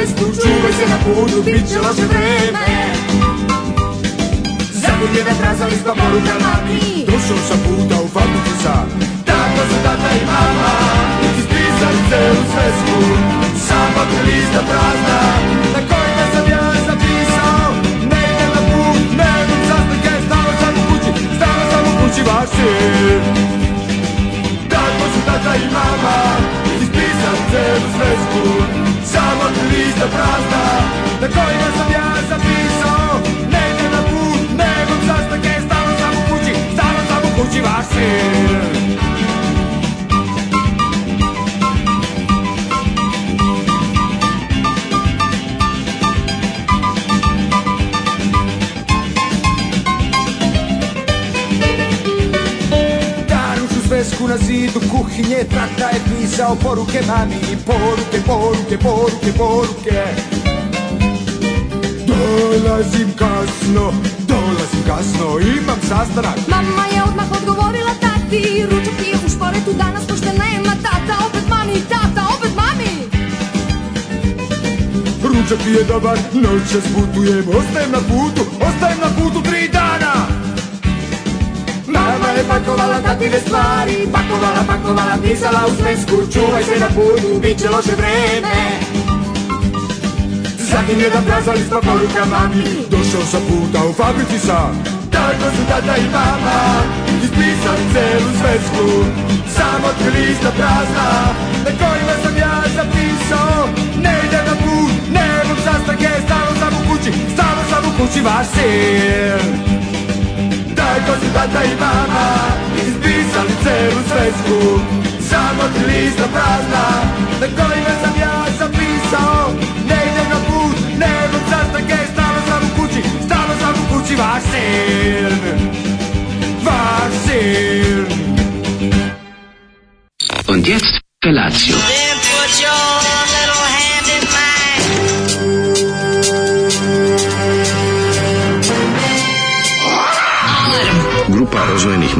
cestu Čuvaj se na putu, bit će loše vreme Zaguljena traza lista poruka mami Došao sam puta u fabrici sam Tako su tata i mama Ispisali celu svesku samo papir lista prazna Na kojima sam ja zapisao Ne idem na put, ne idem sastanke Stalo sam u kući, stalo sam u kući vaši Tako su tata i mama ispisam celu svesku Samo tu lista prazna Na kojima sam ja zapisao Ne na put, nego sastanke Stalno sam u kući, stalno sam u kući vašir Čačku na zidu kuhinje Tata je pisao poruke mami Poruke, poruke, poruke, poruke Dolazim kasno, dolazim kasno Imam sastanak Mama je odmah odgovorila tati Ručak je u šporetu danas pošto nema tata Opet mami, tata, opet mami Ručak je dobar, noćas putujem Ostajem na putu, ostajem na putu tri je pakovala tatine stvari Pakovala, pakovala, dizala u svesku Čuvaj se na da putu, bit će loše vreme Zatim jedan prazali smo poruka mami Došao sa puta u fabrici sam Tako su tata i mama Ispisali celu svesku Samo tri lista prazna Na kojima sam ja zapisao Ne idem na put, ne mogu sastanke Stalo sam u kući, stalo sam u kući vašem majko si tata i mama Izbrisali celu svesku Samo ti lista prazna Na kojima sam ja zapisao Ne idem na put, ne idem sastanke Stalo sam u kući, stalo sam u kući Vaš sin Vaš sin Und jetzt Felatio.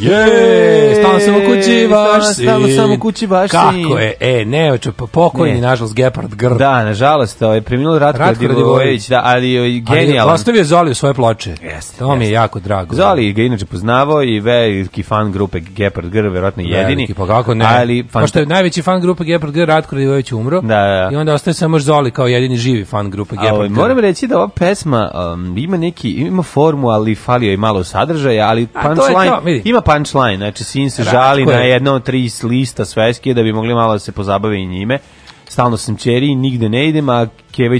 Je, stalno sam u kući vaš sin. Stalno sam u kući vaš Kako Kako je? E, ne, oče, pokojni, ne. nažalost, Gepard Grb. Da, nažalost, je ovaj, preminuo Ratko, Ratko Radivojević, da, ovaj, ali je genijalan. Ali ostavio Zoli u svoje ploče. Jeste, to jest. mi je jako drago. Zoli ga inače poznavao i veliki fan grupe Gepard Grb, verovatno jedini. Veliki, pa kako ne? Ali, fan... Pošto je najveći fan grupe Gepard Grb, Ratko Radivojević umro. Da, da, da. I onda ostaje samo Zoli kao jedini živi fan grupe Gepard Grb. Moram reći da ova pesma um, ima neki, ima formu, ali falio je malo sadržaja, ali punchline, ima punchline, znači sin se žali na jedno od tri lista svetske da bi mogli malo da se pozabave i njime. Stalno sam čeri i nigde ne idem, a Keva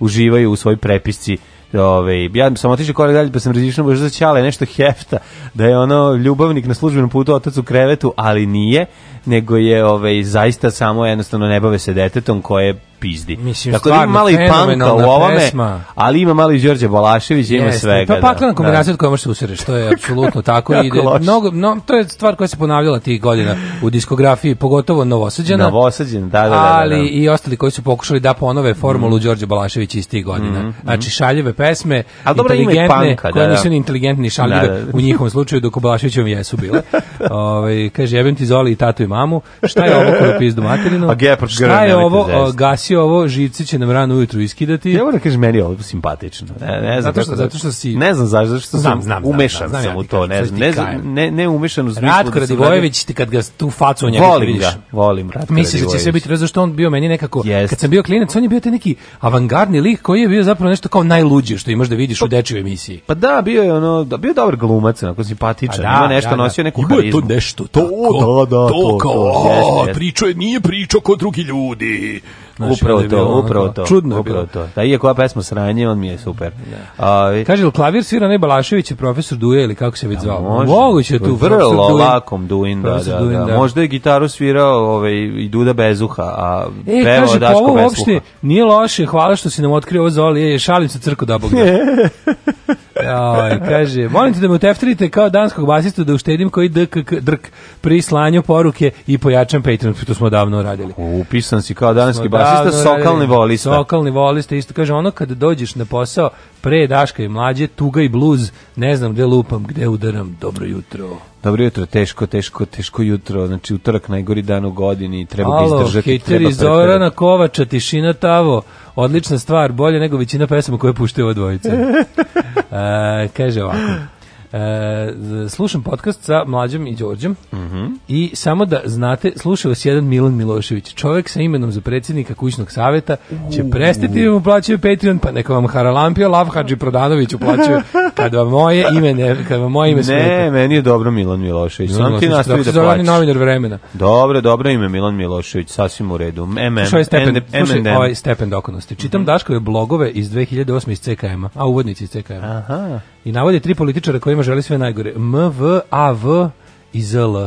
uživaju u svoj prepisci Ove, ovaj, ja sam otišao korak dalje pa sam razmišljao baš za Ćale nešto hefta da je ono ljubavnik na službenom putu otac u krevetu, ali nije nego je ovaj zaista samo jednostavno ne bave se detetom koje pizdi. Mislim, Tako stvarno, da ima malo i panka u ovome, pesma. ali ima malo i Đorđe Balašević, ima Jeste, svega. Pa paklena da. kombinacija da. od koje možeš da usreš, to je apsolutno tako. i mnogo, no, to je stvar koja se ponavljala tih godina u diskografiji, pogotovo Novosađena. Novosađena, da, da, da, Ali da, da. i ostali koji su pokušali da ponove formulu mm. Đorđe Balašević iz tih godina. Mm, Znači, šaljive pesme, ali dobro, inteligentne, ima i panka, da, nisu ni inteligentne ni šaljive, u njihovom slučaju, dok u Balaševićevom jesu bile. Ove, ovaj, kaže, jebem ti Zoli i tatu i mamu, šta je ovo koropizdu materinu, A Gepard šta je ovo, zaista. gasi ovo, živci će nam rano ujutru iskidati. Ja moram da kažeš, meni je ovo simpatično. Ne, ne znam zato, što, da- zato što si... Ne znam zašto, što sam znam, umešan znam, sam u to. Ne, znam, ne, ne, ne umešan u smislu... Ratko da Radivojević, ti kad ga tu facu u njega volim vidiš. Ga, volim Ratko Misliš da će sve biti različno što on bio meni nekako... Kad sam bio klinac, on je bio te neki avangardni lik koji je bio zapravo nešto kao najluđe što imaš da vidiš u pa- dečjoj emisiji. Pa da, bio je ono, da bio dobar glumac, onako simpatičan, pa ima nešto nosio neku harizmu. Ima to nešto, to, da, da, to, kao, a, pričao je, nije pričao kod drugi ljudi. Znači, upravo to, upravo to. Čudno upravo je bilo. to. Da, iako ova pesma sranje, on mi je super. Da. A, Kaže, klavir svira ne Balašević je profesor Duje ili kako se već da, zvao? Može, Moguće tu. Vrlo Duin, lakom Duin, da, da, Duin, da, da. Možda je gitaru svirao ovaj, i Duda Bezuha, a e, pevao kaže, Daško pa ovo uopšte nije loše, hvala što si nam otkrio ovo zoli, je, šalim se crko da bog Aj, da. kaže, molim te da me uteftirite kao danskog basistu da uštedim koji dk, drk pri slanju poruke i pojačam Patreon, to smo davno radili. Upisan si kao danski basista isto sokalni volista. Sokalni volista, isto kaže, ono kad dođeš na posao, pre Daška i mlađe, tuga i bluz, ne znam gde lupam, gde udaram, dobro jutro. Dobro jutro, teško, teško, teško jutro, znači utorak najgori dan u godini, treba Alo, ga izdržati. Halo, hejteri Zorana Kovača, tišina tavo, odlična stvar, bolje nego većina pesama koje puštaju ova dvojica. e, kaže ovako, E, slušam podcast sa Mlađom i Đorđem mm -hmm. i samo da znate, sluša vas jedan Milan Milošević, čovjek sa imenom za predsjednika kućnog savjeta, će prestati da mu plaćaju Patreon, pa neka vam Haralampio Lavhađi Prodanović uplaćuje kad vam moje ime ne, kad vam moje ime smeta. Ne, meni je dobro Milan Milošević, Milan sam ti nastavi da plaćaš. novinar vremena. Dobro, dobro ime Milan Milošević, sasvim u redu. MM, slušaj, ovaj stepen, slušaj ovaj stepen dokonosti. Čitam mm -hmm. Daškove blogove iz 2008 iz CKM-a, a uvodnici iz CKM-a. Aha. I navodi tri političara kojima želi sve najgore. MV, AV i ZL.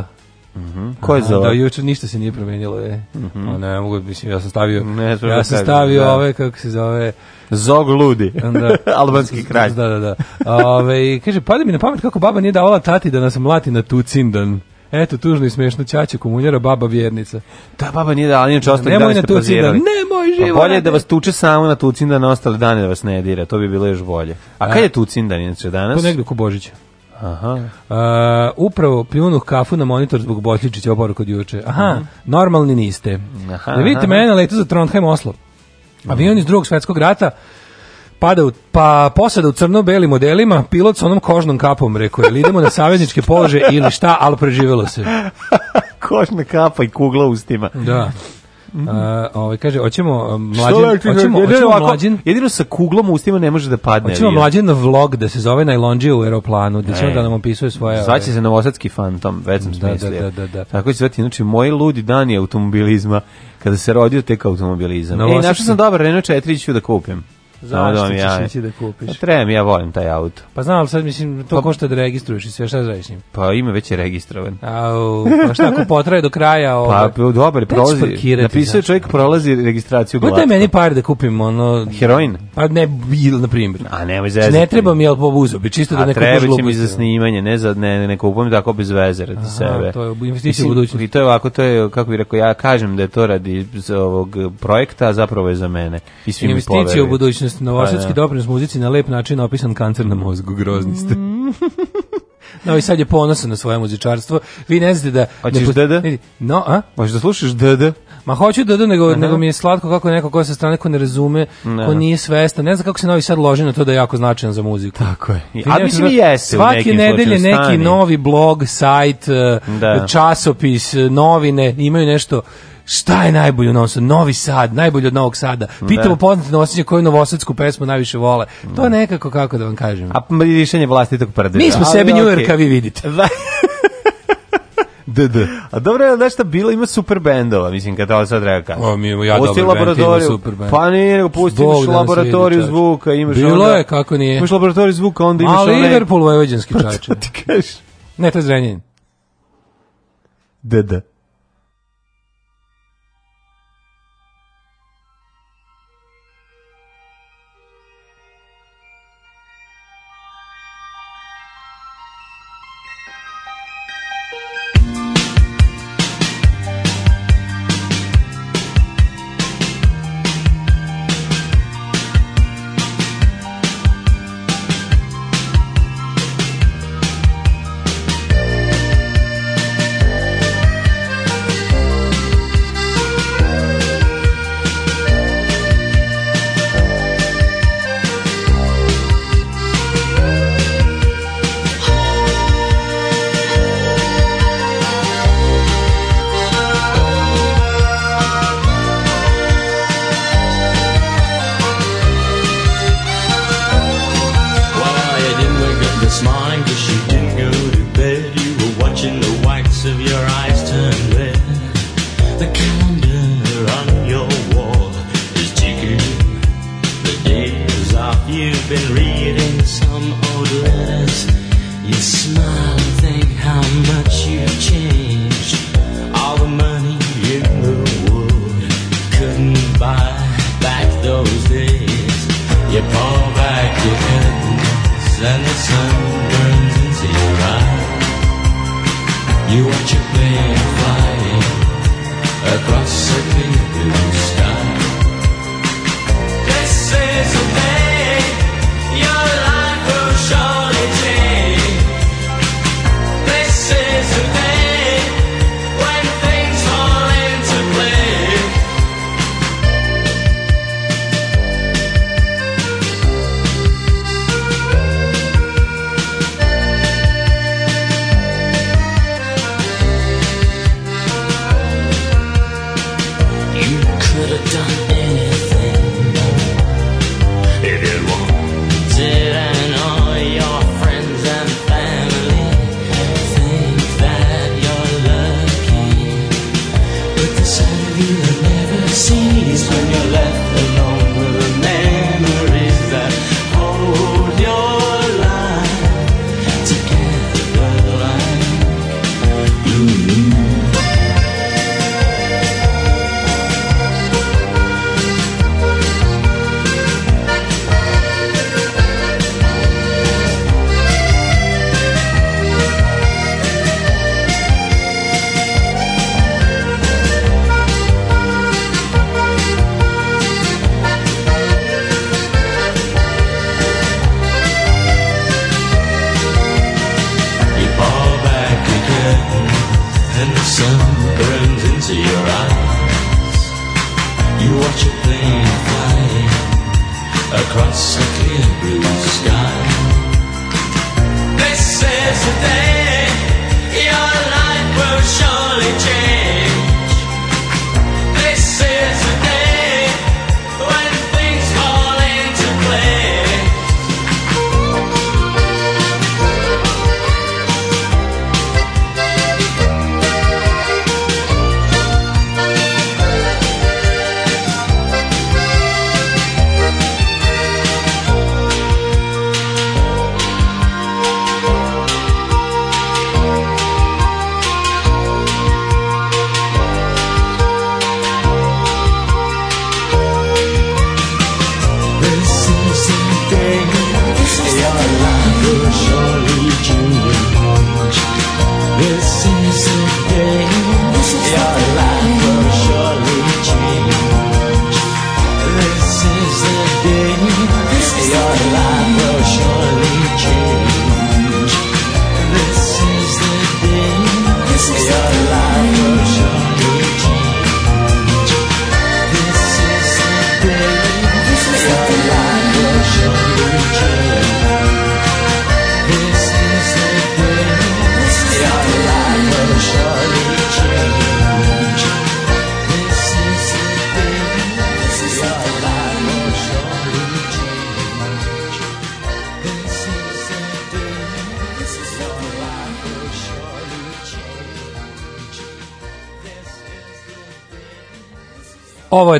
Mhm. Ko je za? Da juče ništa se nije promenilo, je. Mm -hmm. Ne mogu, mislim ja sam stavio. Ne, ja sam stavio da. ove kako se zove Zog ludi. Da. Albanski kraj. Da, da, da. Ove, kaže, pada mi na pamet kako baba nije davala tati da nas mlati na Tucindan. Eto, tužno i smešno, ćaća komunjara, baba vjernica. Ta da, baba nije dala, inače ostali dani ste prozirali. Nemoj na Tucindan, pa bolje da vas tuče samo na Tucindan, ostale dane da vas ne dira, to bi bilo još bolje. A, A e. kad je Tucindan inače danas? Po negdje ko Božića. Aha. Uh, upravo pljunuh kafu na monitor zbog Botljičića obor kod juče. Aha, mm. normalni niste. Aha, da vidite aha. mene letu za Trondheim Oslo. Mhm. Avion iz drugog svjetskog rata pada u, pa posada u crno-belim modelima, pilot sa onom kožnom kapom, rekao je, idemo na savezničke polože ili šta, ali preživelo se. Kožna kapa i kugla ustima. Da. Mm -hmm. Uh, ovaj kaže hoćemo mlađi hoćemo jedino, ovako, jedino sa kuglom u ustima ne može da padne. Hoćemo mlađi na vlog da se zove Najlonđija u aeroplanu, da će e. da nam opisuje svoje. Zvaće se Novosadski fantom, već sam da, da, da, da, da. Tako će zvati, znači moj ludi dan je automobilizma kada se rodio tek automobilizam. Ej, našao sam dobar Renault 4 ću da kupim. Zašto da ćeš ja, ići da kupiš? Pa, trebam, ja volim taj auto. Pa znam, ali sad mislim, to pa, košta da registruješ i sve, šta zradiš da njim? Pa ime već je registrovan. Au, pa šta ako potraje do kraja? Ovaj, pa dobar, prolazi, napisao je čovjek prolazi registraciju glatko. Pa daj meni pare da kupim ono... Heroin? Pa ne, bil, na primjer. A nemoj zezati. Ne pa- treba mi, ali pobuzo bi, čisto da neko žlubu. A treba će mi za snimanje, ne, za, ne, ne kupujem tako bez veze radi Aha, sebe. To je investicija u budućnost. I to je ovako, to je, kako bih rekao, ja kažem da je to radi ovog projekta, zapravo je za mene. I svi mi Investicija u budućnost jest pa da. novosadski doprinos muzici na lep način opisan kancer na mozgu, grozni ste. No i sad je ponosan na svoje muzičarstvo. Vi ne znate da... Hoćeš pa dede? No, a? Možeš da slušaš dede? Ma hoću da nego, Aha. nego mi je slatko kako neko ko sa strane ko ne razume, ko nije svestan. Ne znam kako se Novi Sad loži na to da je jako značajan za muziku. Tako je. Vi a mislim i jeste Svake nedelje neki novi blog, sajt, da. časopis, novine, imaju nešto šta je najbolje u Novom Sadu? Novi Sad, najbolje od Novog Sada. Pitamo da. poznate noseće koju novosadsku pesmu najviše vole. To je mm. nekako, kako da vam kažem. A rješenje vlastitog prdeva. Mi smo Ali, sebi okay. Njujorka, vi vidite. Da. DD. A dobro je nešto bilo, ima super bendova, mislim, kad ovo sad reka. O, mi imamo ja pusti dobar band, ima super band. Pa nije, nego pusti, Bog imaš laboratoriju vidi, zvuka, imaš Bilo onda, je, kako nije. Imaš laboratoriju zvuka, onda imaš Ali onaj... Ali Liverpool vojvođanski pa čače. ti kažeš? Ne, to je zrenjen. DD.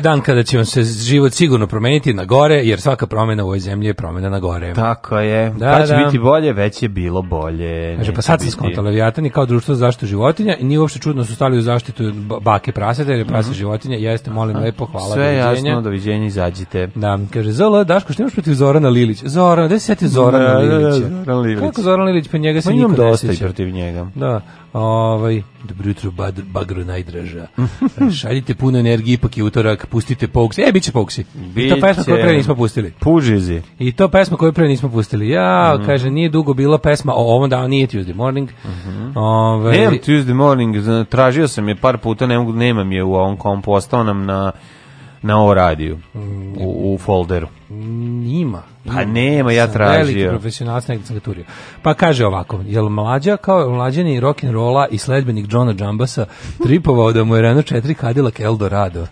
dan kada će vam se život sigurno promeniti na gore, jer svaka promena u ovoj zemlji je promena na gore. Tako je. Da, kad će da. biti bolje, već je bilo bolje. Kaže, pa sad sam skontao, Leviatan kao društvo za zaštitu životinja i nije uopšte čudno da su stali u zaštitu bake praseta, jer je prase uh mhm. -huh. životinja. Jeste, molim, Aha. lepo, hvala. Sve doviđenja. jasno, doviđenja, izađite. Da, kaže, Zola, Daško, što imaš protiv Zorana Lilić? Zorana, gde se sjeti Zorana da, Lilića? Da, da, Lilić. Kako Zoran Lilić, pa njega se niko ne dosta i protiv njega. Da, ovaj, dobro jutro, bagro najdraža. Šaljite puno energije, ipak je utorak, pustite Pogusi. E, biće će Pogusi. I to pesma koju pre nismo pustili. Pužizi. I to pesma koju pre nismo pustili. Ja, mm -hmm. kaže, nije dugo bila pesma o ovom danu, nije Tuesday morning. Mm -hmm. Nemam Tuesday morning, tražio sam je par puta, nemam je u ovom kompu, ostao nam na na ovo radiju, mm. u, u folderu. Nima. Pa nema, ja tražio. Veliki profesionalac, negdje sam ga turio. Pa kaže ovako, jel mlađa kao mlađeni rock'n'rolla i sledbenik Johna Jambasa tripovao da mu je rano 4 kadilak Eldorado?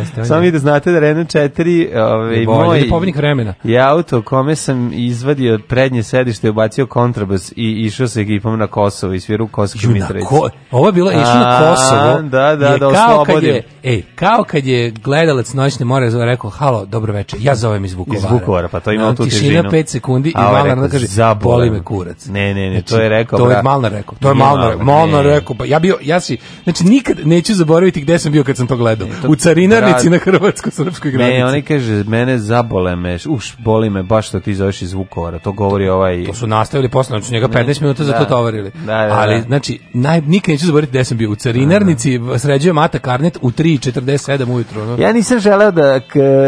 Jeste, Samo vi da znate da Renault 4 ovaj, moj pobednik vremena. je auto kome sam izvadio prednje sedište i ubacio kontrabas i išao sa ekipom na Kosovo i sviru u Kosovsku Mitrovicu. Ko, ovo je bilo išao na Kosovo. Da, da, da, kao kad je, ej, kao kad je gledalac noćne more rekao, halo, dobro veče, ja zovem iz Vukovara. Iz Vukovara, pa to ima tu težinu. Tišina 5 sekundi i Malnar ovaj kaže, boli me kurac. Ne, ne, ne, to je znači, rekao. To je Malnar rekao, to je Malnar, Malnar rekao, pa ja bio, ja si, znači nikad neću zaboraviti gde sam bio kad sam to gledao Beogradu, ne, u carinarnici bra... na hrvatsko-srpskoj granici. Ne, oni kaže, mene zabole me, uš, boli me baš što ti zoveš iz Vukovara, to govori ovaj... To su nastavili posle, znači njega 15 minuta za da. to tovarili. Da, da, da. Ali, znači, naj, nikad neću zaboraviti gde sam bio, u carinarnici da, da. sređuje Mata Karnet u 3.47 ujutru. No? Ja nisam želeo da,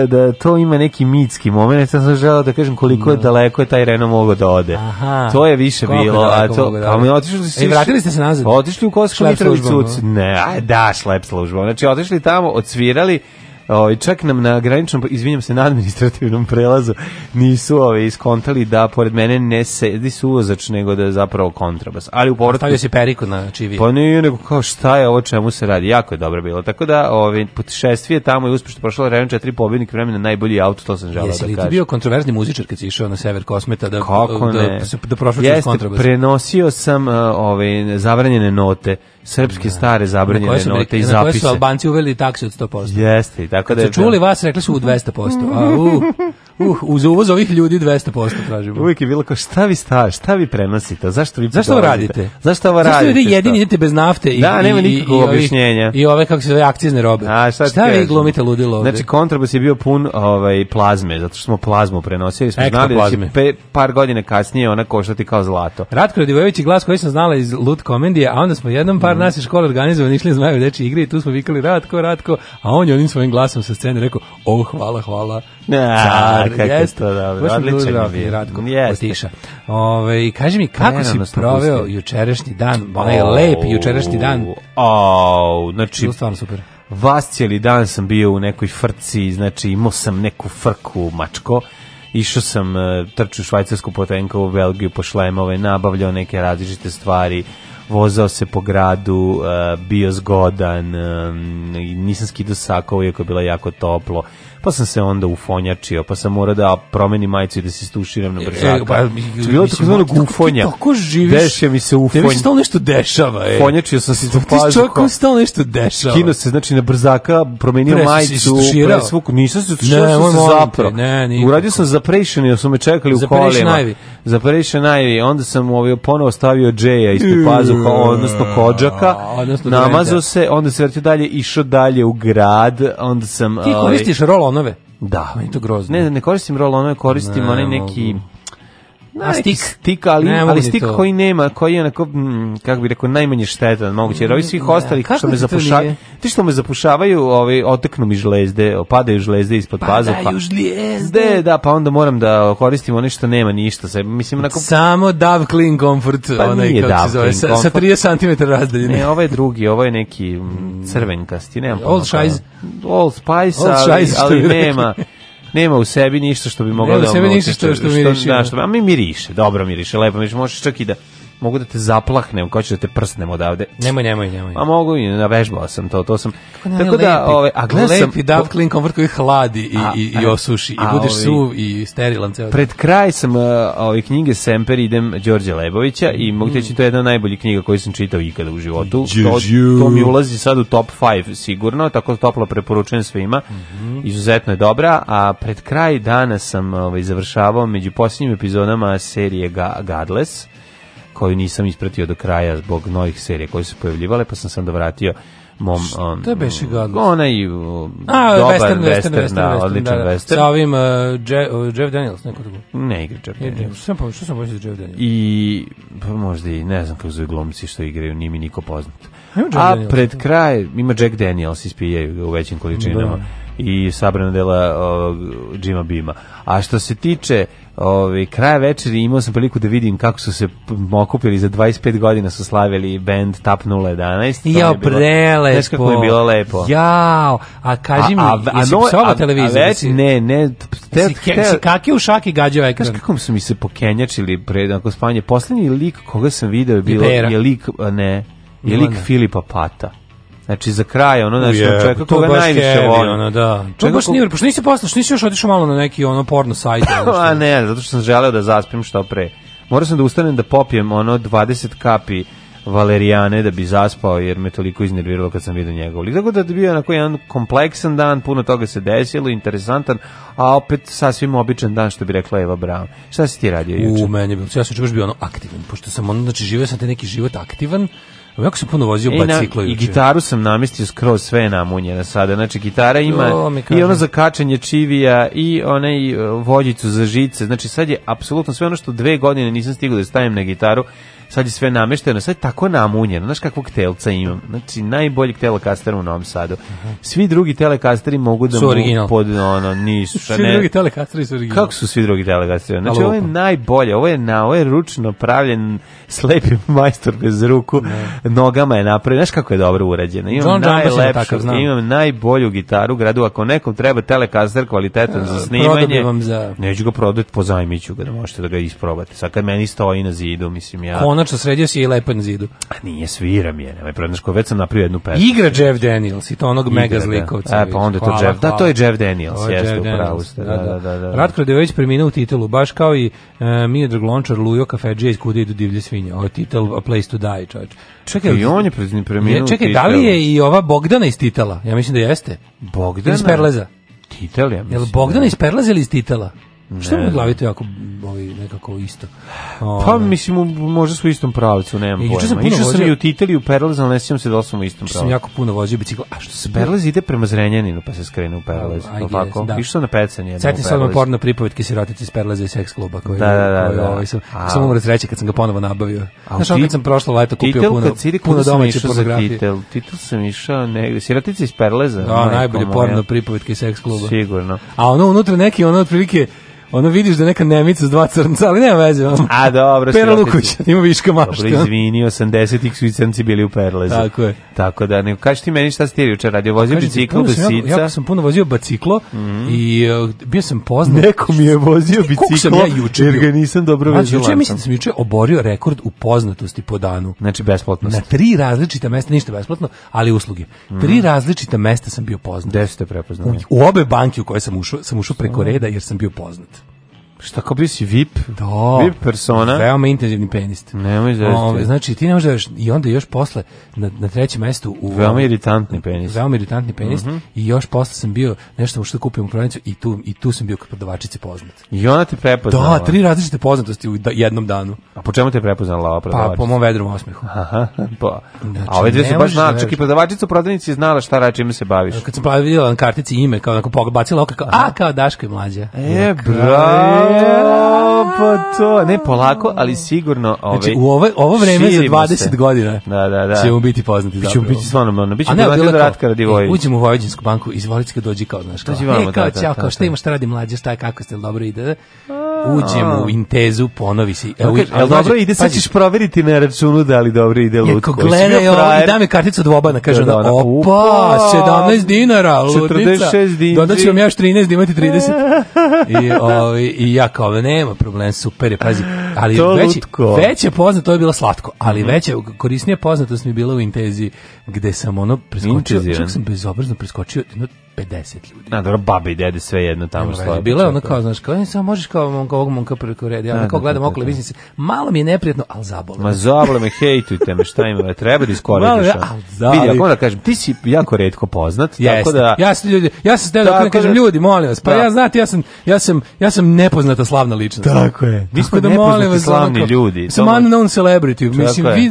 da to ima neki mitski moment, ja sam želeo da kažem koliko je daleko je taj Renault mogao da ode. Aha, to je više bilo, a to... Da, mi otišli, e, vratili ste se nazad? Otišli u Kosku Mitrovicu, ne, a da, šlep služba. Znači, otišli tamo tamo odsvirali Ovaj čak nam na graničnom izvinjam se na administrativnom prelazu nisu ove ovaj, iskontali da pored mene ne sedi suvozač nego da je zapravo kontrabas. Ali u povratku stavio se periko na čivi. Pa nije nego kao šta je ovo čemu se radi. Jako je dobro bilo. Tako da ovaj putešestvije tamo je uspešno prošlo. Reven četiri pobednik vremena najbolji auto to sam želeo da kažem. Jesi li bio kontroverzni muzičar kad si išao na sever Kosmeta da Kako da, ne? da, da, kontrabas? Jeste, Prenosio sam eh, ovaj zabranjene note srpske da. stare zabranjene su, note i zapise. Na koje su Albanci uveli taksu od 100%. Jeste, tako da je... Kad da. čuli vas, rekli su u 200%. A, uh, uh, uz uvoz ovih ljudi 200% tražimo. Uvijek je bilo kao, šta vi sta, šta vi prenosite? Zašto vi Zašto dolazite? radite? Zašto ovo radite? Zašto vi jedini idete bez nafte i Da, nema nikakvog objašnjenja. I ove kako se zove akcizne robe. A, šta, šta vi glumite ludilo ovde? Znači kontrabas je bio pun ovaj plazme, zato što smo plazmu prenosili, smo znali da pe, par godine kasnije ona koštati kao zlato. Ratko Radivojević i glas koji sam znala iz Lut komedije, a onda smo jednom par par nas iz škole organizovali, išli zmaju dečije igre i tu smo vikali Ratko, Ratko, a on je onim svojim glasom sa scene rekao, o, oh, hvala, hvala, ja, kako jest, to dobro, odličan je bio. Ratko, otiša. Ove, ovaj, kaži mi, kako si proveo pustili. jučerašnji dan, onaj oh, lep jučerašnji dan? Au, oh, znači... Bilo stvarno super. Vas cijeli dan sam bio u nekoj frci, znači imao sam neku frku mačko, išao sam eh, trču švajcarsku potenku u Belgiju po šlemove, nabavljao neke različite stvari, vozao se po gradu, uh, bio zgodan, um, nisam skidao sako, iako je bilo jako toplo, pa sam se onda ufonjačio, pa sam morao da promenim majicu i da se stuširam na brzaka. E, pa, to bilo tako zvano gufonja. Kako živiš? Deše mi se ufonj. Tebi se stalno nešto dešava. E. Fonjačio sam se tu pažu. Ti čovjekom stalno nešto dešava. Kino se, znači, na brzaka, promenio Pre, majicu. Presvuku. Nisam se stuširao, ne, sam se zapro. Ne, nikako. Uradio sam zaprešen, jer su me čekali u kolima. Zaprešen najvi. Zaprešen najvi. Onda sam ovaj, ponovo stavio Džeja ispod pazuha, odnosno kođaka. Odnosno namazao se, onda se vrtio dalje, išao dalje u grad, onda sam... Ti koristiš ovaj, rolo rolonove? Da. Meni to grozno. Ne, ne koristim rolonove, koristim ne, onaj neki a stik, stik ali, ali stik to. koji nema, koji je onako, mm, kako bi rekao, najmanje štetan moguće, jer ovi svih mm, ostalih da. što me da zapušavaju, ti što me zapušavaju, ovi, ovaj, oteknu mi žlezde, opadaju žlezde ispod pa pazuha. Padaju žlezde! Da, pa onda moram da koristim ono što nema ništa. Se, mislim, onako, Samo Dove Clean Comfort, pa onaj, nije kako se zove, sa, sa 30 cm razdaljine. Ne, ovaj je drugi, ovaj je neki mm, mm. crvenkasti, nemam Old Shies. Old Spice, Old ali, ali nema nema u sebi ništa što bi moglo da... Nema u da sebi ništa što, što, što miriše. Da, što, a mi miriše, dobro miriše, lepo miriše, možeš čak i da mogu da te zaplahnem, ko ću da te prsnem odavde. Nemoj, nemoj, nemoj. A mogu i navežbao sam to, to sam. Kako tako da, lepi, da, ove, a gledam lepi Dove Clean Comfort koji hladi i a, i i osuši a, i budeš ovi, suv i sterilan ceo. Pred kraj sam uh, ove knjige Semper idem Đorđe Lebovića i mogu reći mm. to je jedna od najboljih knjiga koju sam čitao ikada u životu. To, to mi ulazi sad u top 5 sigurno, tako da toplo preporučujem svima. Mm -hmm. Izuzetno je dobra, a pred kraj dana sam ove, ovaj, završavao među posljednjim epizodama serije Godless koju nisam ispratio do kraja zbog novih serija koje su pojavljivale, pa sam sam dovratio mom... Um, to beše gadno. Onaj um, A, dobar western, western, western, da, western, odličan da, da. western. Sa ovim uh, Jeff, uh, Jeff Daniels, neko tako. Ne igra Jeff Daniels. Jeff, sam što sam pomišljao Jeff Daniels. I pa možda i ne znam kako zove glumci što igraju, nije mi niko poznat. A pred da. kraj ima Jack Daniels, ispijaju ga u većim količinama. Da i sabrana dela uh, Jima Bima. A što se tiče Ove, kraja večeri imao sam priliku da vidim kako su se okupili za 25 godina su slavili band Tap 011. Jao, prelepo. Znaš kako je bilo lepo. Jao, a kaži mi, a, a, jesi no, psova televizor? Već, ne, ne. Te, si, ke, si kake u šaki gađao ekran? Znaš kako su mi se pokenjačili pred ako spavanje. Poslednji lik koga sam video je, bilo, je lik, ne, je lik Filipa Pata. Znači za kraj ono znači yeah, čovjek koga najviše voli. Ono, da. To baš nije, pošto nisi posle, što nisi još otišao malo na neki ono porno sajt. A ne, zato što sam želeo da zaspim što pre. Morao sam da ustanem da popijem ono 20 kapi Valerijane da bi zaspao jer me toliko iznerviralo kad sam vidio njega. lik. Tako da je bio onako jedan kompleksan dan, puno toga se desilo, interesantan, a opet sasvim običan dan što bi rekla Eva Braun. Šta si ti radio juče? U meni je bilo, ja sam čuvaš bio ono aktivan, pošto sam ono, znači živio sam te neki život aktivan, Jako sam puno vozio e, I gitaru sam namestio skroz sve namunjena sada. Znači, gitara ima jo, i ono za kačanje čivija i onaj e, vođicu za žice. Znači, sad je apsolutno sve ono što dve godine nisam stigao da stavim na gitaru sad je sve namešteno, sad je tako namunjeno, znaš kakvog telca imam, znači najboljeg telekastera u Novom Sadu. Svi drugi telekasteri mogu da su mu pod, ono, nisu. svi ne, drugi telekasteri su original. Kako su svi drugi telekasteri? Znači, Alupa. ovo je najbolje, ovo je, na, ovo je ručno pravljen slepi majstor bez ruku, ne. nogama je napravljen, znaš kako je dobro urađeno. Imam John najlepšu, John imam najbolju gitaru u gradu, ako nekom treba telekaster kvalitetan e, za snimanje, za... neću ga prodati, pozajmiću ga da možete da ga isprobate. Sad kad meni stoji na zidu, mislim, ja... Kona konačno sredio si i lepo na zidu. A nije, sviram je, nemoj problem, što već sam napravio jednu pesmu. Igra Jeff Daniels i to onog Igra, mega da. zlikovca. Da. E, pa onda to hvala, Jeff, hvala. da, to je Jeff Daniels, je jeste, upravo ste. Da, da, da, da. da, da. Ratko Radojević preminuo u titulu, baš kao i uh, e, Miodrag Lončar, Lujo, Kafeđija iz Kude idu divlje svinje. Ovo je titel A Place to Die, čovječ. Čekaj, I on je preminuo Čekaj, da li je i ova Bogdana iz titela? Ja mislim da jeste. Bogdana? Iz Perleza. Titel, ja mislim. Jel Bogdana iz Perleza ili iz titela? Šta mu mi u glavi to jako ovaj, nekako isto? O, pa ovaj. mislim, možda su u istom pravcu, nemam e, pojma. Sam Išao sam i u Titelj u Perlez, ali ne sjećam se da sam u istom pravcu. sam jako puno vozio bicikla. A što se Perlez ide prema Zrenjaninu, pa se skrene u Perlez. Oh, tako? Da. Išao sam na pecanje. Sjetim se odmah porno pripovetke sirotici iz Perleza i seks kluba. Koji, da, da, da. Koji, da. Ovaj, sam, sam umro sreće kad sam ga ponovo nabavio. A, Znaš, ono kad sam prošlo leto kupio titel, puno, kad puno domaće pornografije. Titel, titel sam išao negde. Sirotica iz Perleza. Da, najbolje porno pripovetke i seks kluba. Sigurno. A ono unutra neki, ono otprilike Ono vidiš da neka nemica s dva crnca, ali nema veze. Ono. A dobro. Pera Luković, ima viška mašta. Dobro, izvini, 80-ih su i crnci bili u Perlezu. Tako je. Tako da, ne, kaži ti meni šta si ti jučer radio, vozio biciklo do sica. Ja, ja sam puno vozio biciklo mm -hmm. i uh, bio sam poznat. Neko mi je vozio biciklo, sam ja juče jer ga nisam dobro vezio. Znači, juče mislim da sam juče oborio rekord u poznatosti po danu. Znači, besplatnost. Na tri različita mesta, ništa besplatno, ali usluge. Mm -hmm. Tri različita mesta sam bio poznat. Gde ste prepoznali? U, u obe banke u koje sam ušao, sam ušao preko reda jer sam bio poznat. Šta kao bio si VIP? Do, da. VIP persona. Veoma intenzivni penist. Nemoj zezati. Znači ti ne možeš da i onda još posle na, na trećem mestu u veoma iritantni penis. Veoma iritantni penis mm -hmm. i još posle sam bio nešto što kupim u prodavnicu i tu i tu sam bio kod prodavačice poznat. I ona te prepoznala. Da, tri različite poznatosti u da, jednom danu. A po čemu te prepoznala ova pa, prodavačica? Pa po mom vedrom osmehu. Aha. Pa. Znači, a ove dve su baš znala, čak i prodavačica u prodavnici je znala šta radi čime se baviš. Kad sam pa videla na kartici ime kao onako bacila oka kao, a kao Daško je mlađa. E, bravo pa to, ne polako, ali sigurno znači, ovaj Znači u ovo ovo vreme za 20 se. godina. Da, da, da. Ćemo biti poznati za. Ćemo biti stvarno, ono, bićemo da da Ratka Radivojević. E, uđemo u Vojvođansku banku, izvolite kad dođi kao naš. Dođi vamo, e, kao, da, da, da kao, šta da. ima, šta radi mlađi, šta kako ste, dobro ide. Pa, uđem u Intezu, ponovi se. Evo, okay, jel dobro ide, sad ćeš proveriti na računu da li dobro ide lutko. Jako gledaj, ovo, i da mi karticu od Bobana, da, kaže da, ona, opa, 17 dinara, lutnica. 46 dinara. Dodat ću vam ja još 13, da imate 30. I, o, ovaj, i ja kao, nema problem, super je, pazi ali to već, lutko. već poznato, to je bilo slatko, ali mm. već korisnije poznato sam mi bilo u intenziji gde sam ono preskočio, Intezijan. čak sam bezobrazno preskočio, no, 50 ljudi. Na, dobro, babi i dede sve jedno tamo što. Bilo je ono kao, znaš, kao, e, samo možeš kao monka, ovog monka preko reda, ja da, kao da, gledam da, okolo, mislim se, malo mi je neprijatno, al zabole. Ma zabole me, hejtujte me, šta ima, treba da iskoristiš. Vidi, ako da kažem, ti si jako retko poznat, Jeste. tako da Ja sam ljudi, ja sam steo da kažem ljudi, molim vas, pa da. ja znate, ja sam ja sam ja sam nepoznata slavna ličnost. Tako je. Mi smo da molim molim vas, slavni onako, ljudi. Some unknown celebrity. Mislim, vi,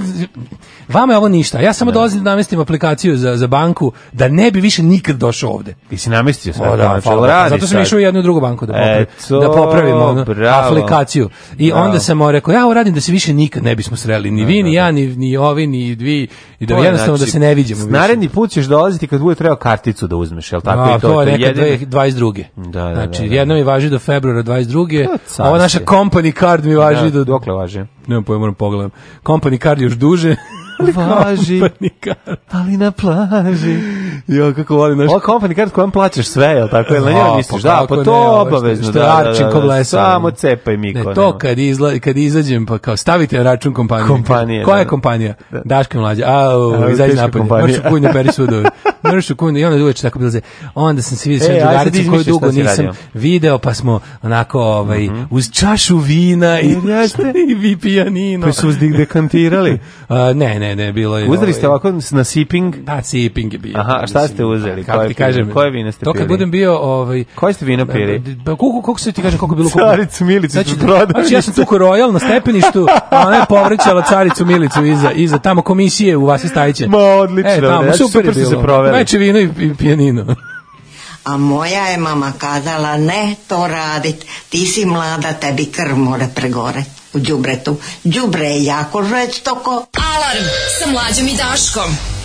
vama je ovo ništa. Ja samo da. dolazim da namestim aplikaciju za, za banku da ne bi više nikad došao ovde. Ti si namestio sve. O, da, znači, hvala, radi zato sam išao u jednu drugu banku da, popravi, Eto, da popravim ono, aplikaciju. I bravo. onda sam mu rekao, ja ovo radim da se više nikad ne bismo sreli. Ni da, vi, da, ni ja, ni, ni ovi, ni dvi. I da to jednostavno znači, da se ne vidimo. Naredni put ćeš dolaziti kad bude trebao karticu da uzmeš, je jel tako? A, I to, to je neka 22. Da, da, znači, da, da, da. jedno mi važi do februara 22. Ova naša company card mi važi važi ja. Da. do da dokle važi? Nemam pojma, moram pogledam. Company card još duže. važi, ali na plaži. Jo, kako volim naš. O company card kojem plaćaš sve, jel tako? Jel na njega misliš, pa da, pa to obavezno. Što, što da, da, da, da samo cepaj Miko. Ne, to kad, izla, kad izađem, pa kao stavite račun kompanije. Kompanije. Koja je da. kompanija? Daška mlađa. Au, izađi napolje. Mrš u kunju, peri svudu. Mrš u i onda uveć tako bilaze. Onda sam se vidio e, sa drugaricu koju dugo nisam video, pa smo onako ovaj, mhm. uz čašu vina i, e, i vi pijanino. Pa su uz dekantirali? Ne, ne, ne, bilo je... Uzeli ste ovaj- ovako na sipping? Da, sipping je bio. Aha, šta ste uzeli? Kako ti kažem? Koje vino ste pili? To kad budem bio... Ovaj, koje ste vino e, pili? Koliko, koliko se ti kaže, koliko bilo kupo? Caricu Milicu znači, prodali. Znači, ja sam tuko Royal na stepeništu, a ona je povrećala Caricu Milicu iza, iza tamo komisije u Vasi Stajiće. Ma, odlično. E, tamo, ne, super, super je bilo. Znači, vino i, i pijanino. A moja je mama kazala, ne to radit, ti si mlada, tebi krv mora pregore u džubretu. Džubre je jako žveć toko. Alarm sa mlađom i Daškom.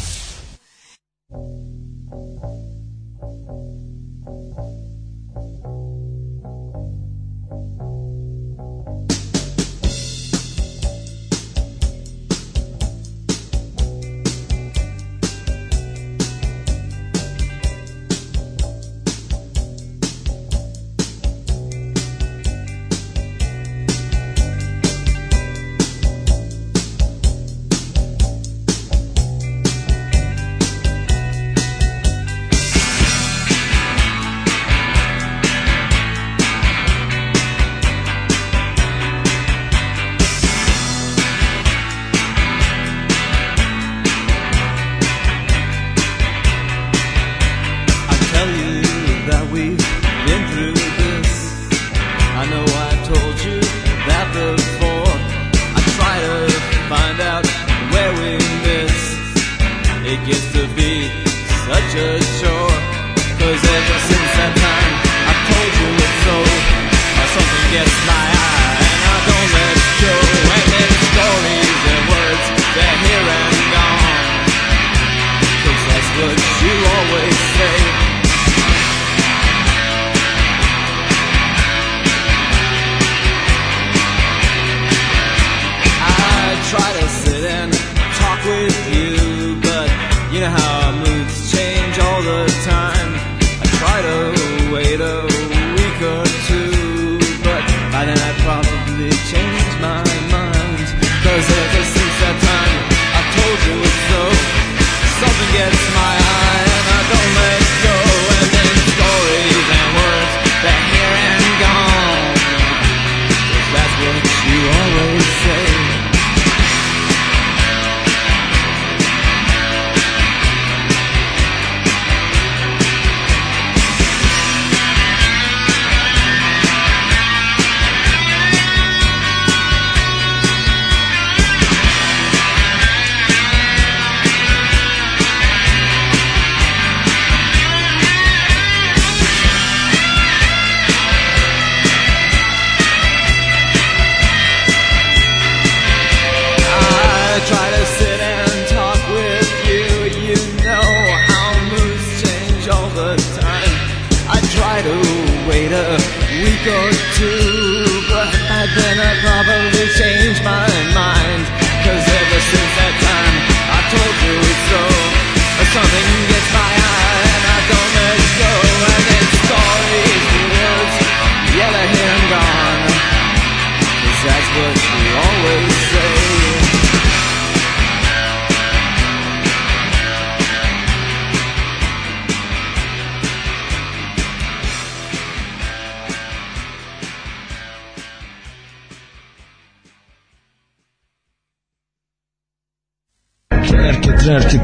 we always say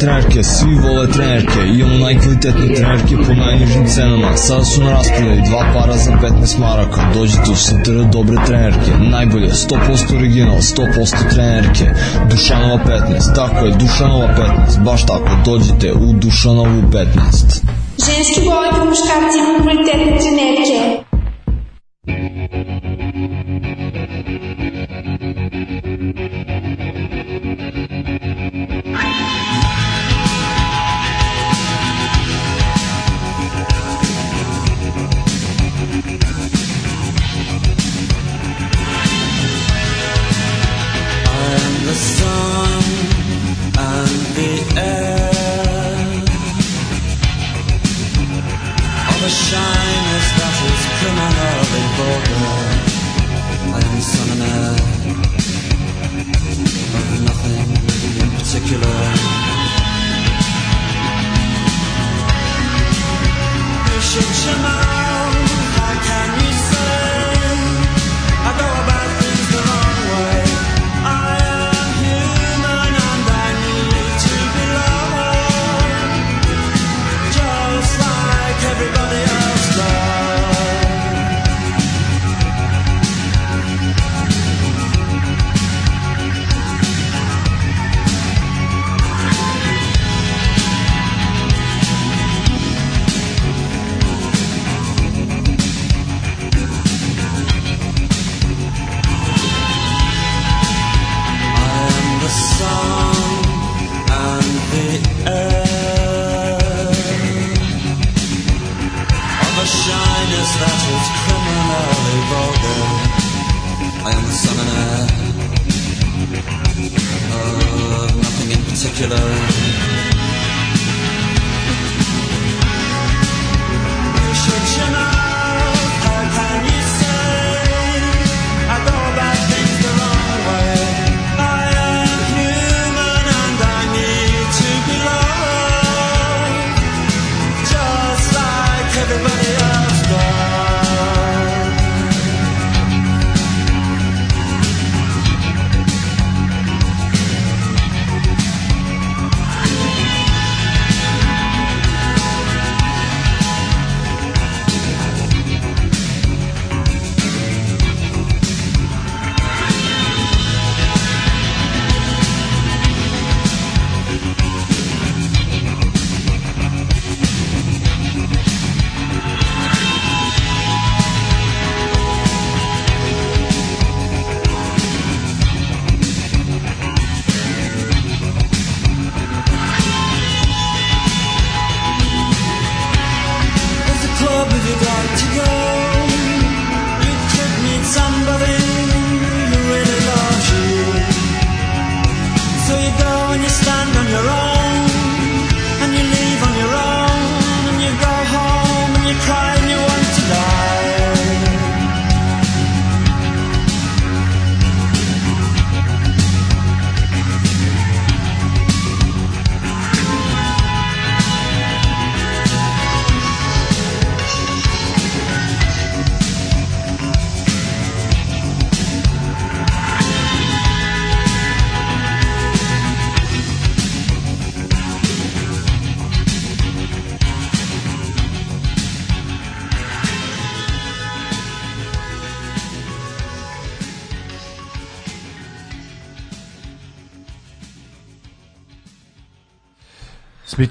trenerke, svi vole trenerke, imamo najkvalitetne trenerke po najnižim cenama. Sada su na raspodaju dva para za 15 maraka. Dođite u STR dobre trenerke, najbolje, 100% original, 100% trenerke. Dušanova 15, tako je, Dušanova 15, baš tako, dođite u Dušanovu 15. Ženski vole po muškarcima kvalitetne trenerke. Shema.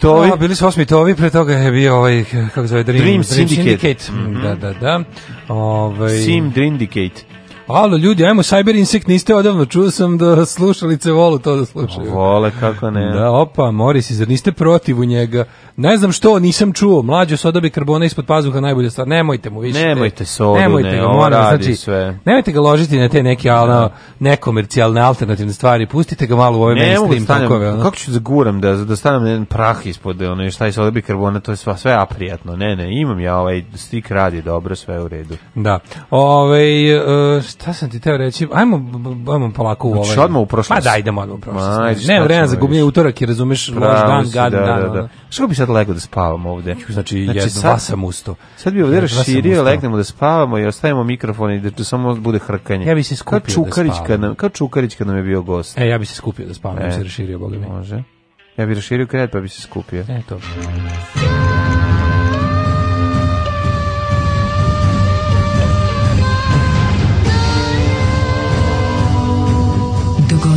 Osmitovi. A, bili su Osmitovi, pre toga je bio ovaj, kako zove, Dream, Dream, Dream Syndicate. Mm -hmm. Da, da, da. Ove... Ovaj- Sim Drindicate. Alo, ljudi, ajmo Cyber Insect, niste odavno, čuo sam da slušalice volu to da slušaju. Vole, kako ne. Da, opa, Morisi, zar niste protiv u njega? Ne znam što, nisam čuo, mlađo soda bi karbona ispod pazuha najbolje stvar, nemojte mu više. Nemojte se sodu, nemojte ne, ga, on radi znači, sve. Nemojte ga ložiti na te neke alna, da. nekomercijalne alternativne stvari, pustite ga malo u ove ne, da mainstream takove. Ono. Kako ću da guram, da, da stanem jedan prah ispod, ono, šta je soda bi karbona, to je sva, sve aprijatno, ne, ne, imam ja ovaj stik radi dobro, sve u redu. Da, ove, ovaj, šta Šta sam ti teo reći? Ajmo, ajmo polako u znači, ovaj. Znači, odmah u prošlost. Pa da, idemo odmah u prošlost. ne, vremena za gubljenje utorak i razumeš loš dan, gadan dan. Da, da, da. Što bi sad legao da spavamo ovde? Znači, znači jedva sam usto. Sad bi ovde raširio, legnemo da spavamo i ostavimo mikrofon i da tu samo bude hrkanje. Ja bi se skupio kao da Čukarić da nam, Kao Čukarić kad nam je bio gost. E, ja bi se skupio da spavam, da e, se raširio, boga mi. Može. Ja bi raširio krevet pa bi se skupio. E, to.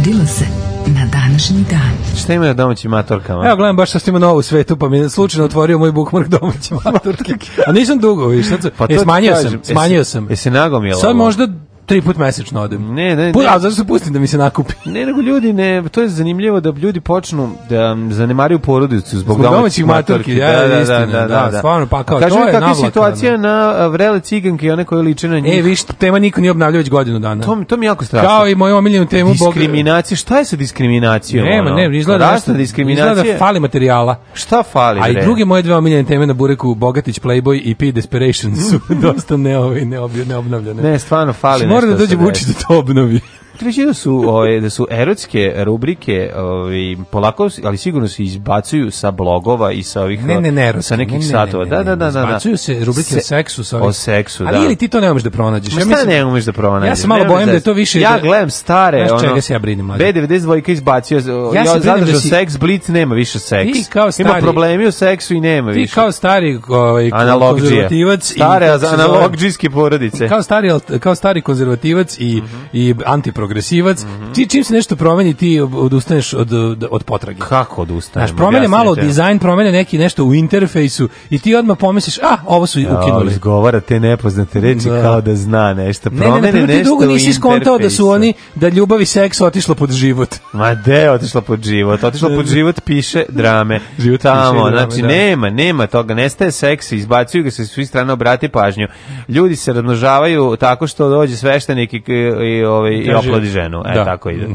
dogodilo se na današnji dan. Šta ima na domaćim matorkama? Evo, gledam baš što ima novo u svetu, pa mi je slučajno otvorio moj bookmark domaće matorke. A nisam dugo, viš. Sad, pa e, smanjio sam, e, smanjio sam. Jesi nagomila? Sad možda Tri put mesečno odem. Ne, ne, ne. zašto se pustim da mi se nakupi? Ne, nego ljudi ne, to je zanimljivo da ljudi počnu da zanemaraju porodicu zbog, zbog domaćih matorki. Da, da, da, da, istina, da, da, da, da. stvarno pa kao pa Kažu to je kakva situacija da. na vrele ciganke i one koje liče na e, njih. E, vi tema niko nije obnavljao već godinu dana. To, to mi jako strašno. Kao i moju omiljenu temu diskriminacija. Šta je sa diskriminacijom? Nema, ne, izgleda Rasta diskriminacija. Izgleda da fali materijala. Šta fali? A i druge moje dve omiljene teme na bureku Bogatić Playboy i P Desperation su dosta neovi, neobnavljene. Ne, stvarno fali znači, mora da dođe Vučić da to obnovi. Treći da su ove, ovaj, da su erotske rubrike, ovaj polako, ali sigurno se izbacuju sa blogova i sa ovih ne, ne, ne, erotske, sa nekih ne, ne, satova. Ne, ne, da, ne, da, da, da, da. Izbacuju se rubrike se, o seksu sa ovih. O seksu, da. Ali ili ti to ne možeš da pronađeš? Ma šta ja mislim, ne možeš da pronađeš? Ja se malo bojim da je to da- više Ja gledam stare, znaš, ono. čega se ja brinem, mlađe. B92 izbacio, ja, ja zadržao da si, seks, Blitz nema više seks. Ti kao stari, Ima problemi u seksu i nema više. Ti kao stari ovaj, konzervativac. Stare analogđijske porodice. Kao stari, kao stari konzervativac i, mhm. i anti progresivac. Mm -hmm. Ti čim se nešto promeni ti odustaneš od od potrage. Kako odustaneš? Znaš, promene malo dizajn, promene neki nešto u interfejsu i ti odmah pomisliš, a, ah, ovo su ja, ukinuli. Izgovara te nepoznate reči da. kao da zna nešto. Promene ne, ne, ne, nešto dugo nisi skontao da su oni da ljubav i seks otišlo pod život. Ma de, otišlo pod život. Otišlo pod da, da. život piše drame. život tamo, piše znači drame, nema, nema toga, nestaje seks, izbacuju ga se s svih strana obrati pažnju. Ljudi se razmnožavaju tako što dođe sveštenik i i ovaj i, i, i, i oslobodi ženu. E, da. tako ide.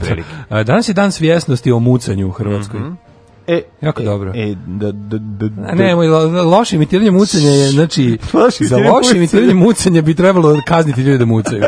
Da. E, danas je dan svjesnosti o mucanju u Hrvatskoj. Mm -hmm. E, jako e, dobro. E, da, da, da, A da. ne, moj, loše imitiranje mucanja je, znači, za loše imitiranje mucanja bi trebalo kazniti ljude da mucaju.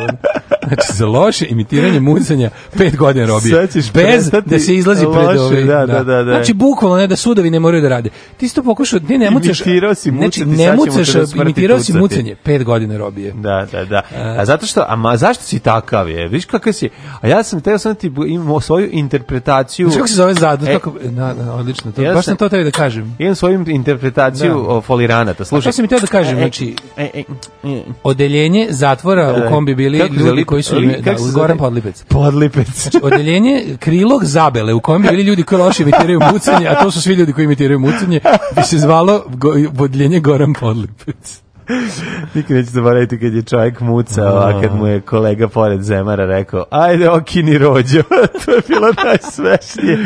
Znači, za loše imitiranje mucanja pet godina robije. Bez da se izlazi loše, pred ove. Da, da, da, da, da. Znači, bukvalno ne da sudovi ne moraju da rade. Ti si to pokušao, ne, ne mucaš. Imitirao si mucanje, znači, ne mucaš, imitirao si mucanje, pet godina robije. Da, da, da. E. A zato što, a ma, zašto si takav je? Viš kakav si? A ja sam teo sam ti imao svoju interpretaciju. Znači, kako se zove zadu? E, tako, na, na, odlično. To, ja baš sam to tebi da kažem. Imam svoju interpretaciju da. o foliranata. Da, slušaj. A pa to sam i teo da kažem. E, e, znači, e, odeljenje zatvora u da, da. kombi bili ljudi koji su... Da, Goran Podlipec. Podlipec. Znači, odeljenje krilog zabele u kombi bili ljudi koji loši imitiraju mucanje, a to su svi ljudi koji imitiraju mucanje, bi se zvalo odeljenje Goran Podlipec. Nikad neću zaboraviti kad je čovjek mucao, a kad mu je kolega pored Zemara rekao, ajde okini rođo. to je bilo najsmešnije.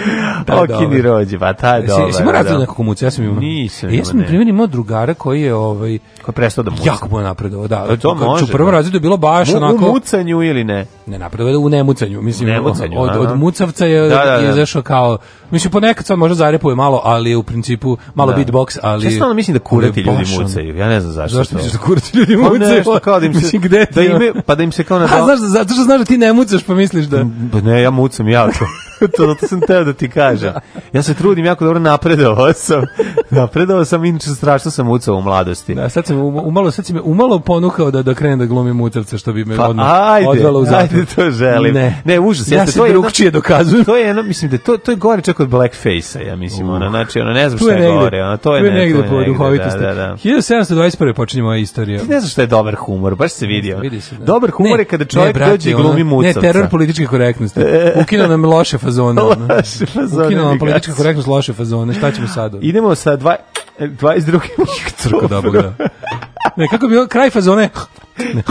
da, da okini dobro. Da. rođo, pa taj je dobro. Si, si mora da. da. nekako muca, ja sam imao. Nisam. E, ja sam, primjer, imao drugara koji je, ovaj, koji je prestao da muca. Jako mu je napredovo, da. Pa to može. U prvom razredu je bilo baš mu, onako... U mucanju ili ne? Ne napredovao, u nemucanju. Mislim, ne mucanju, od, od, od mucavca je, da, da, da. je zašao kao... Mislim, ponekad sad možda zarepuje malo, ali u principu malo da. beatbox, ali... Čestano mislim da kurati ljudi mucaju, ja ne znam zašto. Zašto mucao. Misliš da kurac ljudi pa mucaju? Pa kao da im se... Mislim, gde ti? Da ime, pa da im se kao na... A, znaš, zato što znaš da ti ne mucaš, pa misliš da... Pa ne, ja mucam, ja diskutovalo, to sam teo da ti kažem. Da. Ja se trudim jako dobro napredovao sam. Napredovao sam, inače strašno sam ucao u mladosti. Da, sad sam umalo, sad si me umalo ponukao da, da krenem da glumim utrca, što bi me pa, odmah, ajde, odvelo u zatvor. Ajde, to želim. Ne, ne užas. Ja se to drugčije dokazujem. To je jedno, mislim da to, to je gore čak od blackface-a, ja mislim, uh, ono, znači, ono, ne znam šta je negde, gore, ono, to je, tu je ne, negde, negde po duhovitosti. Da, da, da. 1721. počinje moja istorija. Ti ne znaš šta je dobar humor, baš se vidio. Vidi se, da. Dobar humor ne, je kada čovjek ne, brate, dođe i glumi mucavca. Ne, teror političke korektnosti. Ukina nam loše fazone fazone. Ono. Loše fazone. Ukinula nam politička korektnost, loše fazone. Šta ćemo sad? Idemo sa dva, 22. E, Crko da boga. Da. Ne, kako bi kraj fazone?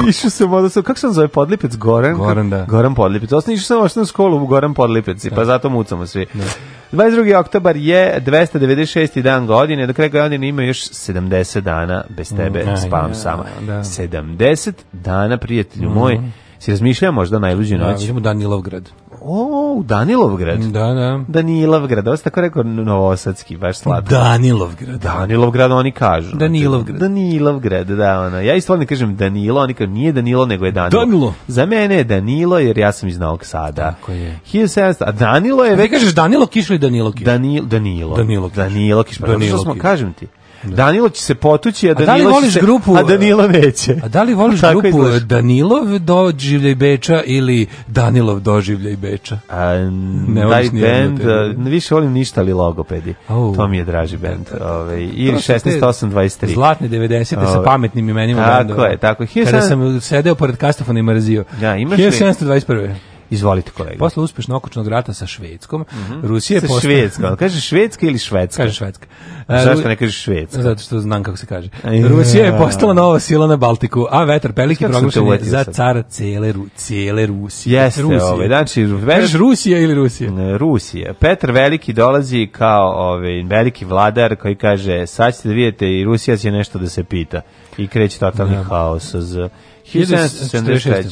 Išao sam onda sam, kako se zove Podlipec? Goran? Goran, da. Goran Podlipec. Osnovno išao sam ošten školu u Goran Podlipec, pa da. zato mucamo svi. Da. 22. oktobar je 296. dan godine, do kraja godine ima još 70 dana bez mm, tebe, mm, spavam ja, sama. Da. 70 dana, prijatelju mm. moj, si razmišljao možda najluđu noć? Da, idemo Danilovgrad. O, u Danilovgrad. Da, da. Danilovgrad, ovo tako rekao novosadski, baš slatko. Danilovgrad. Danilovgrad, oni kažu. Znači, Danilovgrad. Danilovgrad, da, ona. Ja isto volim da kažem Danilo, oni kažu nije Danilo, nego je Danilo. Danilo. Za mene je Danilo, jer ja sam iz Novog Sada. Tako je. 1700, a Danilo je... Već... kažeš Danilo Kiš ili Danilo Kiš? Danilo, Danilo. Danilo Kiš. Pa Danilo Kiš. Pa, Danilo Kiš. Kažem ti. Da. Danilo će se potući, a Danilo, a da li voliš se, grupu, a Danilo neće. A da li voliš grupu izlaš. Danilov doživljaj Beča ili Danilov doživljaj Beča? A, ne taj band, ne više volim ništa ali logopedi. Oh. To mi je draži band. Ove, I 16823. Zlatne 90. Ove. sa ovaj. pametnim imenima. Tako bandova. je, tako. Kada sam sedeo pored kastofona i mrzio. Ja, da, imaš 1721. Izvolite kolega. Posle uspešno okočnog rata sa Švedskom, mm -hmm. Rusija je postala Švedska, kaže Švedska ili Švedska? Kaže Švedska. Zašto ne kažeš Švedska? Zato što znam kako se kaže. Rusija je postala nova sila na Baltiku, a vetar Pelike proglašen za cara cele, Ru, cele Rusije. Jeste, Rusije. Ove, ovaj, znači, Kažeš Rusija ili Rusija? Ne, Rusija. Petar Veliki dolazi kao ovaj veliki vladar koji kaže sad ćete da vidite i Rusija će nešto da se pita i kreće totalni ja. Da. haos za 1776.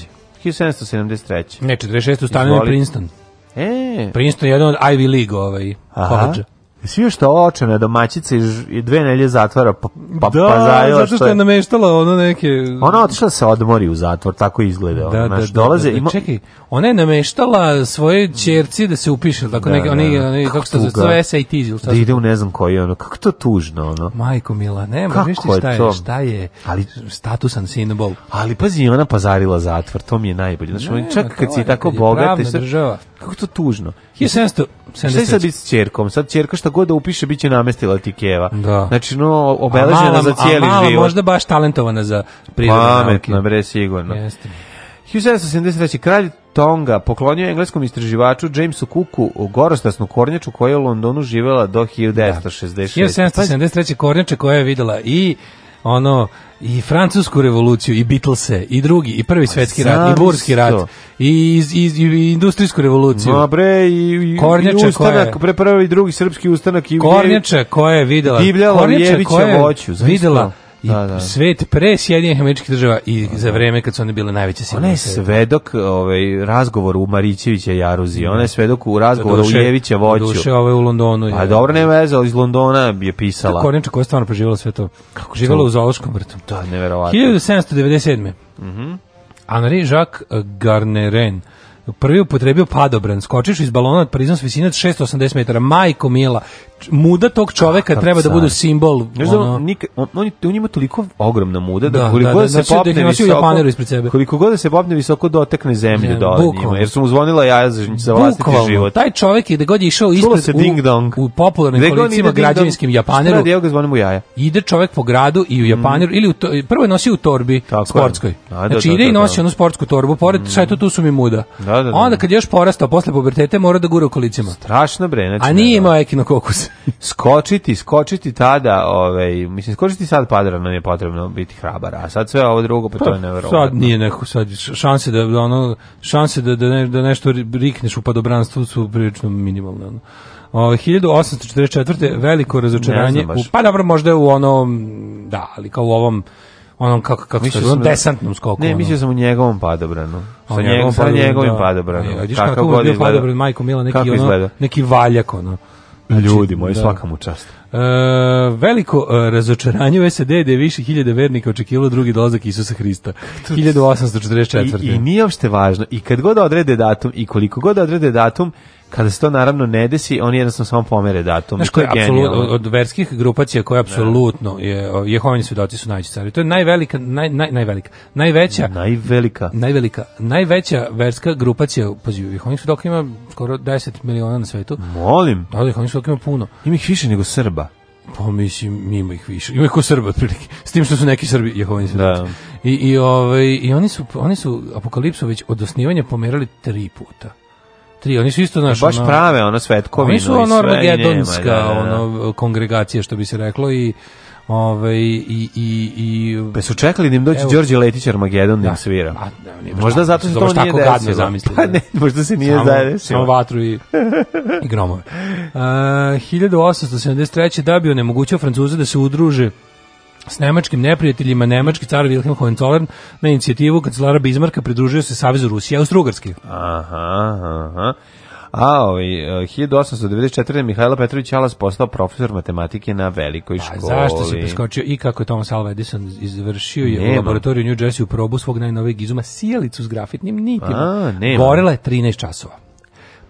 1773. Ne, 46. u Stanley Princeton. E. Princeton je jedan od Ivy League ovaj, koleđa. Svi što očene domaćice i dve nelje zatvora pa pa, pa da, pa zato što je nameštala ono neke Ona otišla da se odmori u zatvor, tako izgleda. Da, ona, da, da, da, dolaze da, da, da, čekaj, ona je nameštala svoje ćerci da se upiše, tako da, neke oni oni kako se zove SAT ili Da ide u ne znam koji ono, kako to tužno ono. Majko Mila, nema, viš šta je, to? šta je. Ali statusan simbol. Ali pazi, ona pazarila zatvor, to mi je najbolje. Znači, ne, čak kad si tako bogat, kako to tužno. 1700 Šta je sad s čerkom? Sad čerka šta god da upiše biće namestila ti keva. Da. Znači, no, obeležena mala, za cijeli a mala, možda baš talentovana za prirodne nauke. Pametno, bre, sigurno. Jeste. 1773. kralj Tonga poklonio engleskom istraživaču Jamesu Cooku u gorostasnu kornjaču koja je u Londonu živela do 1966. Da. 1773. kornjača koja je videla i ono i francusku revoluciju i Beatlese i drugi i prvi svetski rat i burski rat i, iz, iz, i industrijsku revoluciju. Ma bre i, i, Kornjača i ustanak, pre prvi i drugi srpski ustanak i Kornjača koja je videla Divljala Kornjača koja je videla i da, da. svet pre Sjedinjenih američkih država i da, da. za vreme kad su one bile najveće sile. Ona je svedok ovaj, razgovor u Marićevića Jaruzi, da. ona je svedok u razgovoru u Jevića Voću. Duše ove u Londonu. Je, A dobro, ne veze, iz Londona je pisala. Da, Korniča koja je stvarno preživjela sve to. Kako živjela to? u Zološkom vrtu. Da, neverovatno. 1797. Mhm. Mm Henri Jacques Garneren, prvi upotrebio padobran, skočiš iz balona od priznos visine 680 metara, majko mila, muda tog čoveka treba da bude simbol. Znaš da ono, on, nika, on, on, ima toliko ogromna muda da, da koliko da, god da, se znači, da popne da visoko, ispred sebe. koliko god da se popne visoko dotekne zemlje da Zem, dole njima, jer su mu zvonila jaja za, za vlastiti bukvalno. život. Taj čovek je da god je išao ispred ding u, u popularnim kolicima građevinskim Japaneru. Šta ga zvonimo jaja? Ide čovek po gradu i u mhm. Japaneru, mm. ili u to, prvo je nosio u torbi sportskoj. Da, znači ide i nosi onu sportsku torbu, pored, mhm. šta je to, tu su mi muda. Da, Da, da, da. Onda da. kad je još porastao posle puberteta mora da gura u kolicima. Strašno bre, znači. A nije da, da. imao ekinokokus. skočiti, skočiti tada, ovaj, mislim skočiti sad padra nam je potrebno biti hrabar, a sad sve ovo drugo pa, pa to je pa, neverovatno. Sad nije neko sad šanse da ono šanse da da, ne, da nešto rikneš u padobranstvu su prilično minimalne. Ono. Ovaj, o, 1844. veliko razočaranje. U, pa dobro, možda u onom, da, ali kao u ovom onom kako kako se zove da- desantnom skoku. Ne, mislio sam u njegovom padobranu. Sa njegovom, njegovom sa njegovim da. padobranom. Ja, e, kako god je padobran Majko Mila neki ono, neki valjak ono. Znači, Ljudi moji, da. svaka mu čast. E, veliko e, razočaranje u SED da je više hiljade vernika očekivalo drugi dolazak Isusa Hrista. 1844. I, I nije uopšte važno. I kad god odrede datum i koliko god odrede datum, Kada se to naravno ne desi, oni jednostavno samo pomere datum. Znaš, to je apsolutno, od verskih grupacija koje apsolutno je, Jehovini svedoci su najveći cari. To je najvelika, naj, naj, najvelika, najveća, najvelika, najvelika, najveća verska grupacija, pazi, Jehovini svedoka ima skoro 10 miliona na svetu. Molim. Da, Jehovini svedoka ima puno. Ima ih više nego Srba. Pa mislim, ima ih više. Ima ih ko Srba, otprilike. S tim što su neki Srbi Jehovini da. svedoci. Da. I, i, ovaj, i oni, su, oni su apokalipsu već od osnivanja pomerali tri puta tri, oni su isto naš, baš ono, prave ono svetkovino. Oni su ono armagedonska da, da, da, ono kongregacija što bi se reklo i Ove, ovaj, i, i, i, i... Pa su da im doći Đorđe Letić Armagedon da, da. svira. A, da, nije, možda zato što to nije desilo. Zamisli, pa ne, možda se nije desilo. Samo vatru i, i gromove. E, uh, 1873. da bi onemogućio Francuze da se udruže s nemačkim neprijateljima nemački car Wilhelm Hohenzollern na inicijativu kancelara Bismarka pridružio se Savezu Rusije Austrougarske. Aha, aha. A, ovaj, 1894. Eh, Mihajlo Petrović Alas postao profesor matematike na velikoj pa, školi. A zašto se preskočio i kako je Thomas Alva Edison izvršio je nema. u laboratoriju New Jersey u probu svog najnovijeg izuma sjelicu s grafitnim nitima. A, nema. Gorela je 13 časova.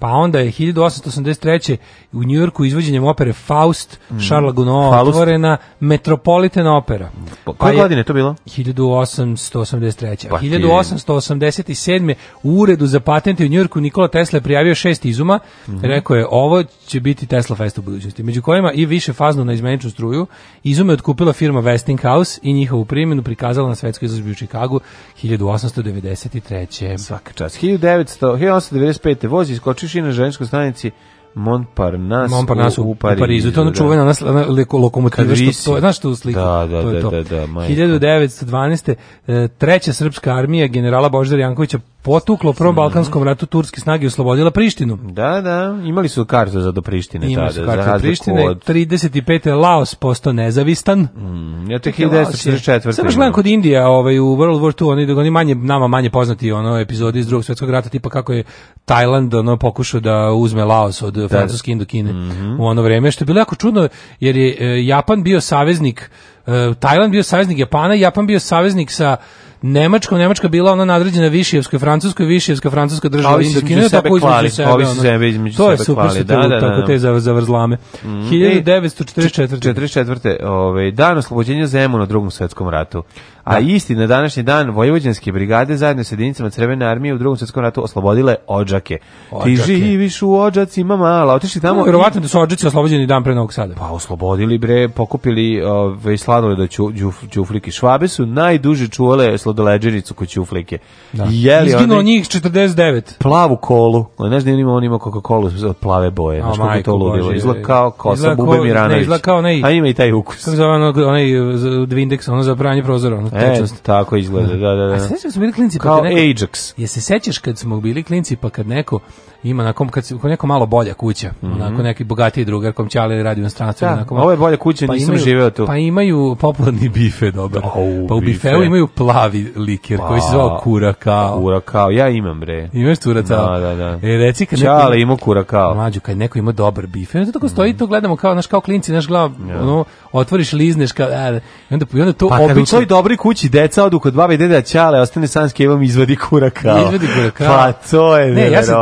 Pa onda je 1883. u Njujorku izvođenjem opere Faust, mm. Charles Gounod otvorena Metropolitan opera. Po, pa koje pa godine to bilo? 1883. Pa 1887. u uredu za patente u Njujorku Nikola Tesla je prijavio šest izuma. Mm. Rekao je, ovo će biti Tesla Fest u budućnosti. Među kojima i više fazno na izmeničnu struju. Izume je otkupila firma Westinghouse i njihovu primjenu prikazala na svetskoj izložbi u Čikagu 1893. Svaka čast. 1900, 1895. vozi iskočiš završi na ženskoj stanici Montparnasse, Montparnasse u, u, Parizu. Parizu. To je ono da. čuvena ona, ona lokomotiva što to je, znaš tu sliku? Da, da, to je da, to. da, da, da 1912. E, treća srpska armija generala Boždara Jankovića potuklo u Prvom Balkanskom ratu turske snage oslobodila Prištinu. Da, da, imali su kartu za do Prištine imali tada, kartu za Prištine. Od... 35. Laos postao nezavistan. Mm, ja te 1944. Samo gledam kod Indija, ovaj u World War II, oni oni manje nama manje poznati ono epizodi iz Drugog svjetskog rata, tipa kako je Tajland ono pokušao da uzme Laos od da. Francuske Indokine mm -hmm. u ono vreme, što je bilo jako čudno jer je e, Japan bio saveznik e, Tajland bio saveznik Japana, Japan bio saveznik sa Nemačka, Nemačka bila ona nadređena Višijevskoj, Francuskoj, Višijevska, Francuska država Ovi Indokine, tako između sebe. Ovi se sebe između to sebe je super, kvali, da, da, da, tako da, da. te zavrzlame. Mm. 1944. 44. Ovaj, dan oslobođenja Zemuna u drugom svetskom ratu a da. isti na današnji dan vojvođanske brigade zajedno sa jedinicama Crvene armije u drugom svetskom ratu oslobodile Odžake. Ti živiš u Odžacima mala, otišli tamo. No, Vjerovatno da su Odžaci oslobođeni dan pre Novog Sada. Pa oslobodili bre, pokupili i ovaj, sladole da ću, đuf, Ćuflike. Švabe su najduže čuvale sladoleđenicu kod Ćuflike. Da. Jeli Izginulo oni... njih 49. Plavu kolu. Ne Znaš da ima on ima Coca-Cola od plave boje. Znaš kako to ludilo. Izgleda kao kosa izla Bube Miranović. Ne, izgleda onaj... A ima i taj ukus. Kako zove onaj eh, Dvindex, ono za pranje prozora. Ono tačnost. E, tako izgleda, da, da, da. A sećaš smo bili klinci, pa Kao Ajax. Je se sećaš kad smo bili klinci, pa kad neko ima na kom kad se neko malo bolja kuća, mm -hmm. onako neki bogatiji drugar kom ćale radi u stranstvu, da, onako. Malo, ovo je bolja kuća, pa nisam živeo tu. Pa imaju popularni bife dobar. Oh, pa u bife. imaju plavi liker pa, koji se zove pa, kurakao. Kurakao, ja imam bre. Imaš kurakao? Da, da, da. E reci kad ćale neko, ima kurakao. Mlađu kad neko ima dobar bife, onda tako stoji mm -hmm. to gledamo kao naš kao klinci, naš glava, ja. ono otvoriš lizneš kao a, e, onda onda to pa, obično. u toj dobroj kući deca odu kod babe i deda ćale, ostane sanski imam izvadi kurakao. Izvadi kurakao. Pa to je ne, ja sam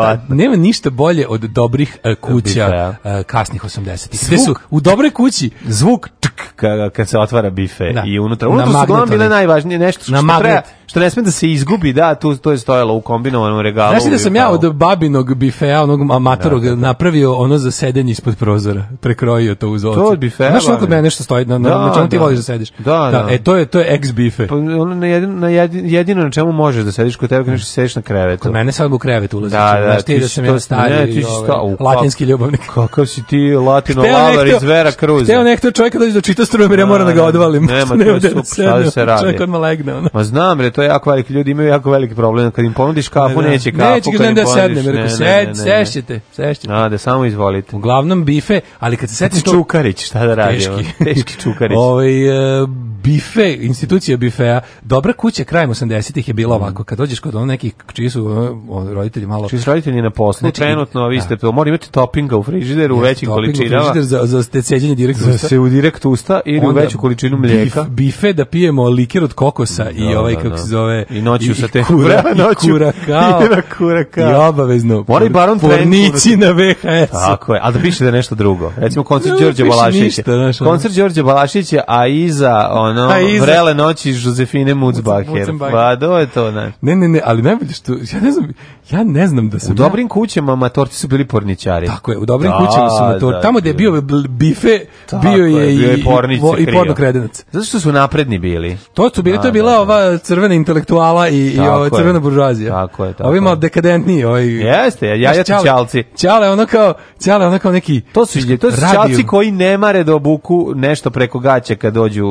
nema ništa bolje od dobrih uh, kuća uh, kasnih 80-ih. Gde su u dobroj kući zvuk kada kad se otvara bife da. i unutra unutra na su uglavnom bile najvažnije nešto što, na što treba što ne sme da se izgubi da tu to je stojalo u kombinovanom regalu Znaš da sam ja od babinog bifea onog amatorog da, da, da. napravio ono za sedenje ispod prozora prekrojio to uz oce To je bifea Znaš kako mene nešto stoji na na, da, na čemu ti da. voliš da sediš da, da, da, e to je to je ex bife Pa ono na jedino na jedino na čemu možeš da sediš kod tebe kad nešto sediš na krevetu Kod mene sad u krevet ulazi da, da, ti da sam ja stari ovaj, latinski ljubavnik Kakav si ti latino lavar iz Vera Cruz Teo nekto čovjek dođe do čita strujom jer ja moram da ga odvalim. Nema, to je super, šta da se radi. Čovjek odmah legne. Ono. Ma znam, bre, to je jako veliki, ljudi imaju jako veliki problem. Kad im ponudiš kapu, ne, da. neće kapu. Neće gledam da sednem, jer sed, sešćete, sešćete. Ade, samo izvolite. Uglavnom bife, ali kad se setiš Čukarić, šta da radi? Teški. Teški Čukarić. Ovaj, e, bife, institucija bifea, dobra kuća krajem 80-ih je bila ovako, kad dođeš kod ono nekih čiji su roditelji malo... Čiji su roditelji na poslu, znači, trenutno, vi ste, da. mora imati toppinga u frižideru u većim količinama. Topping u frižider za, za stecenjenje direktusa. Za se u direktusa usta ili u veću količinu mlijeka. bife da pijemo likir od kokosa da, i da, ovaj, da, kako se zove, i noću sa te kura, i noću, i kurakao, i, kurakao. i obavezno. Mora i baron Fornici da na VHS. Tako je, ali da piše da nešto drugo. Recimo koncert Đorđe Balašića. Koncert Đorđe Balašića, a iza ono, a iza... vrele noći Žozefine Mucbacher. Pa do je to, ne. Ne, ne, ne, ali najbolje što, ja ne znam, ja ne znam da se... U dobrim kućama matorci su bili porničari. Tako je, u dobrim da, kućama su matorci. Tamo gde je bio bife, bio je i pornice i, i porno kredenac. Zato što su napredni bili. To su bili, da, to je da, bila da, da. ova crvena intelektuala i, i ova crvena je. buržuazija. Tako je, tako Ovi malo dekadentni, Ovaj, Jeste, ja, ja čalci. Čale ono kao, čale ono kao neki... To su, to su čalci koji ne mare da obuku nešto preko gaće kad dođu,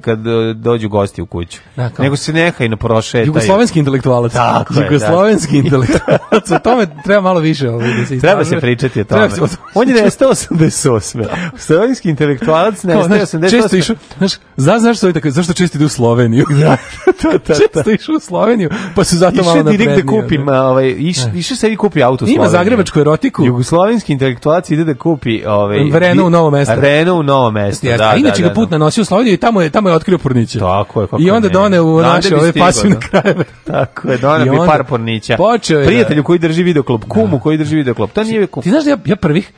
kad dođu gosti u kuću. Da, Nego se nehaj na prošetaju. Jugoslovenski intelektualac. Tako da. Jugoslovenski intelektualac. O tome treba malo više. Ovaj, da se treba se pričati o tome. On je nestao 88. Slovenski intelektualac 17, često išao, znaš, znaš zašto, tako, zašto često idu u Sloveniju? da, to, da, da, često da. išao u Sloveniju, pa se zato malo naprednije. Išao da kupim, ovaj, iš, išao se i kupi auto u Sloveniju. Ima zagrebačku erotiku. Jugoslovenski intelektualac ide da kupi... Ovaj, Renault u novo mesto. Renault u novo mesto, da, da. A inače da, ga put nanosio u Sloveniju i tamo je, tamo je otkrio porniće. Tako je, kako I onda done u naše ove pasivne krajeve. Tako je, done bi par pornića. Prijatelju koji drži videoklop, kumu koji drži videoklop. To nije... Ti znaš da ja, ja prvih,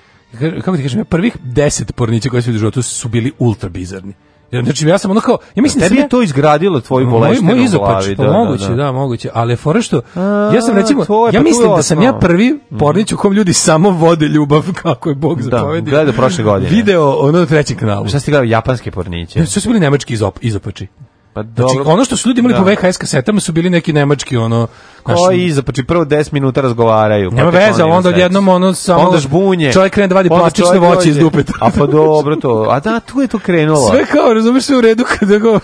kako ti kažem, prvih 10 pornića koji su u životu su bili ultra bizarni. Ja, znači ja sam ono kao ja mislim da tebi je to izgradilo tvoju bolest moj, moj izopač, glavi, da, pa da, moguće, da, da. da, moguće, ali fora što ja sam recimo tvoje, pa ja mislim da sam ja prvi mhm. pornić u kom ljudi samo vode ljubav kako je Bog da, zapovedio Da, gledao prošle godine. Video ono na trećem kanalu. Šta ste gledali japanske porniće? Ja, su bili nemački izop, izopači. Pa znači, dobro. Znači, ono što su ljudi imali da. po VHS kasetama su bili neki nemački ono naš... i za pa prvo 10 minuta razgovaraju. Nema pa veze, ali onda odjednom ono samo onda žbunje. Čovek krene da vadi plastične voće iz dupeta. A pa dobro to. A da, tu je to krenulo. Sve kao, razumeš sve u redu kada go. E,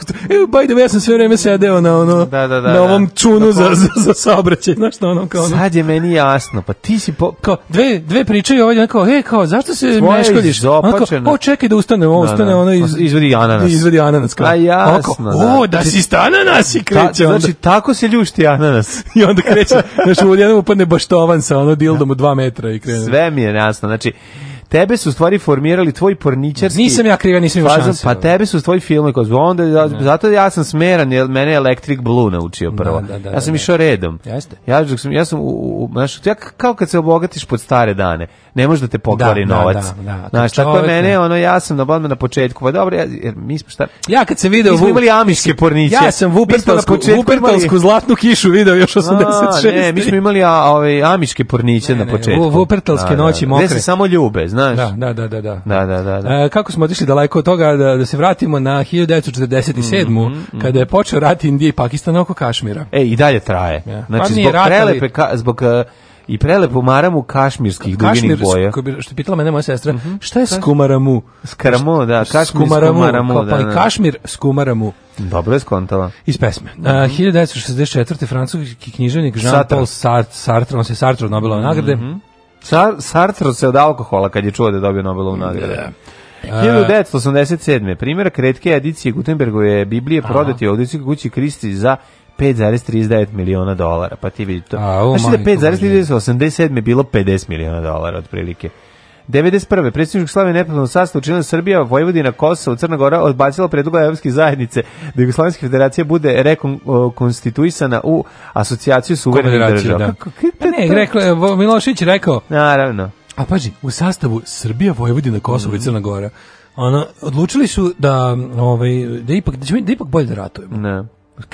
by the way, ja sam sve vreme sedeo na ono da, da, da, na da. ovom čunu da, za, za za saobraćaj, znaš što ono kao. Ono. Sad je meni jasno, pa ti si po... kao dve dve priče i ovaj onako, ej, kao zašto se meškoljiš? Onako, o čekaj da, da ustane, ustane da. ono iz izvadi ananas. Izvadi ananas kao. A pa jasno da si stana nas i kreće. Ta, znači, tako se ljušti ananas. I onda kreće, znači, u jednom upadne baštovan sa ono dildom od dva metra i krene. Sve mi je jasno, znači, tebe su stvari formirali tvoj porničarski. Nisam ja kriva, nisam imao šanse. Pa tebe su tvoji filmovi koji onda ja, zato ja sam smeran jer mene Electric Blue naučio da, prvo. Da, da, da, ja sam da. išao redom. Jeste. Ja sam ja sam znači u, ja kao kad se obogatiš pod stare dane, ne može da te pokvari da, novac. Znaš, tako je mene, ono ja sam na na početku, pa dobro, ja, jer mi smo šta? Ja kad se video mi smo imali amiške porniče. Ja sam Vupertalsku, Vupertalsku zlatnu kišu video još 86. Ne, mi smo imali a, ove amiške porniče na početku. Vupertalske noći mokre. Gde samo ljube, znaš znaš. Da, da, da, da, da. da. da, da, da. E, kako smo otišli daleko od toga da, da se vratimo na 1947. Mm, mm, kada je počeo rat Indije i Pakistana oko Kašmira. E, i dalje traje. Ja. Znači, zbog prelepe, ka, zbog uh, i prelepu maramu kašmirskih Kašmir, duginih boja. Kašmir, što je pitala mene moja sestra, mm -hmm. šta je skumaramu? Skaramo, da, kašmir skumaramu, skumaramu da, kao, da, pa da, da. i kašmir skumaramu. Dobro je skontala. Iz pesme. E, mhm. Uh, 1964. francuski književnik Jean-Paul Sartre, Sartre, on se Sartre od Nobelove nagrade, mm -hmm Car, Sartre se od alkohola kad je čuo da je dobio Nobelovu nagradu. Yeah. 1987. Primjerak redke edicije Gutenbergove Biblije prodati u audijskoj kući Kristi za 5,39 miliona dolara. Pa ti vidi to. A, o, znači da 5,37 je bilo 50 miliona dolara otprilike. 91. predsjednik slave nepotpuno sastav učinila Srbija, Vojvodina, Kosovo, Crna Gora odbacila predloga Evropske zajednice da Jugoslavijska federacija bude rekonstituisana u asocijaciju suverenih država. Da. Kako, pa ne, rekla, Milošić rekao. Naravno. A paži, u sastavu Srbija, Vojvodina, Kosovo mm -hmm. i Crna Gora, ona, odlučili su da, ovaj, da ipak, da, ćemo, da ipak bolje da ratujemo. Ne da.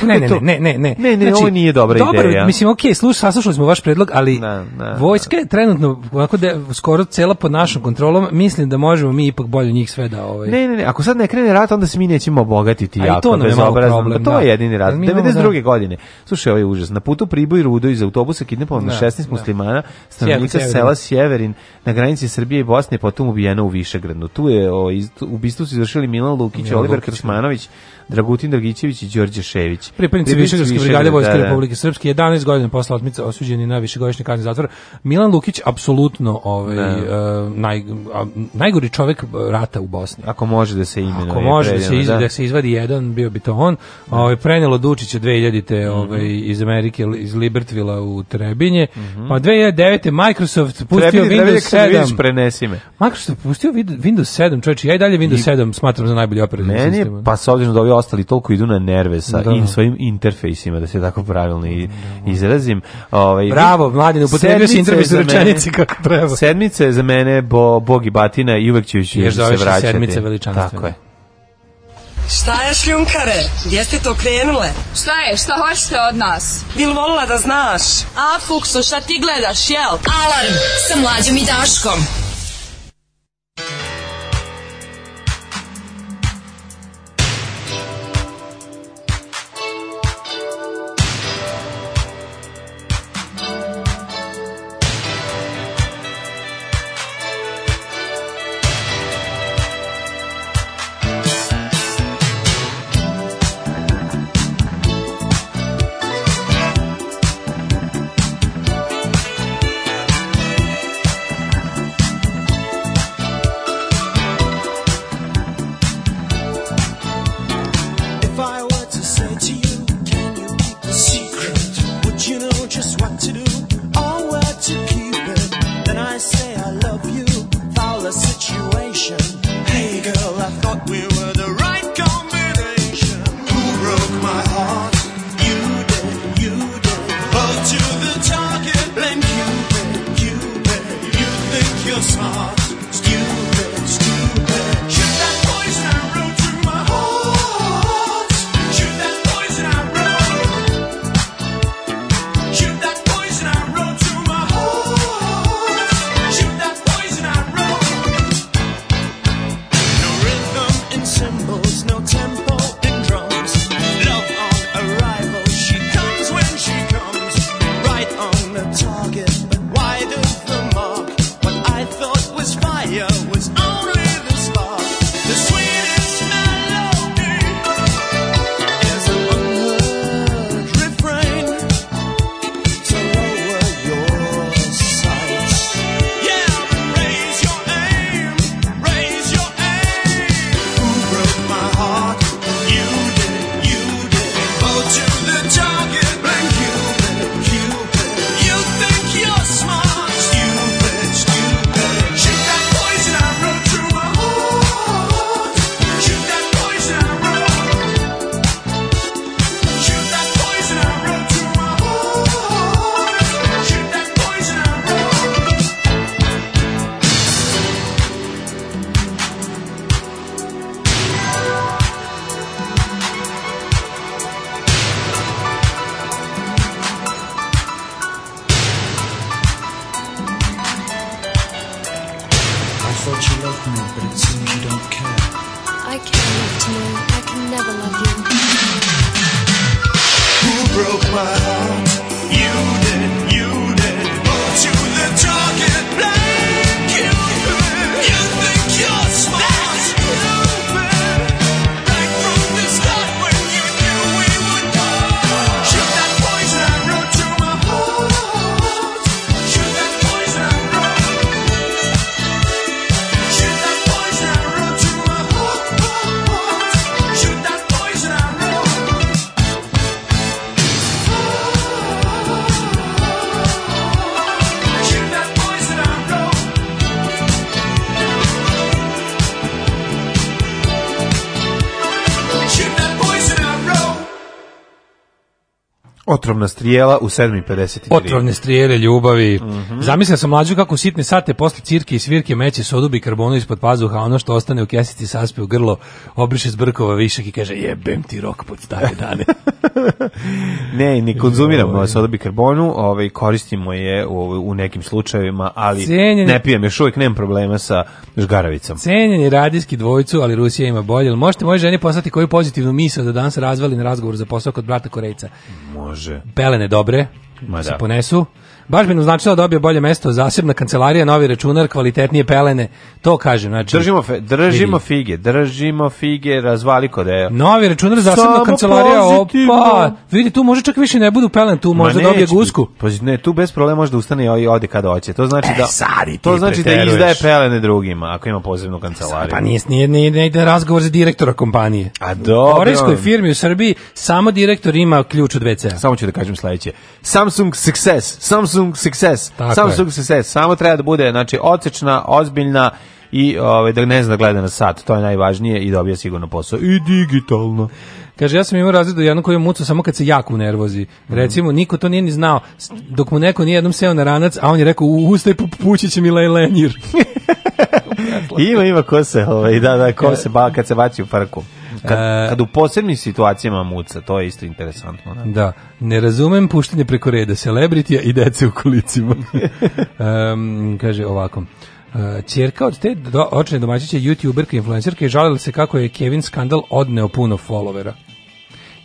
Ne, ne, ne, ne, ne. Ne, ne, znači, ovo nije dobra dobro, ideja. Mislim, okej, okay, sluš, saslušali smo vaš predlog, ali na, da, na, da, da. vojska je trenutno, onako da skoro cela pod našom kontrolom, mislim da možemo mi ipak bolje njih sve da... Ovaj... Ne, ne, ne, ako sad ne krene rat, onda se mi nećemo obogatiti A jako. to nam je problem, pa To je jedini rat. 92. Da. godine. Slušaj, ovo ovaj je užas. Na putu Priboj Rudo iz autobusa kidnapovan na 16 da. muslimana, stanovnika sela Sjeverin, na granici Srbije i Bosne, potom ubijeno u Višegradu. Tu je o, iz, ubistvu su izvršili Milan Lukić, Oliver Krasmanović, Dragutin Dragićević i Đorđe Šević. Pripadnici Višegradske brigade Vojske da, da. Republike Srpske 11 godina posle otmice osuđeni na višegodišnji kazni zatvora. Milan Lukić apsolutno ovaj uh, naj, a, najgori čovek rata u Bosni. Ako može da se imenuje. Ako može da se izvadi, da. da. se izvadi jedan, bio bi to on. Ovaj prenelo Dučića 2000-te mhm. ovaj iz Amerike iz Libertvila u Trebinje. Mm -hmm. Pa 2009 Microsoft pustio Trebinje, Windows 7. Vidiš, prenesi me. Microsoft pustio Windows 7, čoveče, ja i dalje Windows I, 7 smatram za najbolji operativni sistem. Meni pa s obzirom da ovaj ostali toliko idu na nerve sa da, da. in svojim interfejsima, da se tako pravilno i, da, da, izrazim. Ovaj, Bravo, mladine, upotrebio si interfejs u rečenici kako treba. Sedmice za mene bo, bog i batina i uvek ću još se vraćati. sedmice veličanstvene. Tako je. Šta je šljunkare? Gdje ste to krenule? Šta je? Šta hoćete od nas? Bil volila da znaš? A, Fuksu, šta ti gledaš, jel? Alarm sa mlađom i Daškom. otrovna strijela u 7.53. Otrovne strijele ljubavi. Mm -hmm. Zamislio sam mlađu kako sitne sate posle cirke i svirke meće sodu bikarbonu ispod pazuha, ono što ostane u kesici saspe u grlo, obriše zbrkova brkova višak i kaže jebem ti rok pod stare dane. ne, ne konzumiramo sodu bikarbonu, ovaj, koristimo je u, u nekim slučajevima, ali Cijenjeni... ne pijem, još uvijek nemam problema sa žgaravicom. Cenjeni radijski dvojicu, ali Rusija ima bolje. Možete moje ženi poslati koju pozitivnu misao da danas razvali na razgovor za posao kod brata Korejca? Može pelene dobre, Ma da se da. ponesu. Baš bi značilo da dobije bolje mesto, zasebna kancelarija, novi računar, kvalitetnije pelene. To kažem, znači držimo fe, držimo fige, držimo fige, razvali kodeja. Novi računar, zasebna Samo kancelarija, pozitivno. opa. Vidi, tu može čak više ne budu pelen, tu možda dobije gusku. Pozit, pa ne, tu bez problema može da ustane i ode kada hoće. To znači e, da to znači da izdaje pelene drugima ako ima posebnu kancelariju. Pa nije nije, nije, nije, nije razgovor za direktora kompanije. A dobro. U korejskoj firmi u Srbiji samo direktor ima ključ od WC-a. Samo ću da kažem sledeće. Samsung success, Samsung success, Tako Samsung je. success. Samo treba da bude, znači, odsečna, ozbiljna, i ovaj da ne zna da gleda na sat, to je najvažnije i dobija sigurno posao i digitalno. Kaže ja sam imao razred do jednog koji je mucao samo kad se jako nervozi. Mhm. Recimo niko to nije ni znao dok mu neko nije jednom seo na ranac, a on je rekao ustaj pući će mi lejlenjir. ima ima ko se, ovaj da da ko se ba kad se baci u parku. Kad, e, kad u posebnim situacijama muca, to je isto interesantno. Ne? Da, ne razumem puštenje preko reda celebritija i dece u kolicima. um, kaže ovako. Uh, e, Čerka od te do, očne domaćiće youtuberka influencerke žalila se kako je Kevin skandal odneo puno followera.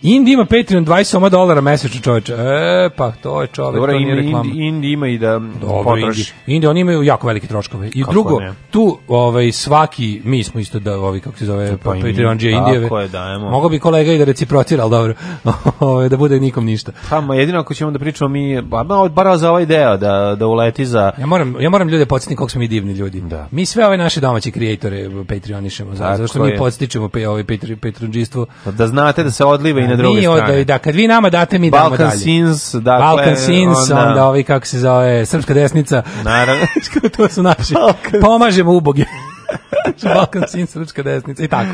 Indi ima Patreon 20 dolara mesečno, čoveče. E, pa to je čovek, Dobro, to nije reklama. Indi, Indi ima i da Dobro, potroši. Indi, Indi, oni imaju jako velike troškove. I kako drugo, ne? tu ovaj, svaki, mi smo isto da, ovi, kako se zove, pa, Patreon G Indijeve. Tako je, dajemo. Mogao bi kolega i da reciprocira, ali dobro, ovaj, da bude nikom ništa. Pa, jedino ako ćemo da pričamo mi, ba, bar za ovaj deo, da, da uleti za... Ja moram, ja moram ljude podsjetiti koliko smo mi divni ljudi. Da. Mi sve ove naše domaće kreatore Patreonišemo, zato što mi podstičemo pe, ovaj Patreonđistvo. Pa da znate da se odliva i na druge strane. Odoj, da, kad vi nama date, mi Balkan damo dalje. Sins, dakle, Balkan Sins, onda, ovi, kako se zove, Srpska desnica. Naravno. to su naši. Balkan. Pomažemo uboge. Znači, Balkan Sins, srpska desnica i tako.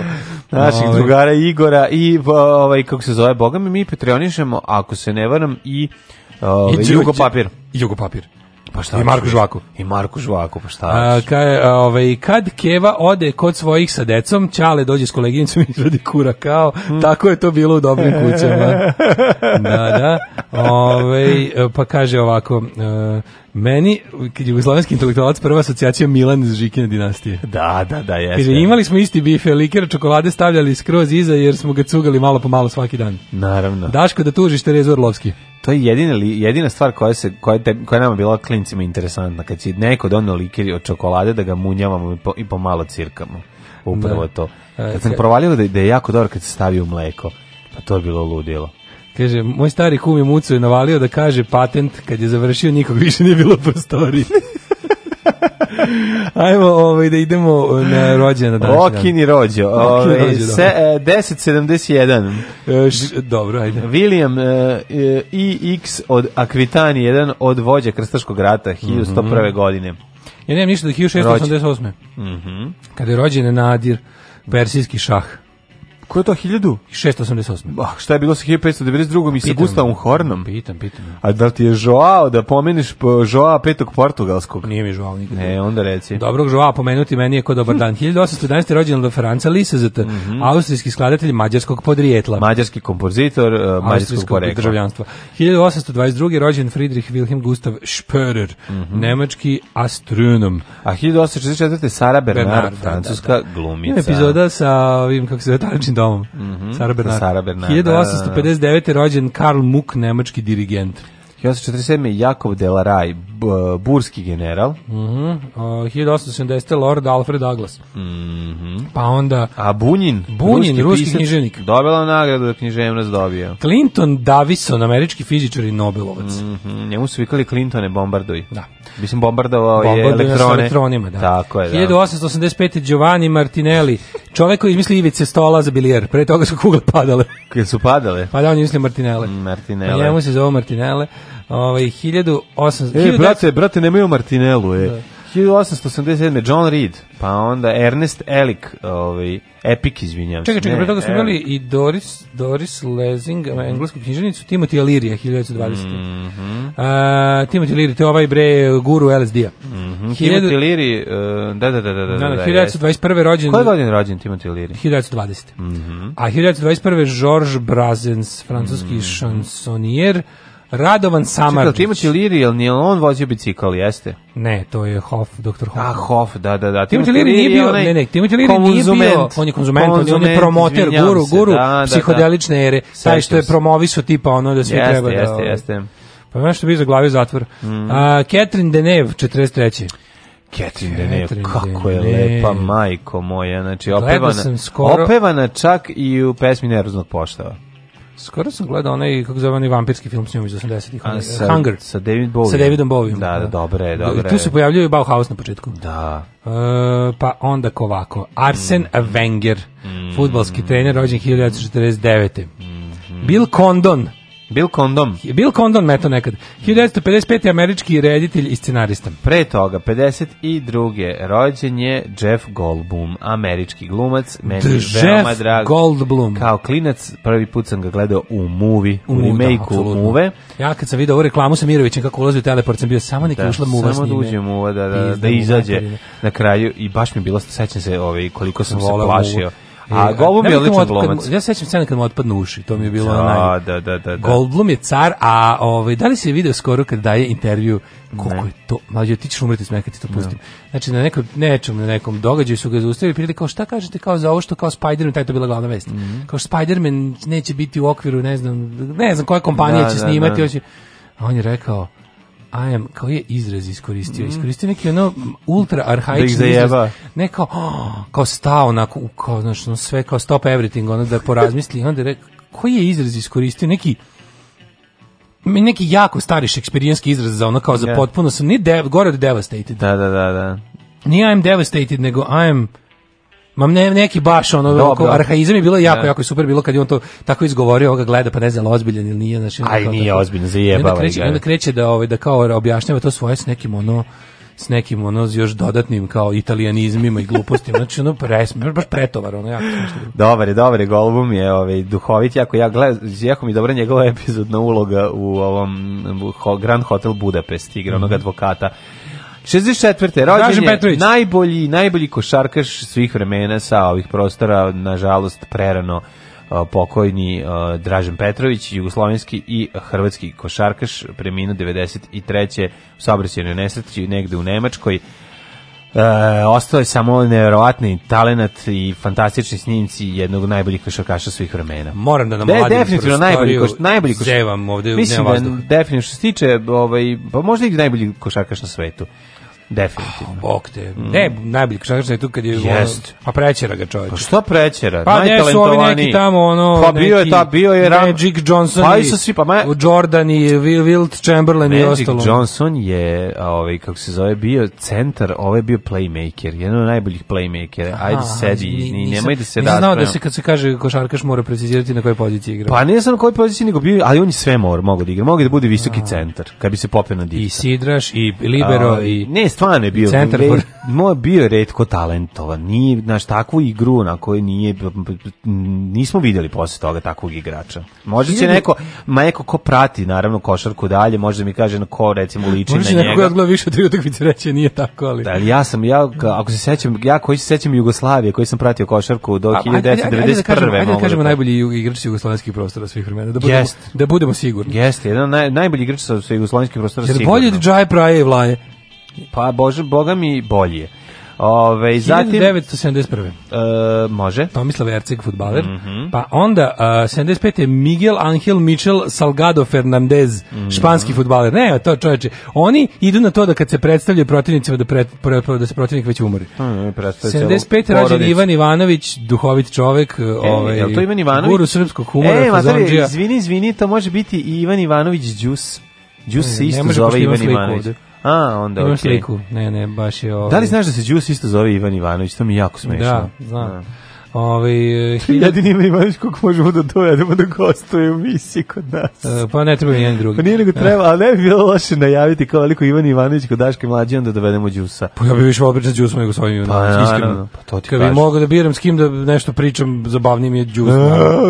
Naših Ove. Ovaj. drugara Igora i ovaj kako se zove, boga mi mi patronišemo, ako se ne varam i ovaj jugo papir. Jugo papir. Pa šta? I Marko Žvaku. I Marko Žvaku, pa šta? A, ka, ovaj, kad Keva ode kod svojih sa decom, Čale dođe s koleginicom i izradi kura kao, mm. tako je to bilo u dobrim kućama. da, da. Ove, ovaj, pa kaže ovako, uh, Meni, kad je jugoslovenski intelektualac, prva asocijacija Milan iz Žikine dinastije. Da, da, da, jeste. Kada imali smo isti bife, likera čokolade stavljali skroz iza jer smo ga cugali malo po malo svaki dan. Naravno. Daško da tužiš Terezu Orlovski. To je jedina, jedina stvar koja, se, koja, te, koja nama bila klincima interesantna, kad si neko donio likeri od čokolade da ga munjavamo i, po, i pomalo cirkamo. Upravo da. to. Kad e, sam provalio da, da je jako dobro kad se stavi u mleko, pa to je bilo ludilo. Kaže, moj stari kum je mucu je navalio da kaže patent, kad je završio nikog više nije bilo prostorije. Ajmo ovaj, da idemo na rođena danas. Okini rođo. Ove, rođe, 1071. dobro, ajde. William e, EX e od Akvitani, jedan od vođa Krstaškog rata, 1101. Mm -hmm. godine. Ja nemam ništa do 1688. Mm -hmm. Kada je rođen Nadir, persijski šah. Ko je to 1000? Bah, šta je bilo sa 1592. i sa Gustavom Hornom? Pitam, pitam. A da ti je Joao da pomeniš po Joao petog portugalskog? Nije mi Joao nikad. Ne, onda reci. Dobrog Joao pomenuti meni je kod dobar dan. 1811. rođen do Franca Lisezet, mm -hmm. austrijski skladatelj mađarskog podrijetla. Mađarski kompozitor uh, mađarskog porekla. državljanstva. 1822. rođen Friedrich Wilhelm Gustav Spörer, mm -hmm. nemački astronom. A 1864. Sara Bernard, Bernard da, francuska da, da. glumica. Ima epizoda sa ovim, kako se zove, domom. Mm -hmm. Sara Bernard. Sara Bernard. 1859. Da, da, da. je rođen Karl Muck, nemački dirigent. 1847. je Jakov Delaraj, burski general. Mm -hmm. Uh, 1870. Lord Alfred Douglas. Mm -hmm. Pa onda... A Bunjin? Bunjin, ruski, ruski pisac, književnik. Dobila nagradu da književnost dobija. Clinton Davison, američki fizičar i Nobelovac. Mm -hmm. Njemu su vikali Clintone, bombarduj. Da. Mislim, bombardovao je elektrone. elektronima, da. Tako je, da. 1885. Giovanni Martinelli, Čovek koji izmisli ivice stola za bilijer, pre toga su kugle padale. Kad su padale? Pa da, on je mislio Martinele. Martinele. Pa njemu se zove Martinele. Ovaj 1800 E, 19... brate, brate, nemaju Martinelu, e. Da. 1887. John Reed, pa onda Ernest Elik, ovaj, Epic, izvinjam se. Čekaj, čekaj, pre toga smo imali i Doris, Doris Lessing, mm -hmm. englesku knjiženicu, Timothy Leary, 1920. Mm -hmm. A, Timothy Leary, to je ovaj bre guru LSD-a. Mm -hmm. 1000... Timothy Leary, uh, da, da, da, da, da, da, da 1921. Da, rođen. Koje godine rođen Timothy Leary? 1920. Mm -hmm. A 1921. George Brazens, francuski mm -hmm. šansonijer, Radovan Samarđić. Čekaj, Timothy Leary, jel nije on vozio bicikl, jeste? Ne, to je Hof, doktor Hof. A, ah, Hof, da, da, da. Timothy Leary nije bio, ne, ne, Timothy Leary nije bio, on je konzument, konzument on je promoter, guru, se, guru da, psihodelične da, da. ere, taj što je promovisu tipa ono da svi jeste, treba da... Jeste, ovaj- jeste, Pa znaš što bi za glavi zatvor. Mm. A, Catherine Deneuve, 43. Catherine Deneuve, kako je lepa, majko moja, znači opevana, opevana čak i u pesmi Nervoznog poštava. Skoro sam gledao onaj, kako zove onaj vampirski film s njom iz 80-ih, Hunger. Sa David Bowie. Sa Davidom Bowie. Da, da, dobro da. je, dobro je. Tu se pojavljuje Bauhaus na početku. Da. E, pa onda kovako. Arsen mm. Wenger, mm. futbalski trener, rođen 1949. Mm. Mm-hmm. Bill Condon, Bill Condon. Bill Condon meto nekad. 1955. američki reditelj i scenarista. Pre toga, 52. rođen je Jeff Goldblum, američki glumac, meni je veoma drag. Goldblum. Kao klinac, prvi put sam ga gledao u movie, u, u da, remake-u movie. Ja kad sam video ovu reklamu sa Mirovićem kako ulazi u teleport, sam bio samo neka da, ušla Muva Samo da uđe Muva, da, da, da izađe na kraju i baš mi bilo, sećam se ovaj, koliko sam Vola se plašio. Muvu A Goldblum e, je odličan glumac. Ja sećam scene kad mu otpadnu uši, to mi je bilo da, onaj. Da, da, da, da. Goldblum je car, a ovaj da li se video skoro kad daje intervju koliko je to, mlađe, ti ćeš umreti smeka, ti to da. pustim. Znači, na nekom, nečem, na nekom događaju su ga zaustavili, pitali kao šta kažete kao za ovo što kao Spider-Man, taj to bila glavna vest. Mm -hmm. Kao Spider-Man neće biti u okviru, ne znam, ne znam koja kompanija da, će da, snimati, da. Hoće, a on je rekao, I am, koji je izraz iskoristio, mm. iskoristio neki ono ultra arhaični da izraz, ne kao, oh, kao stao onako, kao, znaš, no, sve kao stop everything, ono da porazmisli, onda rekao, koji je izraz iskoristio, neki, neki jako stari šekspirijanski izraz za ono kao za yeah. potpuno sam, nije de, gore od devastated. Da, da, da, da. Nije I am devastated, nego I am Mam ne, neki baš ono Dobro. arhaizam je bilo jako, ja. Da. jako super bilo kad je on to tako izgovorio, ovoga gleda pa ne znam ozbiljan ili nije, znači. Aj nije ozbiljan, zajebava. Onda kreće, onda kreće da ovaj da kao objašnjava to svoje s nekim ono s nekim ono još dodatnim kao italijanizmima i glupostima. Znači ono presme, baš pretovar ono jako smešno. Dobar je, dobar je Golbum je ovaj duhovit jako ja gledam jako mi dobra njegova epizodna uloga u ovom Grand Hotel Budapest igra mm -hmm. onog mhm. advokata 64. rođen je Petrović. najbolji, najbolji košarkaš svih vremena sa ovih prostora, nažalost, prerano pokojni Dražen Petrović, jugoslovenski i hrvatski košarkaš, preminuo 93. u saobraćajnoj nesreći negde u Nemačkoj. E, ostao je samo neverovatni talenat i fantastični snimci jednog najboljih košarkaša svih vremena. Moram da nam De, definitivno najbolji koš, najbolji koš, zevam ovde u Mislim da definitivno što se tiče ovaj pa možda i najbolji košarkaš na svetu. Definitivno. Oh, bok te. Mm. Ne, najbolji košarkaš na tu kad je Jest. Ono, pa prećera ga čovjek. Pa šta prećera? Pa Najtalentovaniji. Pa neki tamo ono Pa bio je ta bio je Ram Johnson. Pa i sa svi pa ma... Jordan i Wilt Chamberlain Magic i ostalo. Magic Johnson je ovaj kako se zove bio centar, ovaj je bio playmaker, jedan od najboljih playmakera. Ajde Aha, sedi, ni, ni nemoj da se da. Znao da se kad se kaže košarkaš mora precizirati na kojoj poziciji igra. Pa ne znam kojoj poziciji nego bio, ali on je sve mora, mogu da igra, mogu da bude visoki centar, kad bi se popeo na divca. I sidraš i libero i Ne, stvarno je bio centar moj bio retko talentovan nije naš takvu igru na kojoj nije nismo videli posle toga takvog igrača može će neko ma neko ko prati naravno košarku dalje može mi kaže na ko recimo liči na njega možda više od utakmice reče nije tako ali da, ja sam ja ako se sećam ja koji se sećam Jugoslavije koji sam pratio košarku do 1991 ajde da kažemo da da najbolji igrač jugoslovenskih prostora svih vremena da budemo da budemo sigurni jeste jedan najbolji igrač sa jugoslovenskih prostora sigurno bolje Džaj Praje i Vlaje Pa, bože, boga mi bolje. Ove, zatim, 1971. Uh, e, može. Tomislav Erceg, futbaler. Mm -hmm. Pa onda, uh, e, 75. Miguel Angel Michel Salgado Fernandez, mm -hmm. španski futbaler. Ne, to čovječe. Oni idu na to da kad se predstavljaju protivnicima, da, pre, pre, pre, da se protivnik već umori. Mm, 75. rađen Ivan Ivanović, duhovit čovek. E, ovaj, je to Ivan Ivanović? Guru srpskog humora. E, mater, izvini, izvini, to može biti i Ivan Ivanović Đus. Đus se isto zove Ivan Ivanović. Ovde. A, onda Imam okay. Ne, ne, baš je... Ovaj... Da li ovaj- znaš da se Đus isto zove Ivan Ivanović? To mi je jako da, smešno. Da, znam. Da. Ovaj e, jedini ima Ivanović kog možemo da dovedemo da gostuje u misiji kod nas. E, pa ne treba jedan drugi. Pa nije nego e. treba, ali ne bi bilo loše najaviti kao veliko Ivan Ivanović kod Daške mlađe onda dovedemo Đusa. Pa ja bih više običan Đusa nego sa ovim Ivanović, pa, iskreno. Pa to ti Kad bi mogao da biram s kim da nešto pričam, zabavnije mi je Đus.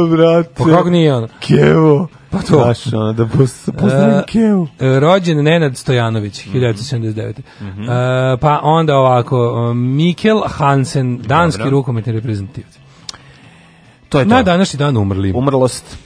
brate. Pa kako nije on? Kevo. Pa to. Daš, ono, da pozdravim da Kevu. Rođen Nenad Stojanović, 1979. Mm -hmm. uh, pa onda ovako, Mikel Hansen, danski rukometni reprezentativ. To je to. Na današnji dan umrli. Umrlost.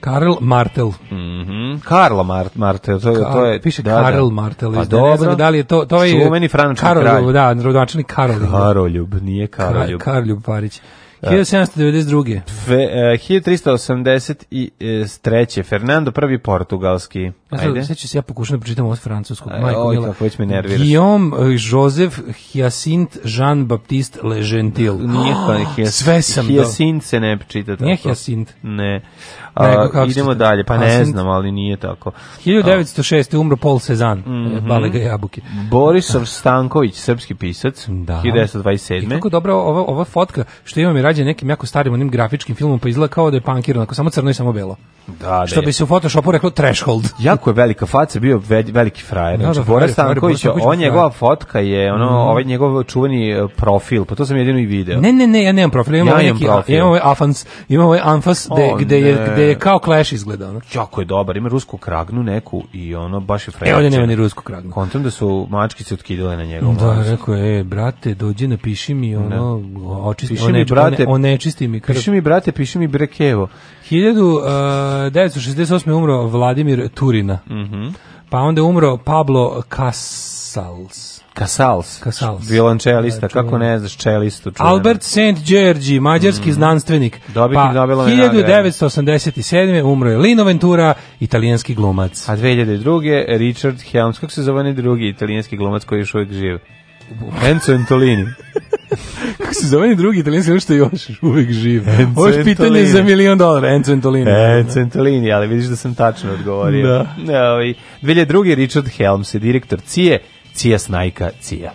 Karl Martel. Mhm. Mm Karlo Mar Martel, to je to je piše da, Karl da. Martel pa iz pa dobro. da li je to to je Čuveni Frančki kralj. Da, rodonačelnik Karl. Karoljub, nije Karoljub. Kar Karljub Parić. 1792. Da. Fe, e, uh, 1383. Fernando I portugalski. Ajde. Ja ću se ja pokušati da pročitam od francuskog. Aj, oj, kako već me nerviraš. Guillaume e, Joseph Hyacinthe Jean-Baptiste Le Gentil. Nije to oh, Hyacinthe. Sve sam Hyacinthe se ne čita tako. Nije Hyacinthe. Ne. A, Nego, idemo ste? dalje, pa ne Hyacinthe. znam, ali nije tako. 1906. umro Paul Cezanne, mm -hmm. E, Balega jabuke. Borisov Stanković, srpski pisac, da. 1927. I kako dobra ova, ova fotka što imam rađen nekim jako starim onim grafičkim filmom, pa izgleda kao da je pankirano, ako samo crno i samo belo. Da, da. Što bi se u Photoshopu reklo threshold. Jako je velika faca, bio veliki frajer. Da, znači, da, Boris Stanković, on da. njegova fotka je ono, mm. ovaj njegov čuveni e, profil, pa to sam jedino i video. Ne, ne, ne, ja nemam profil, imam ja neki, profil. imam ovaj Afans, imam ovaj Anfas, gde, gde, je, gde je kao Clash izgleda. Ono. Jako je dobar, ima rusku kragnu neku i ono, baš je frajer. E, ovdje nema ni rusku kragnu. Kontam da su mačkice otkidile na njegovom. Da, rekao je, brate, dođi, napiši mi ono, očisti, piši mi, brate, brate, onečisti mi krv. Piši mi, brate, piši mi Brekevo. 1968. E, umro Vladimir Turina. Mm -hmm. Pa onda umro Pablo Casals. Casals. Casals. Violončelista, da, kako ne znaš, čelistu. Čudeno. Albert St. Georgi, mađarski mm. znanstvenik. Dobitnik pa, Nobelove 1987. umro je Lino Ventura, italijanski glumac. A 2002. Richard Helms, kako se zove drugi italijanski glumac koji još uvijek živ? Enzo Antolini. Kako se zove drugi italijanski film što je još uvek živ? Ovo je pitanje za milion dolara, Enzo Antolini. ali vidiš da sam tačno odgovorio. Da. 2002. Richard Helms je direktor Cije, Cija Snajka Cija.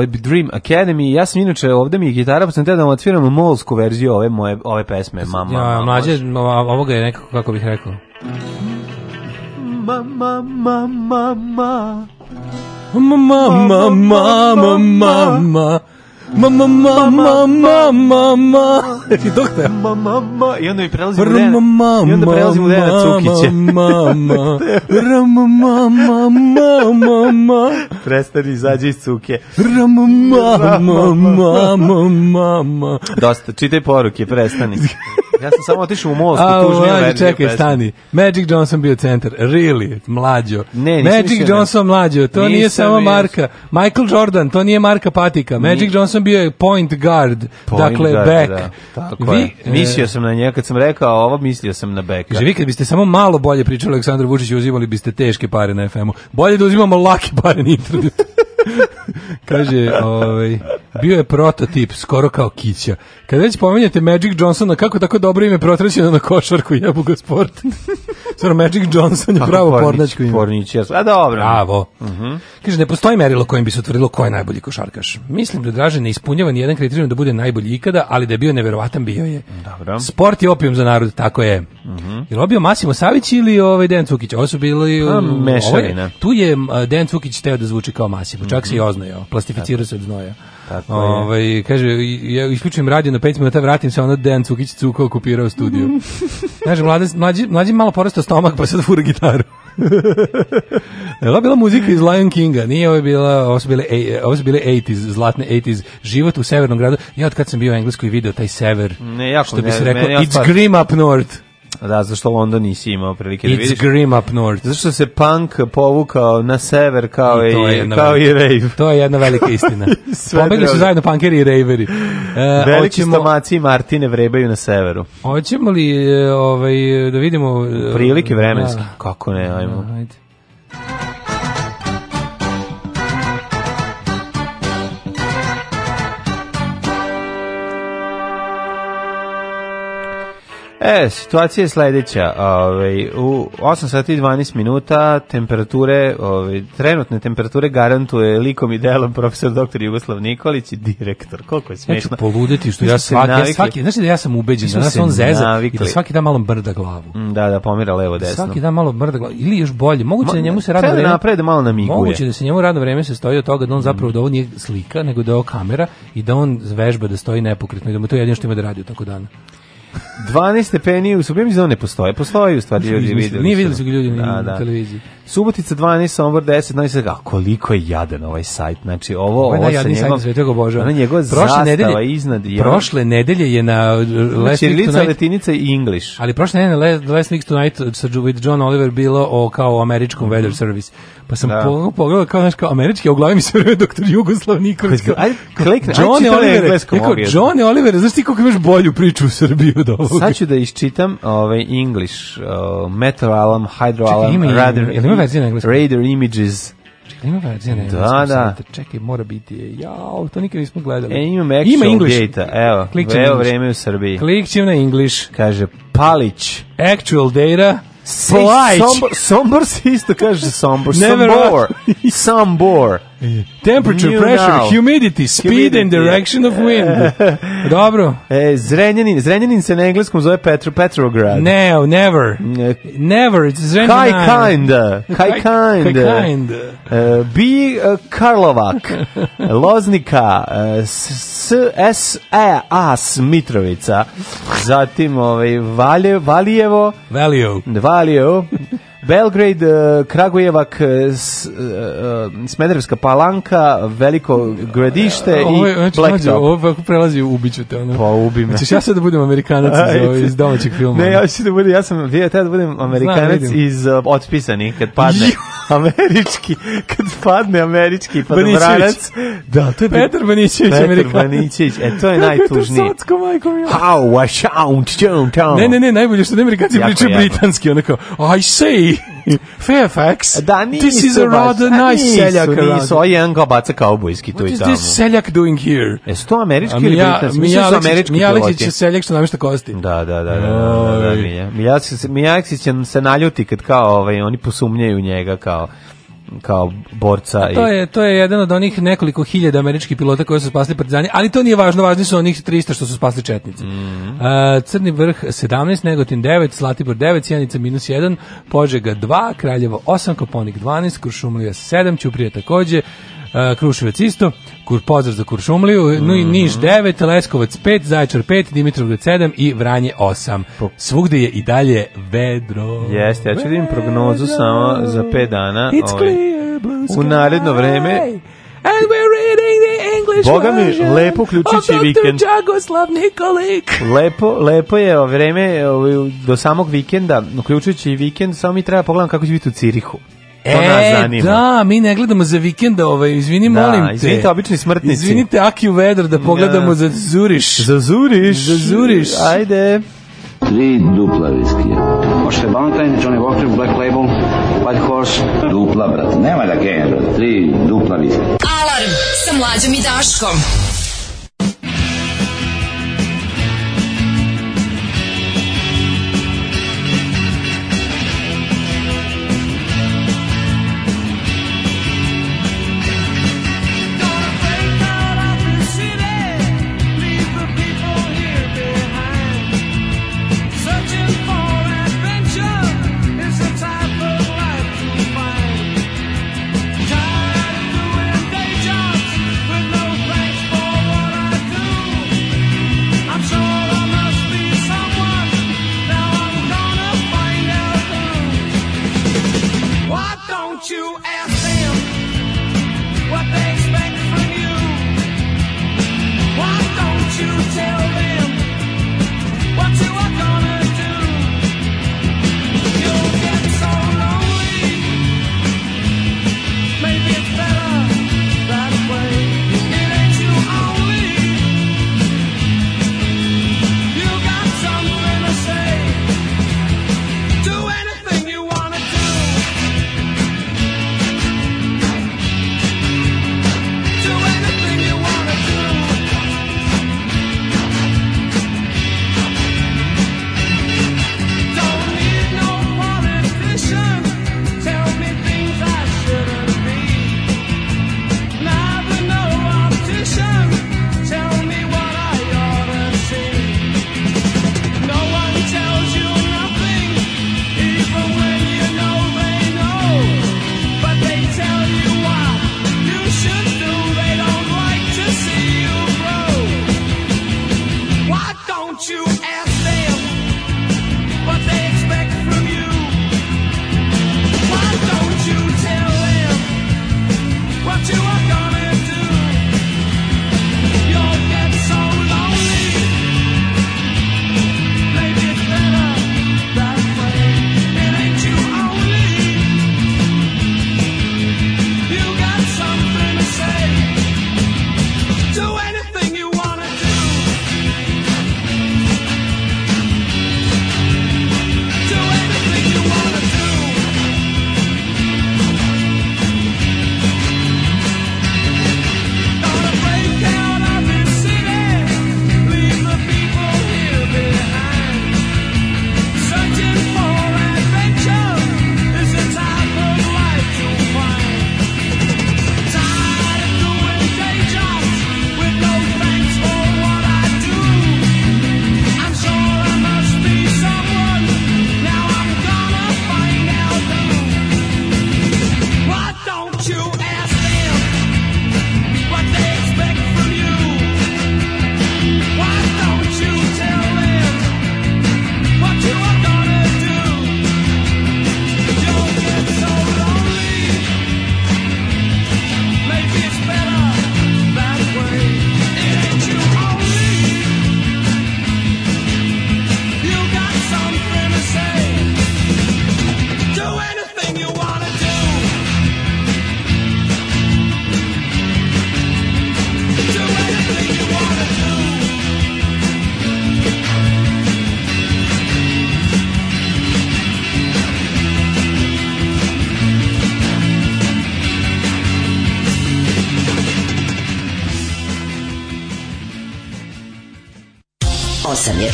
ovaj Dream Academy. Ja sam inače ovde mi je gitara, pa sam te da vam odsviram molsku verziju ove moje ove pesme. Mama, ja, mlađe, ovoga je nekako, kako bih rekao. Mama, mama, mama. Mama, mama, mama, mama. Mama, mama, mama, mama. Znači, dok da... Ma, ma, ma, i onda mi prelazimo u Dena, i onda prelazimo u Dena Cukića. Ma, ma, ma, ma, ma, ma, ma, ma, Prestani, izađe iz Cuke. Ra, ma, ma, ma, ma, ma, ma, ma. Dosta, čitaj poruke, prestani ja sam samo otišao u most, A, tužnije mlađe, čekaj, pesme. stani. Magic Johnson bio centar. Really, mlađo. Ne, Magic Johnson ne. mlađo, to nisam nije samo viš. marka. Michael Jordan, to nije marka patika. Magic Ni... Johnson bio je point guard, point dakle guard, back. Da. Tako vi, je. Mislio sam na njega, kad sam rekao ovo, mislio sam na backa. Kaže, vi kad biste samo malo bolje pričali Aleksandru Vučiću, uzimali biste teške pare na FM-u. Bolje da uzimamo lake pare na internetu. Kaže, ovaj, bio je prototip, skoro kao kića. Kad već pominjate Magic Johnsona, kako tako dobro ime protrećeno na košarku, jebu ga sport. Stvarno, Magic Johnson je pravo pornič, pornačko ime. Pornić, jas. A dobro. Bravo. Uh mhm. -huh. Kaže, ne postoji merilo kojim bi se utvrdilo ko je najbolji košarkaš. Mislim da Dražen ne ispunjava nijedan kriterijum da bude najbolji ikada, ali da je bio neverovatan, bio je. Dobro. Sport je opijum za narod, tako je. Uh mhm. -huh. Jel obio Masimo Savić ili ovaj Dejan Cukić? Ovo su bili... Pa, mešavina. Ovaj, tu je Dejan Cukić teo da zvuči kao Masimo, čak uh -huh. se i oznajao plastificirao se od znoja. Tako Ove, ovaj, kaže, ja isključujem radio na 5 minuta, vratim se, ono Dejan Cukić Cuko okupirao studiju. kaže, mlađi, mlađi, mlađi malo porastao stomak, pa sad fura gitaru. Ovo je bila muzika iz Lion Kinga, nije ovo je bila, ovo su bile, ovo su bile 80s, zlatne 80s, život u severnom gradu. Ja od kad sam bio u Engleskoj video taj sever, ne, jako, što bi se rekao, it's grim up north. Da, zašto London nisi imao prilike da It's vidiš. It's grim up north. Zašto se punk povukao na sever kao i, i kao velika, i rave. To je jedna velika istina. Pobegli su zajedno punkeri i raveri. E, Veliki oćemo, stomaci i Martine vrebaju na severu. Hoćemo li e, ovaj, da vidimo... E, prilike da. vremenske, da. kako ne, ajmo. Ajde. E, situacija je sledeća. Ove, ovaj, u 8 sati 12 minuta temperature, ove, ovaj, trenutne temperature garantuje likom i delom profesor dr. Jugoslav Nikolić i direktor. Koliko je smešno. Ja ću poluditi što ja svaki, ja svaki, znači da ja sam ubeđen da nas on zeza navikli. i da svaki dan malo brda glavu. Mm, da, da, pomira levo desno. Svaki da malo brda glavu. Ili još bolje. Moguće da Ma, da njemu se radno da vreme... Napred, malo namiguje. Moguće da se njemu radno vreme se stoji od toga da on zapravo mm. da ovo nije slika, nego da je ovo kamera i da on vežba da stoji nepokretno i da mu to je jedino što ima da radi u tako dana. 12 stepeni u Subotici, ne postoje, postoje u stvari ljudi videli. Nije videli su ga ljudi da, na da. televiziji. Subotica 12, Sombor 10, Novi Sad, koliko je jadan ovaj sajt. Znači, ovo, ovo, je ovo sa njegov, sajt na Ona njegova prošle nedelje, iznad. I prošle nedelje je na uh, znači, Last Week Tonight. latinica i English. Ali prošle nedelje na Last Week Tonight sa John Oliver bilo o kao američkom mm -hmm. weather service. Pa sam da. pogledao kao, znaš, kao američki, a u glavi mi se vreo doktor Jugoslav Nikolić. Ajde, klikne. John Oliver, rekao, John Oliver, znaš ti koliko imaš bolju priču u Srbiji od ovoga? Sad ću da iščitam ovaj English, uh, Metro Alarm, Hydro Alarm, Radar, verzija na engleskom? Raider Images. Čekaj, ima verzija na da, engleskom. Da, da. Čekaj, mora biti. Jao, to nikad nismo gledali. E, ima English. Data. Evo, evo vreme u Srbiji. Klikćem na English. Kaže, Palić. Actual data. Plać. Sombor, sombor se isto kaže sombor. sombor. sombor. Temperature, New pressure, now. humidity, speed humidity. and direction of wind. Dobro. E, Zrenjanin, Zrenjanin se na engleskom zove Petro, Petrograd. No, never. Never, it's Zrenjanin. Kaj kinda. Kaj kinda. kind. Uh, B. Uh, Karlovak, Loznika, uh, e, S. S. E. A. Smitrovica, zatim ovaj, Valje, Valjevo, Valio, Valio, Belgrade, e, Kragujevak, e, e, Smederevska palanka, Veliko gradište i znači, Blacktop. Ovo ako prelazi, ubiću te. Ono. Pa ubi me. Češ ja sad da budem Amerikanac iz, ovo, iz domaćeg filma. Ne, ja ću da budem, ja sam, ja da budem Amerikanac iz uh, Otpisani, kad padne. američki, kad padne američki padobranac. Da, to je Petar Banićević, Petar Amerikanac. Petar Banićević, e, to je najtužnije. Petar Socko, majko mi. How, a shound, Ne, ne, ne, najbolje što da Amerikanci pričaju britanski, onako, I say. Fairfax. Da, nisu This is a rather nice nisu, seljak. Nisu, ovo je jedan kao baca kaubojski tu i tamo. What is this seljak doing here? E, to američki ili britanski? Mislim da su američki piloti. Mijaleksić je seljak što namješta kosti. Da, da, da. da, da, da, da Mijaleksić će se naljuti kad kao ovaj, oni posumnjaju njega kao kao borca. i... to, je, to je jedan od onih nekoliko hiljada američkih pilota koji su spasili partizani, ali to nije važno, važni su onih 300 što su spasli četnici. Mm -hmm. Crni vrh 17, Negotin 9, Slatibor 9, Sjenica minus 1, Požega 2, Kraljevo 8, Koponik 12, Kuršumlija 7, Ćuprije takođe, Eh, Kruševac isto, kur, pozdrav za Kuršumliju, mm -hmm. Niš 9, mhm. Leskovac 5, Zaječar 5, Dimitrovgrad 7 i Vranje 8. Svugde je i dalje vedro. Jeste, ja ću da im prognozu samo za 5 dana. It's ovaj, clear U naredno vreme And we're reading the English Boga mi, lepo uključujući vikend. Jagoslav Nikolik. Lepo, lepo je ovaj, vreme ovaj, do samog vikenda, uključujući i vikend, samo mi treba pogledam kako će biti u Cirihu e, da, mi ne gledamo za vikenda, ovaj, izvini, da, molim te. Izvinite, obični smrtnici. Izvinite, Aki u vedro, da pogledamo da. za Zuriš. Za Zuriš. Za Zuriš. Ajde. Tri dupla viskija. Možete Valentine, Johnny Walker, Black Label, White Horse. Dupla, brate, nema da kenja, brate. Tri dupla viskija. Alarm sa mlađom i Daškom.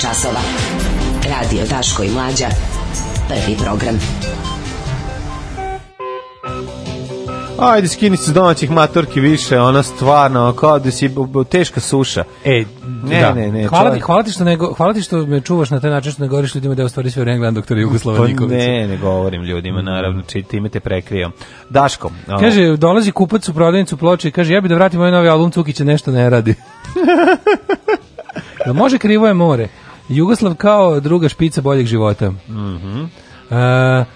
časova. Radio Daško i Mlađa. Prvi program. Ajde, skini se domaćih maturki više, ona stvarno, kao da si teška suša. E, ne, da. ne, ne. Hvala ti, hvala ti što nego, hvala ti što me čuvaš na taj način što ne govoriš ljudima da je u stvari sve England doktor Jugoslava pa Nikolić. Ne, ne govorim ljudima, naravno, či time te prekrijam. Daško. Ono. Kaže, dolazi kupac u prodavnicu ploče i kaže, ja bi da vratim ovaj novi album Cukića, nešto ne radi. da može krivo je more. Jugoslav kao druga špica boljeg života. Mhm. Mm Uh,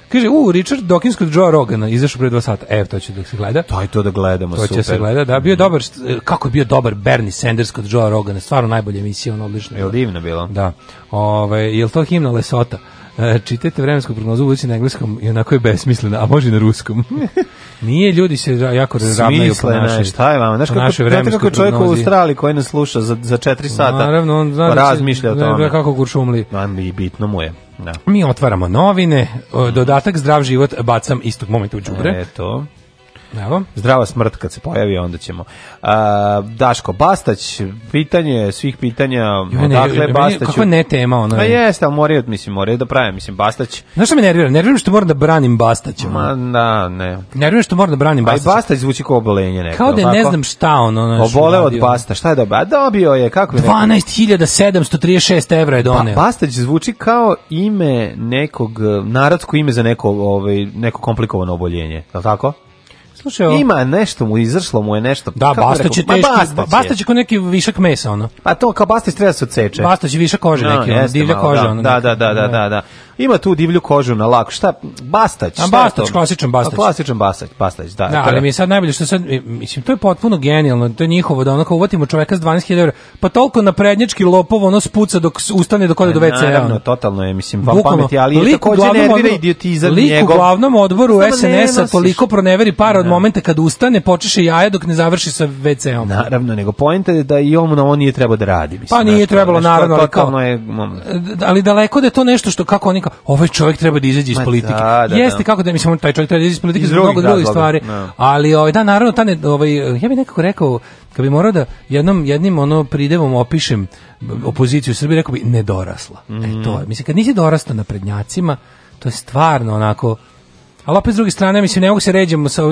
kaže, u, Richard Dawkins kod Joe Rogana, izašao pre dva sata. Evo, to će da se gleda. To je to da gledamo, to super. To će se gleda, da. Bio je dobar, e, kako je bio dobar Bernie Sanders kod Joe Rogana. Stvarno najbolja emisija, on odlično. Je divno bilo? Da. Ove, ovaj, je li to himna Lesota? Uh, čitajte vremensku prognozu budući na engleskom i onako je besmislena, a može na ruskom. Nije, ljudi se da, jako razravnaju da po našoj. Šta je vama? Znaš kako, znate kako čovjek u Australiji koji nas sluša za, za četiri sata Naravno, on zna pa da razmišlja o tome. Kako guršumli. i bitno mu je. Da. Mi otvaramo novine, dodatak zdrav život bacam istog momenta u džubre. Eto. Evo. Zdrava smrt kad se pojavi, onda ćemo. A, Daško Bastać, pitanje svih pitanja, ne, odakle ne, Bastaću? Kako ne tema ona? Pa jeste, ali moraju, mislim, moraju da pravim, mislim, Bastać. Znaš što me nervira? Nervira što moram da branim Bastaća. Ma, da, ne. Nervira što moram da branim Bastaća. A i Bastać zvuči kao obolenje nekako. Kao da ne znam šta on. Ono Obole od Basta, šta je dobio? A dobio je, kako je? 12.736 evra je doneo. Pa, Bastać zvuči kao ime nekog, narodsko ime za neko, ovaj, neko komplikovano oboljenje, je li tako? Slušaj, o... ima nešto mu izašlo mu je nešto. Da, Bastać je teški, Bastać basta je kao neki višak mesa ono. Pa to kao Bastać treba da se odseče. Bastać je višak kože no, neki, ono, divlja malo, koža da, ono. Da, da, da, da, da, da. Ima tu divlju kožu na lak. Šta? Bastać. A Bastać, klasičan Bastać. A klasičan Bastać, Bastać, da. Da, ali mi je sad najbolje što sad, mislim, to je potpuno genijalno, to je njihovo, da onako uvatimo čoveka s 12.000 eura, pa toliko na prednječki lopov ono spuca dok ustane dok ode do pa WC-a. Naravno, totalno je, mislim, vam pameti, ali je takođe nervira idiotizam njegov. Lik u glavnom odboru SNS-a toliko proneveri par od momenta kad ustane počeše jaja dok ne završi sa WC-om. Naravno, nego poenta je da i on na on nije trebao da radi. Mislim, pa nije trebalo, naravno. Ali, kao, je, e, ali daleko da je to nešto što kako oni kao, ovaj čovjek treba da izađe iz politike. Da, da, Jeste, da. kako da, mislim, taj čovjek treba da izađe iz politike iz mnogo drugih stvari. Da. Ali, ovaj, da, naravno, ta ne, ovaj, ja bih nekako rekao, kad bi morao da jednom, jednim ono pridevom opišem opoziciju u Srbiji, rekao bi nedorasla. Mm. E to je. Mhm. Mislim, kad nisi dorastao na prednjacima, to je stvarno onako Ali opet s druge strane, mislim, ne mogu se ređemo, sa,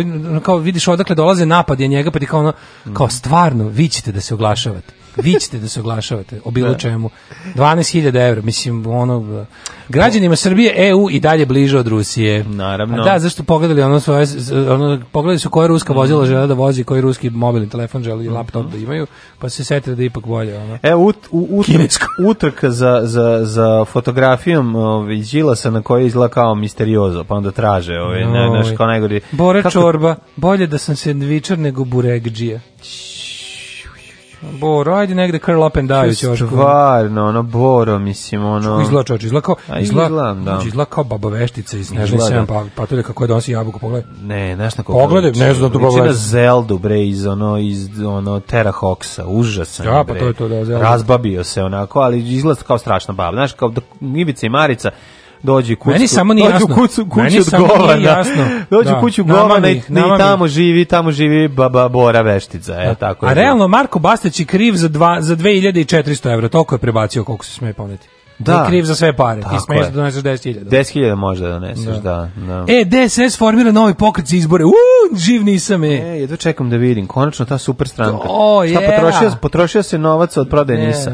kao vidiš odakle dolaze napad je njega, pa ti kao ono, kao stvarno, vi ćete da se oglašavate vi ćete da se oglašavate o bilo da. čemu. 12.000 evra, mislim, ono, građanima Srbije EU i dalje bliže od Rusije. Naravno. A da, zašto pogledali ono svoje, ono, pogledali su koje ruska vozila mm. žele da vozi, koji ruski mobilni telefon žele i mhm. laptop da imaju, pa se setre da ipak bolje. Ono. E, ut, u, utrka za, za, za fotografijom žila ovaj, Đilasa na kojoj izgleda kao misteriozo, pa onda traže, ovaj, naš, kao najgori. Bora Čorba, bolje da sam sendvičar nego buregđija. Boro, ajde negde curl up and die. Stvarno, ono Boro, mislim, ono... Izgleda čoč, izgleda kao, izgleda, izgledam, da. Znači, izgleda kao baba veštica iz Nežne sedam pa, patulja kako je donosi jabuku, pogledaj. Ne, znaš na kako... Pogledaj, ne znam da to pogledaj. Da Zeldu, bre, iz ono, iz ono, Terra Hawksa, užasan, ja, pa bre. Ja, pa to je to, da, Zelda. Razbabio se onako, ali izgleda kao strašna baba, znaš, kao da, Ivica i Marica, dođe kući. Meni samo nije jasno. Kuću, kuću Meni samo nije jasno. Dođe da. kuću govana i tamo živi, tamo živi baba Bora Veštica, e, da. je tako. A je realno Marko Bastać je kriv za dva, za 2400 evra, toliko je prebacio koliko se sme pometi da. da kriv za sve pare. Tako Ti smiješ da doneseš 10.000. 10.000 da doneseš, da. da, da. E, DSS formira novi pokret za izbore. Uuu, živ nisam je. E, jedva čekam da vidim. Konačno ta super stranka. O, oh, Šta, yeah. potrošio, potrošio se novac od prodaje nisa.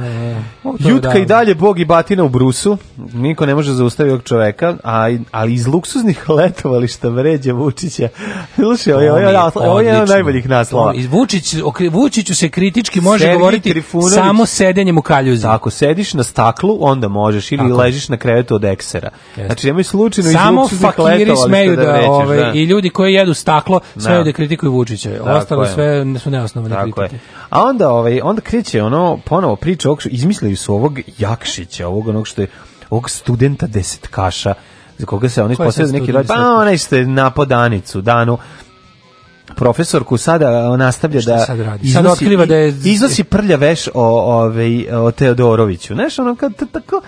Jutka i dalje bog i batina u brusu. Niko ne može zaustaviti ovog čoveka. A, ali iz luksuznih letovališta vređa Vučića. Slušaj, ovo je, ovo je jedan od najboljih naslova. Vučić, Vučiću se kritički može Sergij govoriti Trifunović. samo sedenjem u kaljuzi. Ako sediš na staklu, onda možeš ili Tako. ležiš na krevetu od eksera. Yes. Znači nemoj slučajno Samo fakiri smeju da, da ove, ovaj, da. i ljudi koji jedu staklo sve da, da kritikuju Vučića. Ostalo sve su neosnovane kritike. A onda ovaj onda kreće ono ponovo priča ovog izmislili su ovog Jakšića, ovog onog što je ovog studenta desetkaša za koga se on ispostavio neki rod. Pa onaj što je na podanicu danu profesorku sada nastavlja da sad radi? Sad otkriva da je iznosi prlja veš o ove, ovaj, o Teodoroviću. Znaš, ono kad tako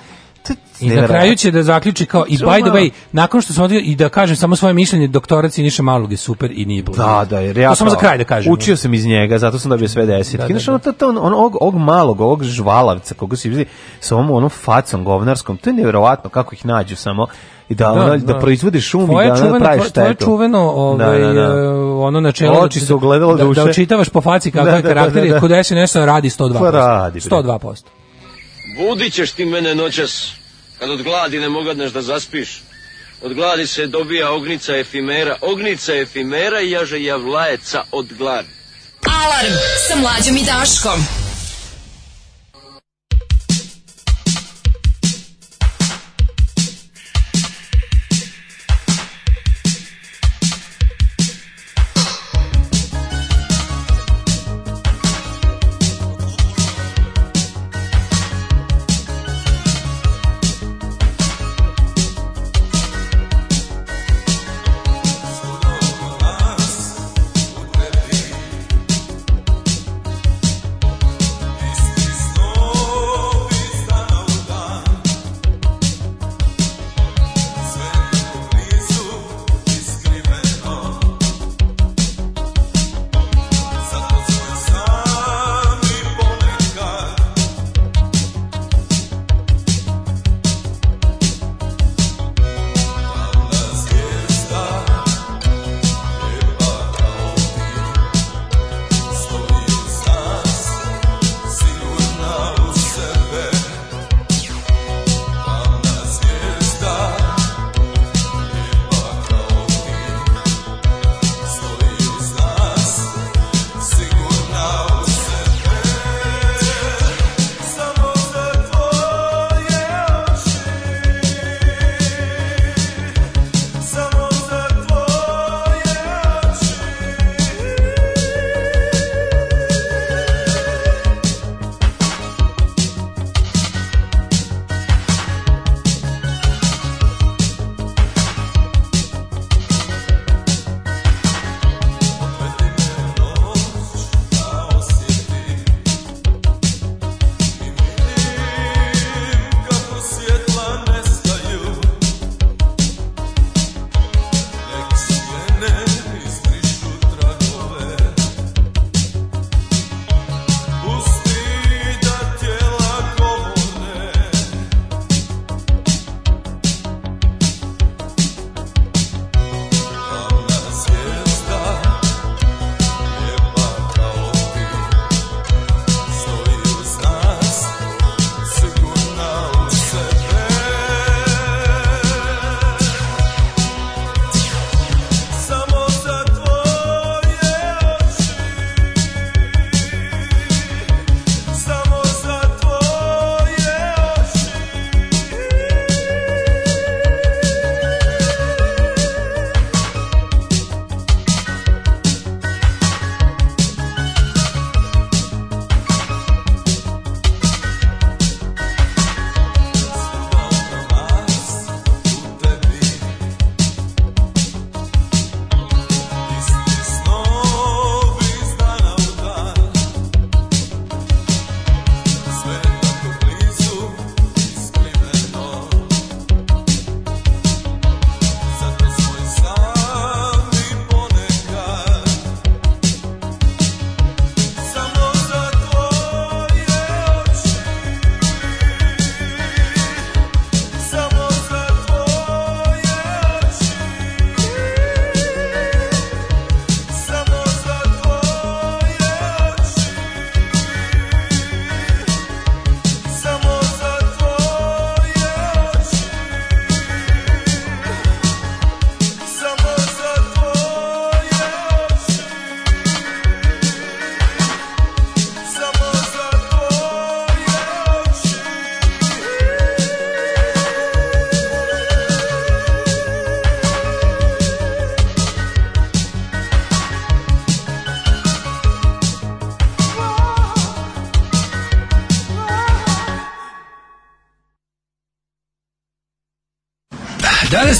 I na kraju će da zaključi kao i by the way, nakon što sam odio i da kažem samo svoje mišljenje, doktorac i Niša Malog je super i nije bolje. Da, da, jer ja to samo za kraj da kažem. Učio sam iz njega, zato sam dobio sve da, da, desetke. Da. Znaš, ono, to, on, on, og, og malog, og žvalavca, koga se vidi sa ovom onom facom govnarskom, to je nevjerovatno kako ih nađu samo i da, da, ono, da, da proizvodi šum tvoje i da čuveno, praviš štetu. Tvoje čuveno ovaj, da, da, da. ono načelo Oči su da, da, da, da, učitavaš po faci kakav da, da, karakter da, da, da. kod SNS radi 102%. Pa radi. 102%. Budit ćeš ti mene noćas, kad od gladi ne mogadneš da zaspiš. Od gladi se dobija ognica efimera, ognica efimera jaže javlajeca od gladi. Alarm sa mlađom i Daškom.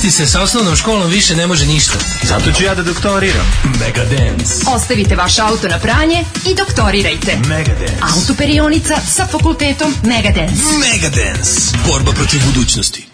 Mati se sa osnovnom školom više ne može ništa. Zato ću ja da doktoriram. Mega Ostavite vaš auto na pranje i doktorirajte. Mega Dance. Autoperionica sa fakultetom Mega Dance. Borba protiv budućnosti.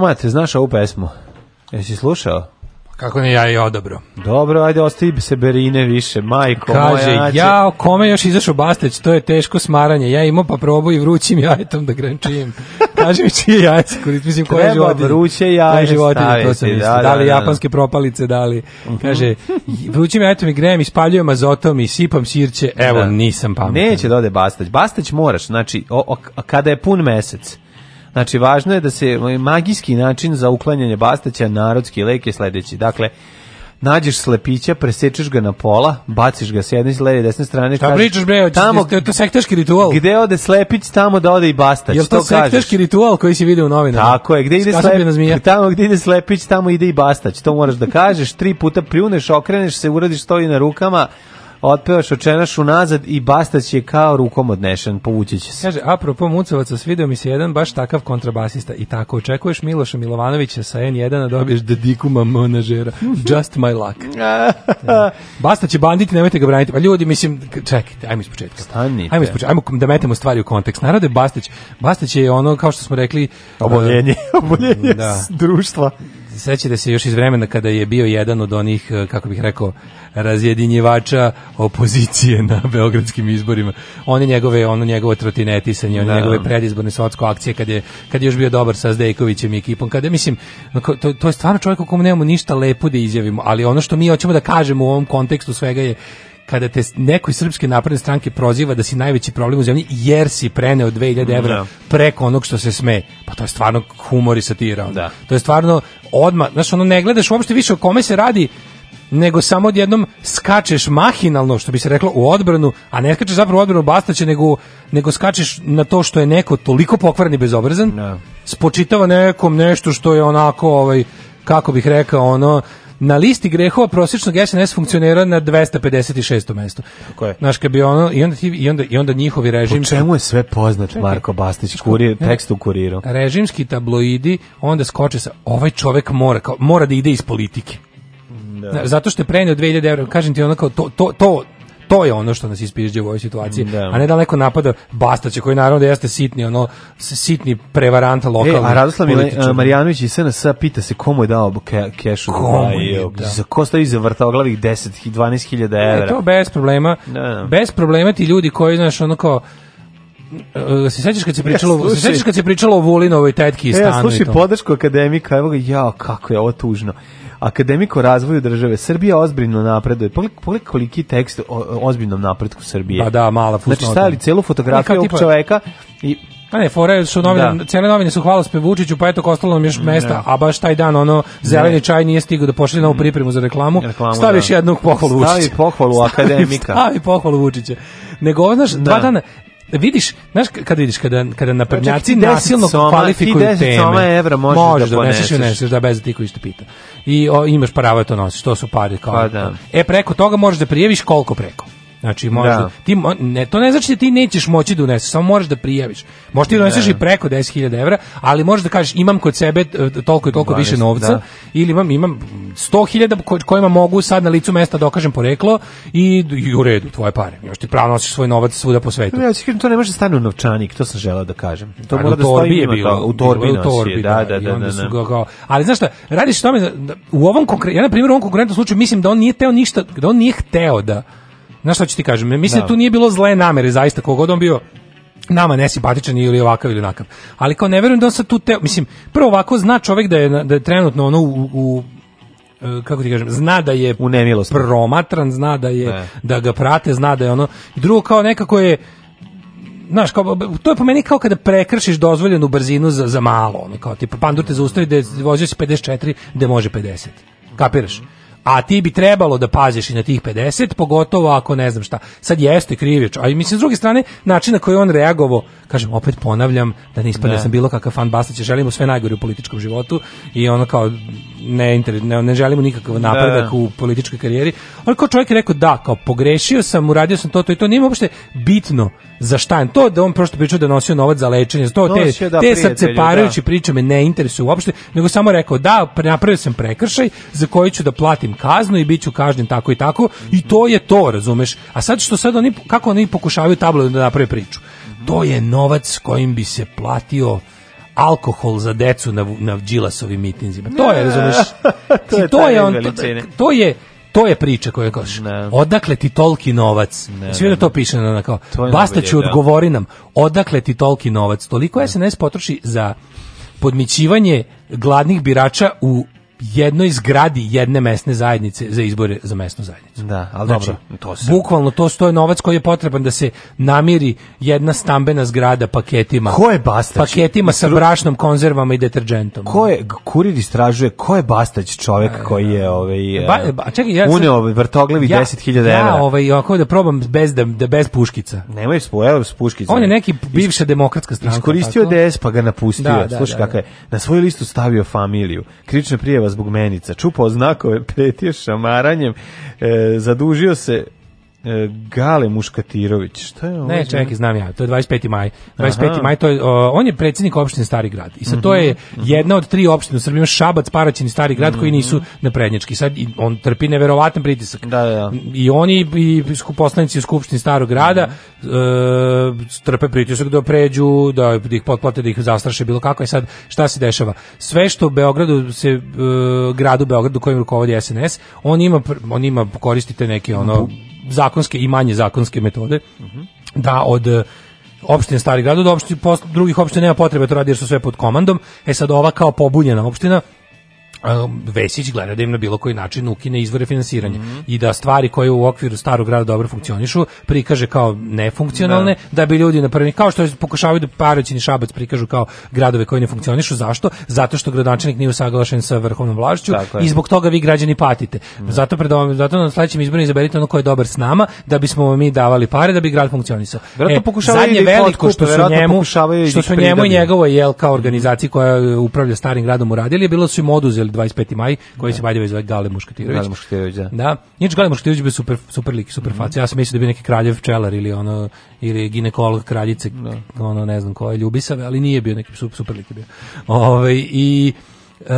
mate, znaš ovu pesmu? Jesi slušao? Kako ne, ja je odobro. Dobro, ajde, ostavi se berine više, majko Kaže, moja. Kaže, ja, kome još izašao Bastać, to je teško smaranje. Ja imam pa probu i vrućim jajetom da grančim. Kaže mi čije jajce, korit, mislim, koje životinje. Treba vruće jaje životinje, to sam isto. Da, da, da, li da, da. japanske propalice, da li. Uh mhm. -huh. Kaže, vrućim jajetom i grejem, ispaljujem azotom i sipam sirće, evo, da. nisam pametan. Neće da ode Bastać. Bastać moraš, znači, o, o, kada je pun mesec, Znači, važno je da se magijski način za uklanjanje bastaća narodski lek je sledeći. Dakle, nađeš slepića, presečeš ga na pola, baciš ga s jedne s leve desne strane. Šta pričaš bre, tamo, da- je to sektaški ritual. Gde ode slepić, tamo da ode i bastać. Je to, to sektaški ritual koji si video u novinama? Tako je, gde ide slepić, tamo gde ide slepić, tamo ide i bastać. To moraš da kažeš, tri puta pljuneš, okreneš se, uradiš stoji na rukama, otpevaš očenaš unazad i Bastać je kao rukom odnešen, povući će se. Kaže, apropo Mucovaca, svidio mi se jedan baš takav kontrabasista i tako očekuješ Miloša Milovanovića sa N1 a da dobiješ dedikuma monažera. Just my luck. Bastać je banditi, nemojte ga braniti. Pa ljudi, mislim, čekajte, ajmo iz početka. Stanite. Ajmo iz početka, ajmo da metemo stvari u kontekst. Narode Bastać, Bastać je ono, kao što smo rekli... E, oboljenje, da. oboljenje da. društva sećate da se još iz vremena kada je bio jedan od onih, e, kako bih rekao, razjedinjivača opozicije na beogradskim izborima. On je njegove, ono njegovo trotinetisanje, one da. njegove predizborne svatsko akcije kad je, kad je još bio dobar sa Zdejkovićem i ekipom. Kada mislim to, to je stvarno čovjek u kojem nemamo ništa lepo da izjavimo, ali ono što mi hoćemo da kažemo u ovom kontekstu svega je kada te neko iz srpske napredne stranke proziva da si najveći problem u zemlji jer si preneo 2000 evra da. preko onog što se sme. Pa to je stvarno humor i satira. Da. To je stvarno odma, znaš, ono ne gledaš uopšte više o kome se radi, nego samo odjednom skačeš mahinalno, što bi se reklo, u odbranu, a ne skačeš zapravo u odbranu Bastaće, nego, nego skačeš na to što je neko toliko pokvaren i bezobrazan, no. Da. spočitava nekom nešto što je onako, ovaj, kako bih rekao, ono, na listi grehova prosječnog SNS funkcionera na 256. mestu. Tako je. Znaš, kad bi ono, i onda, ti, i onda, i onda njihovi režim... Po čemu je sve poznat Čekaj. Marko Bastić, kurir, tekst u kuriru? Režimski tabloidi onda skoče sa, ovaj čovek mora, kao, mora da ide iz politike. Da. Zato što je preneo 2000 evra, kažem ti onako, to, to, to, to je ono što nas ispižđe u ovoj situaciji, da. a ne da neko napada Bastaća koji naravno da jeste sitni, ono sitni prevaranta lokalni. E, a Radoslav Marjanović i SNS pita se komu je dao ke, kešu komu je, da. Za ko stavi za vrtao 10 i 12 hiljada e, evra. E, to bez problema. Da, da. Bez problema ti ljudi koji, znaš, ono kao, Uh, se sećaš kad se pričalo, ja, se sećaš kad se pričalo o Vulinovoj tetki i stanu e, ja, slušaj, podrška akademika, evo ga, jao, kako je ovo tužno. Akademik o razvoju države. Srbije ozbiljno napreduje. Pogledaj koliki tekst o ozbiljnom napretku Srbije. Pa da, mala fusnota. Znači, stavili celu fotografiju ovog čoveka i a pa ne, fore su novine, da. cele novine su hvala Vučiću, pa eto, ostalo nam još mesta, ne. a baš taj dan, ono, zeleni čaj nije stigao da pošli novu mm. pripremu za reklamu, reklamu staviš da. jednog pohvalu Vučića. Stavi pohvalu stavi, akademika. Stavi pohvalu Vučića. Nego, znaš, dva da. dana, Da vidiš, znaš kad vidiš kada kada na znači, nasilno soma, kvalifikuju ti teme. Soma evra možeš, da možeš da, da poneseš, da neseš, da bez da ti koji pita. I o, imaš pravo da to nosiš, to su pare. kao. Pa da. E preko toga možeš da prijeviš koliko preko. Znači, možda, da. ti, ne, to ne znači da ti nećeš moći da uneseš, samo moraš da prijaviš. Možda ti doneseš i preko 10.000 evra, ali možeš da kažeš imam kod sebe toliko i toliko 12, više novca, da. ili imam, imam 100.000 kojima mogu sad na licu mesta dokažem poreklo i, i u redu tvoje pare. Još ti pravo nosiš svoj novac svuda po svetu. Ja, sigurno, to ne može da stane u novčanik, to sam želeo da kažem. To mora da stoji je bilo, u torbi, u torbi da, da, da, da, da. Ga, ali znaš šta, radiš tome, u ovom konkretnom, ja na primjer u ovom konkurentnom slučaju mislim da on nije teo ništa, da on nije hteo da Znaš šta ću ti kažem? Mislim da, da. tu nije bilo zle namere, zaista, kogod on bio nama nesimpatičan ili ovakav ili onakav. Ali kao ne verujem da on sad tu te... Mislim, prvo ovako zna čovek da je, da je trenutno ono u, u e, kako ti kažem, zna da je u nemilost promatran, zna da je ne. da ga prate, zna da je ono drugo kao nekako je znaš, kao, to je po meni kao kada prekršiš dozvoljenu brzinu za, za malo, ono, kao, tipa, pandur te zaustavi da voziš 54, da može 50. Kapiraš? a ti bi trebalo da paziš i na tih 50, pogotovo ako ne znam šta. Sad jeste krivič, a mislim s druge strane način na koji on reagovao, kažem opet ponavljam da ne da, da sam bilo kakav fan Bastaća, želimo sve najgore u političkom životu i ono kao ne, ne, ne želimo nikakav da, napredak da, u političkoj karijeri, ali kao čovjek je rekao da, kao pogrešio sam, uradio sam to, to i to, nije uopšte bitno za šta je to, da on prosto pričao da nosio novac za lečenje, to, te, da, te srce parajući da. priče me ne interesuju uopšte, nego samo rekao da, napravio sam prekršaj za koji ću da platim kaznu i bit ću kažnjen tako i tako mm -hmm. i to je to, razumeš? A sad što sad oni, kako oni pokušavaju tablo da naprave priču? Mm -hmm. To je novac kojim bi se platio alkohol za decu na na Đilasovim mitinzima. To je, razumeš? to, to je on to, to je to je priča koju kažeš. Odakle ti tolki novac? Ne, Svi da to piše na kao. Bastaću odgovori nam. Odakle ti tolki novac? Toliko ne. SNS potroši za podmićivanje gladnih birača u jednoj zgradi jedne mesne zajednice za izbore za mesnu zajednicu. Da, ali znači, dobro, to se... Bukvalno to sto je novac koji je potreban da se namiri jedna stambena zgrada paketima. Ko je Bastać? Paketima Istru... sa brašnom, konzervama i deterđentom. Ko je kurir istražuje ko je Bastać čovek a, e, koji je ovaj e, e ba, e, ba, čekaj, ja uneo ovaj vrtoglavi ja, 10.000 evra. Ja, ovaj ako da probam bez da, da bez puškica. Nemoj spu, evo s puškica. On je neki bivša Is... demokratska stranka. Iskoristio tako? DS pa ga napustio. Da, da, Slušaj da, da, da. je na svoju listu stavio familiju. Krivična prijava zbog menica. Čupao znakove, pretio šamaranjem, e, zadužio se E, Gale Muškatirović. Šta je ovo? Ne, ovaj čekaj, znam ja. To je 25. maj. 25. Aha. maj to je o, on je predsjednik opštine Stari Grad. I sad to je mhm, mhm. jedna od tri opštine u Srbiji, Šabac, Paraćin i Stari Grad koji mhm. nisu naprednjački. Sad on trpi neverovatan pritisak. Da, da. da. I oni i poslanici u skupštini Starog Grada e, trpe pritisak da pređu, da, ih potplate, da ih zastraše bilo kako. I e sad šta se dešava? Sve što Beogradu se e, gradu Beogradu kojim rukovodi SNS, on ima on ima koristite neke ono Bu zakonske i manje zakonske metode mm -hmm. da od e, opštine Stari grad, od opštine, drugih opština nema potrebe da to radi jer su sve pod komandom. E sad ova kao pobunjena opština Um, Vesić gleda da im na bilo koji način ukine izvore finansiranja mm -hmm. i da stvari koje u okviru starog grada dobro funkcionišu prikaže kao nefunkcionalne da, da bi ljudi na kao što pokušavaju da Paraćin i Šabac prikažu kao gradove koji ne funkcionišu zašto zato što gradonačelnik nije usaglašen sa vrhovnom vlašću dakle. i zbog toga vi građani patite mm. zato pred ovom, zato na sledećem izborima izaberite ono ko je dobar s nama da bismo mi davali pare da bi grad funkcionisao e, zadnje veliko što su njemu što su njemu i njegovoj jel kao organizaciji koja upravlja starim gradom uradili je bilo su im oduzeli ili 25. maj, koji da. se valjda zove Gale Muškatirović. Gale Muškatirović, da. Da. Inače, Gale Muškatirović bi super, super lik, super mm. faca. Ja sam mislio da bi neki kraljev pčelar ili ono, ili ginekolog kraljice, da. ono, ne znam ko Ljubisave, ali nije bio neki super, super lik je bio. Ove, ovaj, I... E,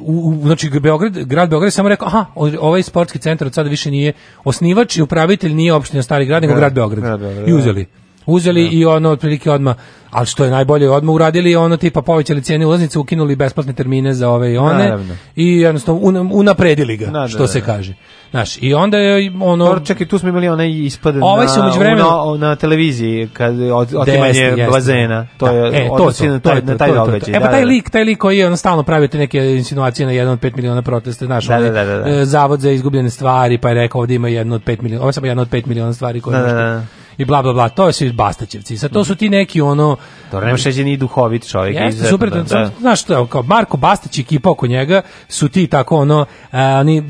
u, znači Beograd, grad Beograd je samo rekao, aha, ovaj sportski centar od sada više nije osnivač i upravitelj nije opština Stari grad, nego da. grad Beograd. grad Beograd. I da. uzeli. Uzeli ja. Da. i ono otprilike odma, ali što je najbolje odma uradili ono tipa povećali cijene ulaznice, ukinuli besplatne termine za ove i one Naravno. i jednostavno un, unapredili ga, Naravno. Da, da, što se kaže. Znaš, i onda je ono Dobro, čekaj, tu smo imali onaj ispad ovaj na, na, na televiziji kad od, otimanje blazena. To da, je e, to, to, na, to, taj, to, na taj to, događaj. E pa taj lik, taj lik koji je ono stalno pravio te neke insinuacije na jedan od 5 miliona protesta, znaš, da, ovaj, da, da, e, zavod za izgubljene stvari, pa je rekao ovdje ima jedno od 5 miliona, ovo je samo jedno od 5 miliona stvari koje da, da, da i bla bla bla. To su Bastaćevci. Sa to su ti neki ono Dobro, nema šeđe ni duhovit čovjek je, izuzetno, super, da, da. znaš što, kao Marko Bastać i ekipa oko njega su ti tako ono, a, oni,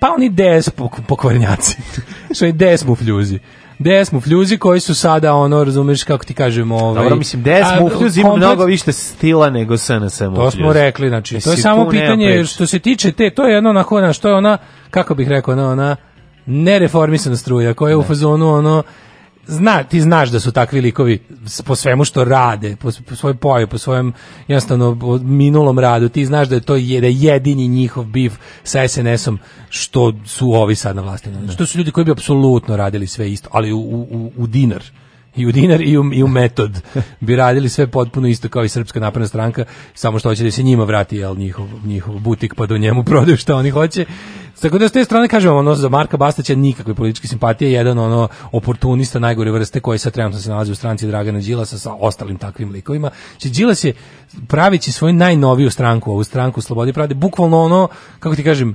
pa oni DS pokvarnjaci. što je DS mufljuzi. DS mufljuzi koji su sada ono, razumeš kako ti kažemo, ovaj. Dobro, mislim DS mufljuzi ima mnogo više stila nego SNS mufljuzi. To smo rekli, znači, to je samo pitanje što se tiče te, to je jedno na što je ona, kako bih rekao, ona, ona nereformisana struja koja je ne. u da. fazonu ono zna, ti znaš da su takvi likovi po svemu što rade, po, po svojoj poju, po svojem jednostavno minulom radu, ti znaš da je to je, da je jedini njihov biv sa SNS-om što su ovi sad na vlasti. Da. Što su ljudi koji bi apsolutno radili sve isto, ali u, u, u dinar i u dinar i u, i u metod bi radili sve potpuno isto kao i Srpska napredna stranka, samo što hoće da se njima vrati jel, njihov, njihov butik pa do njemu prodaju šta oni hoće. Tako da s te strane kažem ono za Marka Bastaća nikakve političke simpatije, jedan ono oportunista najgore vrste koji sad trenutno se nalazi u stranci Dragana Đilasa sa ostalim takvim likovima. Znači Đilas je pravići svoju najnoviju stranku, ovu stranku Slobodi pravde, bukvalno ono kako ti kažem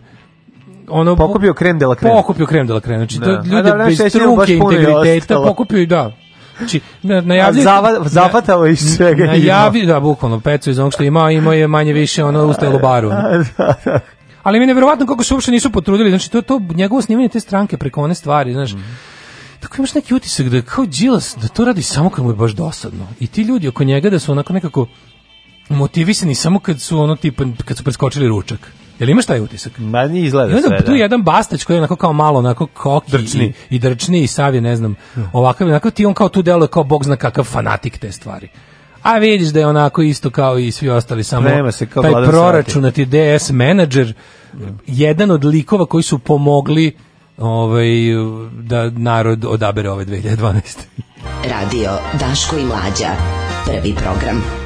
ono pokupio krem de krem. Pokupio krem de krem. Znači da. to ljude da, da, bez struke integriteta pokupio da Či, znači, na, najavlja, zava, zapatao iz svega najavi, Da, bukvalno, pecu iz onog što ima, imao je manje više ono ustajalo baru. da, da. Ali mi je nevjerovatno kako se uopšte nisu potrudili. Znači, to, to njegovo snimanje te stranke preko one stvari, znaš. Mm. Tako imaš neki utisak da kao Đilas, da to radi samo kad mu je baš dosadno. I ti ljudi oko njega da su onako nekako motivisani samo kad su ono tipa, kad su preskočili ručak. Jel imaš taj utisak? Ma ni izgleda I onda tu da. jedan bastač koji je onako kao malo onako koki drčni. I, i drčni i sav je, ne znam, hmm. ovakav, onako ti on kao tu deluje kao bog zna kakav fanatik te stvari. A vidiš da je onako isto kao i svi ostali, samo Nema se kao taj proračunati DS menadžer, jedan od likova koji su pomogli ovaj, da narod odabere ove 2012. Radio Daško i Mlađa, prvi program.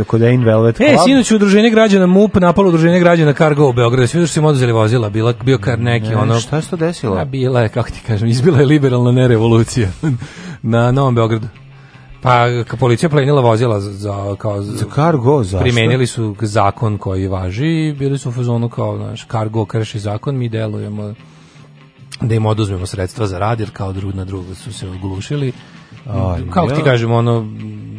dobio kod Ain Velvet e, Club. E, sinoć udruženje građana MUP napalo udruženje građana Cargo u Beogradu. Svi su im oduzeli vozila, bila, bio kar mm, neki ne, ono... Šta se to desilo? A bila je, kako ti kažem, izbila je liberalna nerevolucija na Novom Beogradu. Pa policija plenila vozila za, za kao za kargo, za primenili su zakon koji važi i bili su u fazonu kao naš kargo krši zakon, mi delujemo da im oduzmemo sredstva za rad jer kao drug na drugo su se oglušili. Aj, kao ti kažemo ono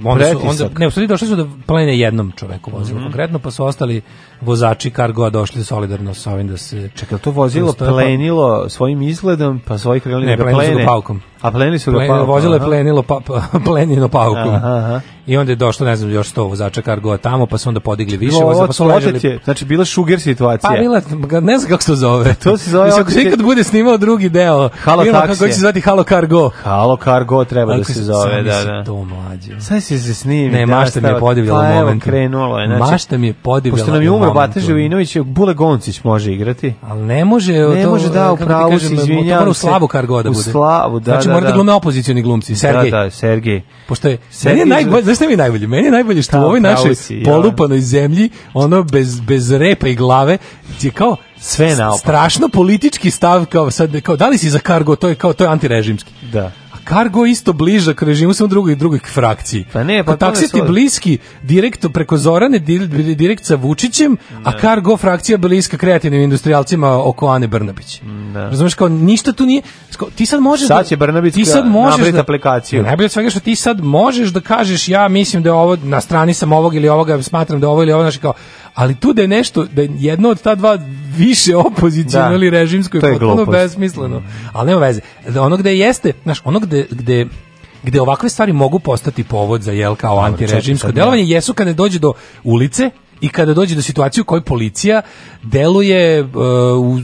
onda su, onda, ne, u stvari došli su da plene jednom čoveku vozilo mm -hmm. konkretno, pa su ostali vozači kargoa došli solidarno sa ovim da se... Čekaj, to vozilo plenilo svojim izgledom, pa svojih ne, da plene? Ne, paukom. A plenili su ga plenilo, paukom. Vozilo je plenilo, pa, pa plenino paukom. Aha, aha. I onda je došlo, ne znam, još sto vozača Cargoa tamo, pa su onda podigli više Bilo, pa su ležali... Je, znači, bila šuger situacija. Pa bila, ne znam kako se to zove. Pa, to se zove... Mislim, ako se ikad bude snimao drugi deo, Halo imamo kako će se zvati Halo Cargo. Halo Cargo treba kako da, da se zove, da, da. to mlađe. Sad si se snimi. Ne, da, mašta mi je podivljala pa, moment. krenulo je. Znači, mašta mi je podivljala Pošto nam je umro Bata Živinović, Bule Goncić može igrati. Ali ne može... Ne to, može, da, u pravu se izvinjam. To mora u slavu Cargo da bude. U slavu, da, znači, Da, moraju da, glume opozicioni glumci. Da, Sergej. Da, da, Sergej. Pošto je, Sergej meni je najbolje, znaš šta mi je najbolje? Meni je najbolje što u ovoj našoj si, polupanoj ja. zemlji, ono bez, bez repa i glave, je kao sve naopako. Strašno politički stav kao sad kao da li si za kargo, to je kao to je antirežimski. Da. Kargo isto bližak režimu samo drugoj drugoj frakciji. Pa ne, pa taksi ti bliski direktno preko Zorane direkt sa Vučićem, ne. a Kargo frakcija bliska kreativnim industrijalcima oko Ane Brnabić. Da. Razumeš kao ništa tu nije. Ti sad možeš sad da- će Brnabić ti sad možeš da, aplikaciju. Ne bi svega što ti sad možeš da kažeš ja mislim da je ovo na strani sam ovog ili ovoga, smatram da ovo ili ovo znači kao ali tu da je nešto, da je jedno od ta dva više opozicijno ili da. režimsko je, potpuno besmisleno. Mm. Ali nema veze. Ono gde jeste, znaš, ono gde, gde gde ovakve stvari mogu postati povod za jel kao antirežimsko delovanje jesu kada dođe do ulice i kada dođe do situacije u kojoj policija deluje uh, u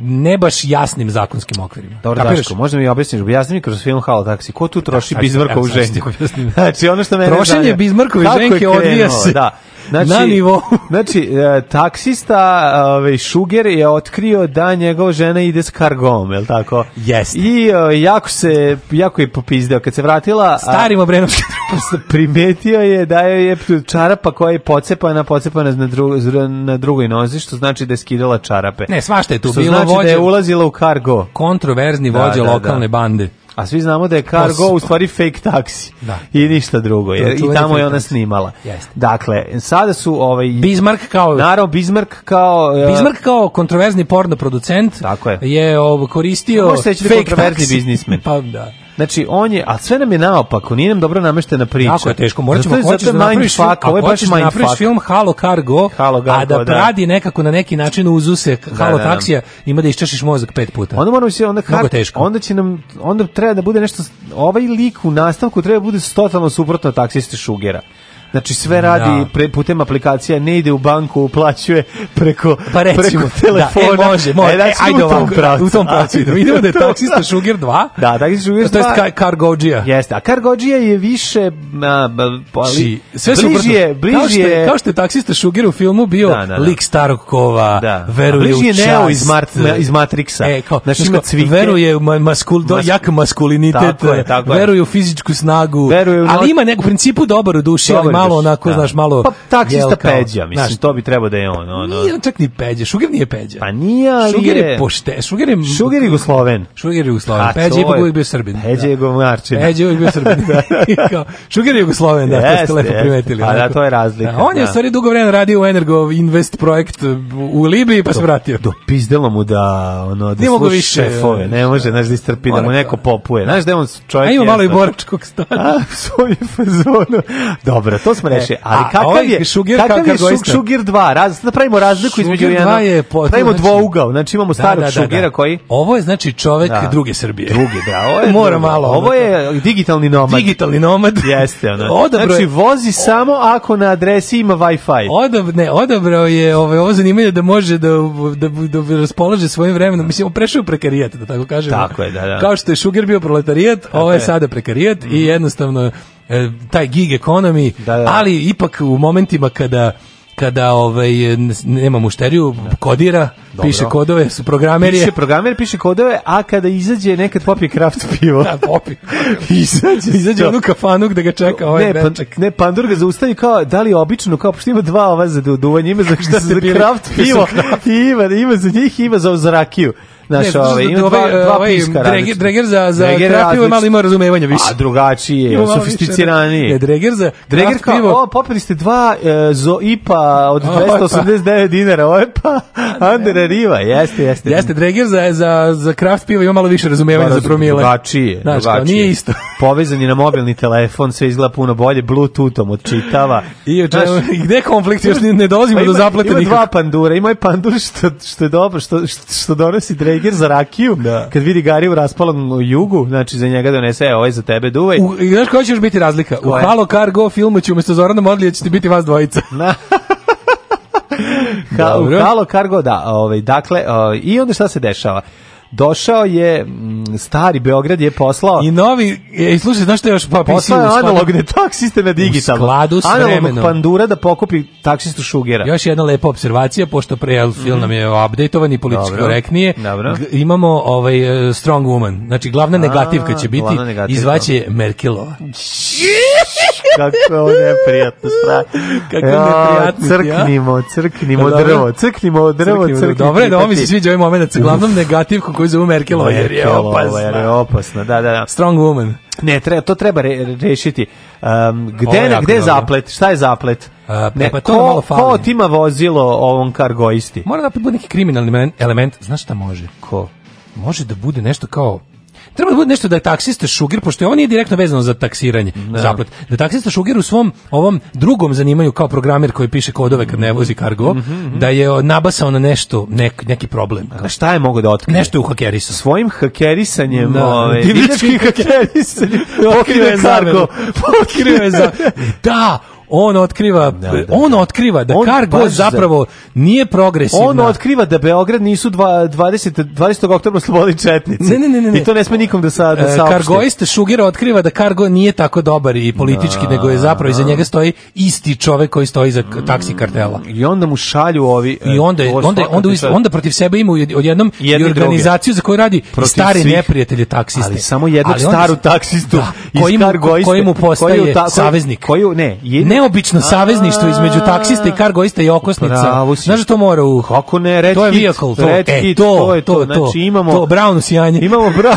ne baš jasnim zakonskim okvirima. Dobro, Kapiraš? Daško, možda mi objasniš, objasni mi kroz film Halo Taxi, ko tu troši znači, da, Bizmarkovu ženku? znači, ono što mene Trošenje Bizmarkove ženke odvija se. Da. Znači, na nivo. znači, e, taksista ovaj, Šuger je otkrio da njegova žena ide s kargom, je li tako? Jeste. I o, e, jako se, jako je popizdeo. Kad se vratila... Starim obrenovskim Primetio je da je čarapa koja je pocepana, pocepana na, dru, na drugoj nozi, što znači da je skidala čarape. Ne, svašta je tu što bilo. Znači vođe, da je ulazila u kargo. Kontroverzni da, vođa da, da, lokalne da. bande. A svi znamo da je Cargo u stvari fake taksi da. i ništa drugo, jer i tamo je ona snimala. Jeste. Dakle, sada su ovaj Bismarck kao naravno Bismarck kao uh, Bismarck kao kontroverzni porno producent tako je, je koristio da fake kontroverzni biznismen. Pa da. Znači on je, a sve nam je naopako, nije nam dobro nameštena priča. Tako je teško, morat ćemo da hoćeš da napraviš film, ovo je baš napraviš film Halo Cargo, Halo Cargo, a da, da nekako na neki način uzuse da, da, Halo da, da, taksija, ima da isčešiš mozak pet puta. Onda moramo se onda kar, teško. onda će nam onda treba da bude nešto ovaj lik u nastavku treba da bude totalno suprotno taksisti Šugera. Znači sve radi da. pre, putem aplikacija, ne ide u banku, uplaćuje preko pa recimo, preko telefona. Da, e, može, može. E, znači, e, ajde u tom pravcu. U tom pravcu idemo. Idemo da je taksista Sugar 2. Da, taksista Sugar 2. To je Kargođija. Jeste, a Kargođija je više a, pa, ali, sve bližije, bližije. Kao što, je, kao što je taksista Sugar u filmu bio da, da, da. lik starog kova, da. veruje u čast. Bližije Neo iz, Mart, iz Matrixa. E, kao, znači, ima cvike. Veruje u ma, maskul, do, jak maskulinitet, tako je, e, tako veruje u fizičku snagu, veruje u ali ima neku principu dobar u duši, ali malo onako, da. znaš, malo... Pa taksista jel, peđa, mislim, znaš, to bi trebao da je on. on Nije čak ni peđa, Šuger nije peđa. Pa nije, ali Šuger je... Pošte, šuger je... Šuger je Jugosloven. Šuger je Jugosloven. Pa, peđa je ipak uvijek bio Srbin. Peđa je da. Govnarčin. Peđa je uvijek bio Srbin. da. šuger je Jugosloven, da, to ste lepo primetili. Pa da, to je razlika. Da, on je da. u stvari dugo vremena radio u Energo Invest projekt u Libiji, pa se vratio. Do, Dopizdelo mu da, ono, da sluša šefove. Ne može, znaš, da istrpi, da mu neko popuje. Znaš da on čovjek... A ima malo i boračkog stanja. A, svoj fazonu. Dobro, to to smo e, rešili. Ali kakav ovaj je Sugar kakav je Sugar 2? Raz, da pravimo razliku između jednog. je po, pravimo znači, dvougao. Znači imamo da, starog da, da, Sugera da. koji Ovo je znači čovek da. druge Srbije. Drugi, da. Ovo je mora malo. Ovo je digitalni nomad. Digitalni nomad. Jeste, ona. Odabro znači vozi samo ako na adresi ima Wi-Fi. Odab, ne, odabrao je ovaj ovo zanimanje da može da da, da raspolaže svojim vremenom. Mislim, prešao prekarijat, da tako kažem. Tako je, da, da. Kao što je Sugar bio proletarijat, ovo je sada prekarijat i mhm. jednostavno E, taj gig economy, da, da, da. ali ipak u momentima kada kada ovaj nema mušteriju da. kodira Dobro. piše kodove su programeri piše programer piše kodove a kada izađe nekad popije kraft pivo da popi izađe izađe u kafanu gde ga čeka ovaj ne, pa ne pandur ga zaustavi kao da li obično kao što ima dva ova za duvanje ima za šta za kraft pivo ima ima za njih ima za rakiju Znaš, ovaj, ima ovaj, dva, dva ovaj piska dreger, dreger za, za dreger kraft pivo malo ima razumevanja više. A drugačije, sofisticiranije. Ne, da. dreger za dreger kraft pivo. O, popili ste dva e, zo IPA od 289 pa- dinara, ovo je pa Andera Riva, jeste, jeste. Jeste, dreger za, za, za kraft pivo ima malo više razumevanja pa, za promile. Drugačije, znaš, drugačije. nije isto. Povezan je na mobilni telefon, sve izgleda puno bolje, bluetoothom odčitava. I o čemu, gde konflikt, još ne dolazimo pa do zaplate nikak. dva pandura, ima je pandur što, što je dobro, što, što donosi dreger burger za rakiju, da. kad vidi Gari u raspalom jugu, znači za njega donese, e, ovaj za tebe duvaj. U, i znaš koja će još biti razlika? Koja? U Halo Cargo filmu će umjesto Zorana Modlija ćete biti vas dvojica. Na. Halo Cargo, da. Ovaj, dakle, o, i onda šta se dešava? došao je mm, stari Beograd je poslao i novi e, i slušaj znaš šta još pa poslao je analogne taksiste na digitalno. U skladu s vremenom. pandura da pokupi taksistu Šugera. Još jedna lepa observacija pošto pre mm. film nam je mhm. updatovan i politički korektnije. Imamo ovaj e, strong woman. Znači glavna A, negativka će biti izvaće Merkelova. Kako je neprijatno strah. Kako je neprijatno. Crknimo, crknimo da, drvo, crknimo drvo, crknimo. drvo. Da, dobro, da mi se sviđa ovaj moment sa glavnom negativkom koju zove Merkelova, jer je opasna. Jer je opasna, da, da, da. Strong woman. Ne, treba, to treba re, rešiti. Um, gde, je gde dobro. zaplet? Šta je zaplet? Uh, ne, pa to ko, malo fali. Ko tima vozilo ovom kargoisti? Mora da bude neki kriminalni element. Znaš šta može? Ko? Može da bude nešto kao Treba da bude nešto da je taksista Šugir, pošto je ovo nije direktno vezano za taksiranje, da. zaplet. Da taksista Šugir u svom ovom drugom zanimanju kao programer koji piše kodove kad ne mhm. vozi kargo, mm -hmm. da je nabasao na nešto, nek, neki problem. A šta je mogo da otkrije? Nešto je u hakerisao. Svojim hakerisanjem, da. ove, ovaj, divljačkim hakerisanjem, otkrio kargo. Otkrio je za... Da, on otkriva, da, da, da. on otkriva da on Cargo zapravo nije progresivna. On otkriva da Beograd nisu dva, 20. 20. oktobra slobodni četnici. Ne, ne, ne, ne. I to ne sme nikom da, sa, da e, saopšte. Cargoiste Šugira otkriva da Cargo nije tako dobar i politički, da, nego je zapravo iza da. njega stoji isti čovek koji stoji iza taksi kartela. I onda mu šalju ovi... E, I onda, onda, onda, onda, onda protiv sebe ima odjednom i organizaciju za koju radi stare neprijatelje taksiste. Ali samo jednog staru taksistu da, iz Kargoiste. Koji mu postaje saveznik. Koju, ne, ne neobično savezništvo između taksista i kargoista i okosnica. Znaš to mora u... Kako ne, red to je vehicle, e, to, to, je to, to, znači to, znači imamo, to, brown sijanje. Imamo brown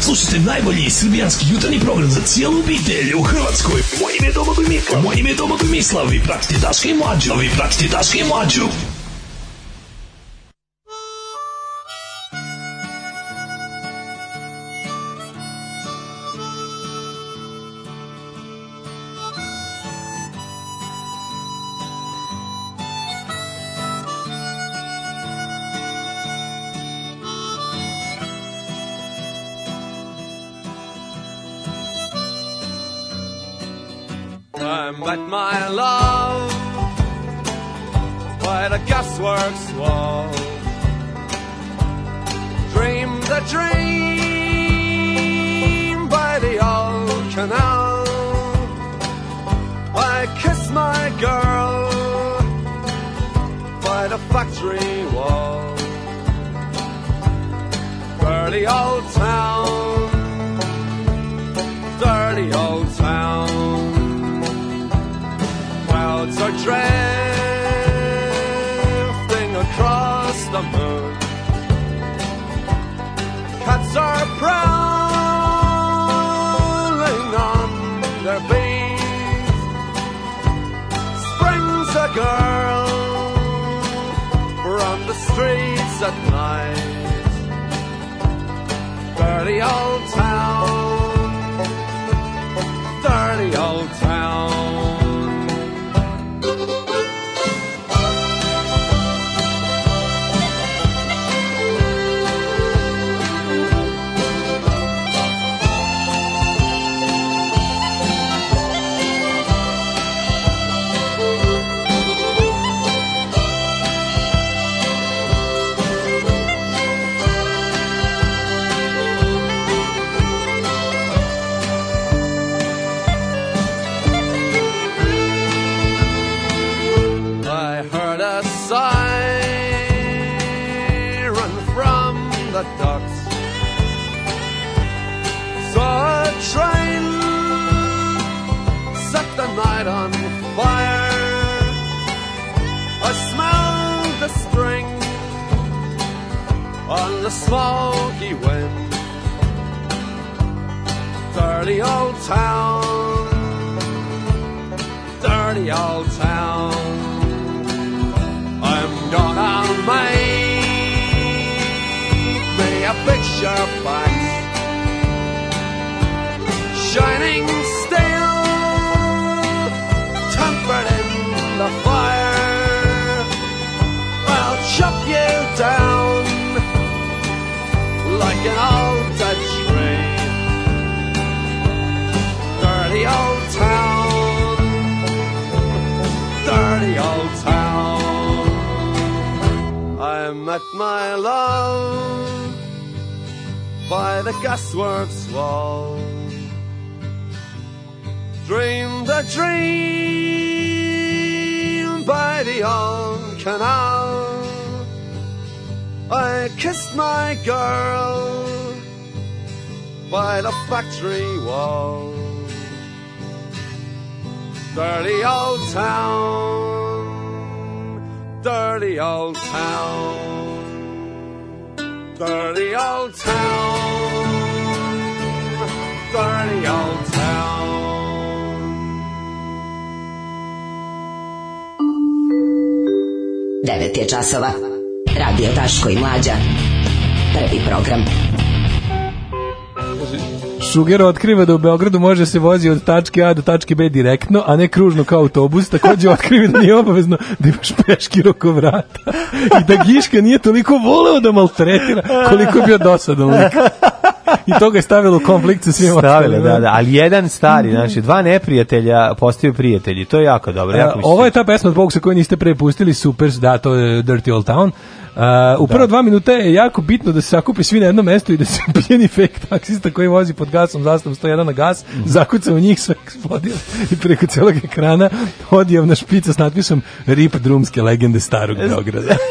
Slušajte najbolji srbijanski jutarnji program za cijelu obitelj u Hrvatskoj. Moje ime je Domagoj Mislav. Moje ime je Domagoj Mislav. Vi pratite Daška i Mlađu. Vi pratite Daška i Mlađu. time, but my love, by the gasworks wall, dreamed the dream by the old canal. I kiss my girl by the factory wall, for the old town. drifting across the moon. Cats are prowling on their beat. Springs a girl from the streets at night. Dirty old the smoky wind. Dirty old town, dirty old town. I'm gonna make me a picture box, shining. met my love by the gasworks wall. Dreamed a dream by the old canal. I kissed my girl by the factory wall. Dirty old town, dirty old town. dirty old town, dirty old town. Devet je časova. Radio Taško i Mlađa. Prvi program. Šuger otkriva da u Beogradu može se vozi od tačke A do tačke B direktno, a ne kružno kao autobus. Takođe otkriva da nije obavezno da imaš peški rokovrata i da Giška nije toliko voleo da maltretira koliko je bio dosadan lik. I to ga je stavilo u konflikt sa svim Stavilo, da, da, da. Ali jedan stari, mhm. znači, dva neprijatelja postaju prijatelji. To je jako dobro. Jako A, ovo je ta pesma od Bogsa koju niste prepustili. Super, da, to je Dirty Old Town. Uh, u da. prvo dva minuta je jako bitno da se sakupe svi na jedno mesto i da se pijeni fake taksista koji vozi pod gasom zastavom 101 na gas, mm. zakuca u njih, sve eksplodira i preko celog ekrana odjevna špica s natpisom RIP drumske legende starog Beograda.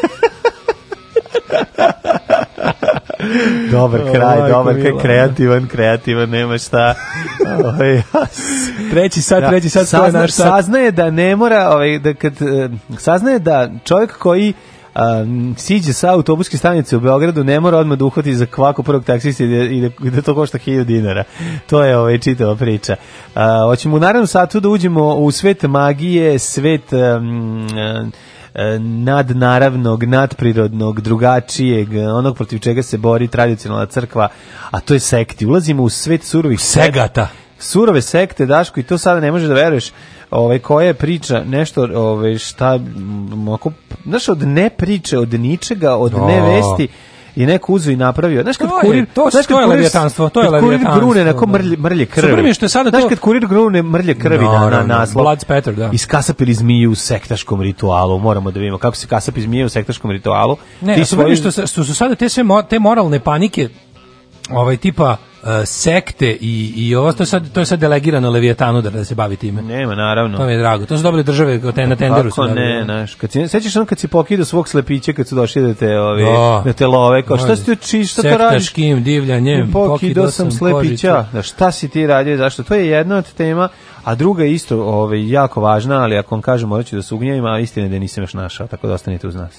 dobar kraj, o, dobar kraj, kreativan, kreativan, nema šta. Ove, ovaj, treći sat, da, treći sat, sazna, to je naš Saznaje da ne mora, ovaj, da kad, eh, saznaje da čovjek koji um, siđe sa autobuske stanice u Beogradu, ne mora odmah da uhvati za kvaku prvog taksista i da, i da, da to košta 1000 dinara. To je ovaj, čitava priča. Uh, hoćemo u narednom satu da uđemo u svet magije, svet... Um, um, E, nadnaravnog, nadprirodnog, drugačijeg, onog protiv čega se bori tradicionalna crkva, a to je sekti. Ulazimo u svet surovih segata. Surove sekte, Daško, i to sada ne možeš da veruješ Ove ovaj, koje priča nešto ove ovaj, šta ako znaš od ne priče od ničega od da. nevesti i neko uzeo i napravio. Znaš kad to kurir, je, to, znaš kad to je kurir, levijatanstvo, to je levijatanstvo. Kurir grune na da. mrlje, mrlje krvi. Super što je sada to. Znaš kad kurir grune mrlje krvi no, na, na naslov. Blood spatter, da. Iskasapili zmiju u sektaškom ritualu. Moramo da vidimo kako se kasapi zmije u sektaškom ritualu. Ne, ti svoji... što, što su sada te sve mo, te moralne panike ovaj tipa E, sekte i, i ovo, to je, sad, to je sad delegirano Leviatanu da, da se bavi time. Nema, naravno. To mi je drago. To su dobre države te, na tenderu. Tako ne, znaš. Kad si, sećaš on kad si pokidao svog slepića kad su došli da te, ovi, o, da. da te love, kao šta si ti učiš, šta to radiš? Sektaškim divljanjem. Pokidao, pokidao sam, slepića. Da, šta si ti radio, zašto? To je jedna od tema, a druga je isto ovaj, jako važna, ali ako vam kažem, morat da se ugnjavim, a istina da je da nisam još našao, tako da ostanite uz nas.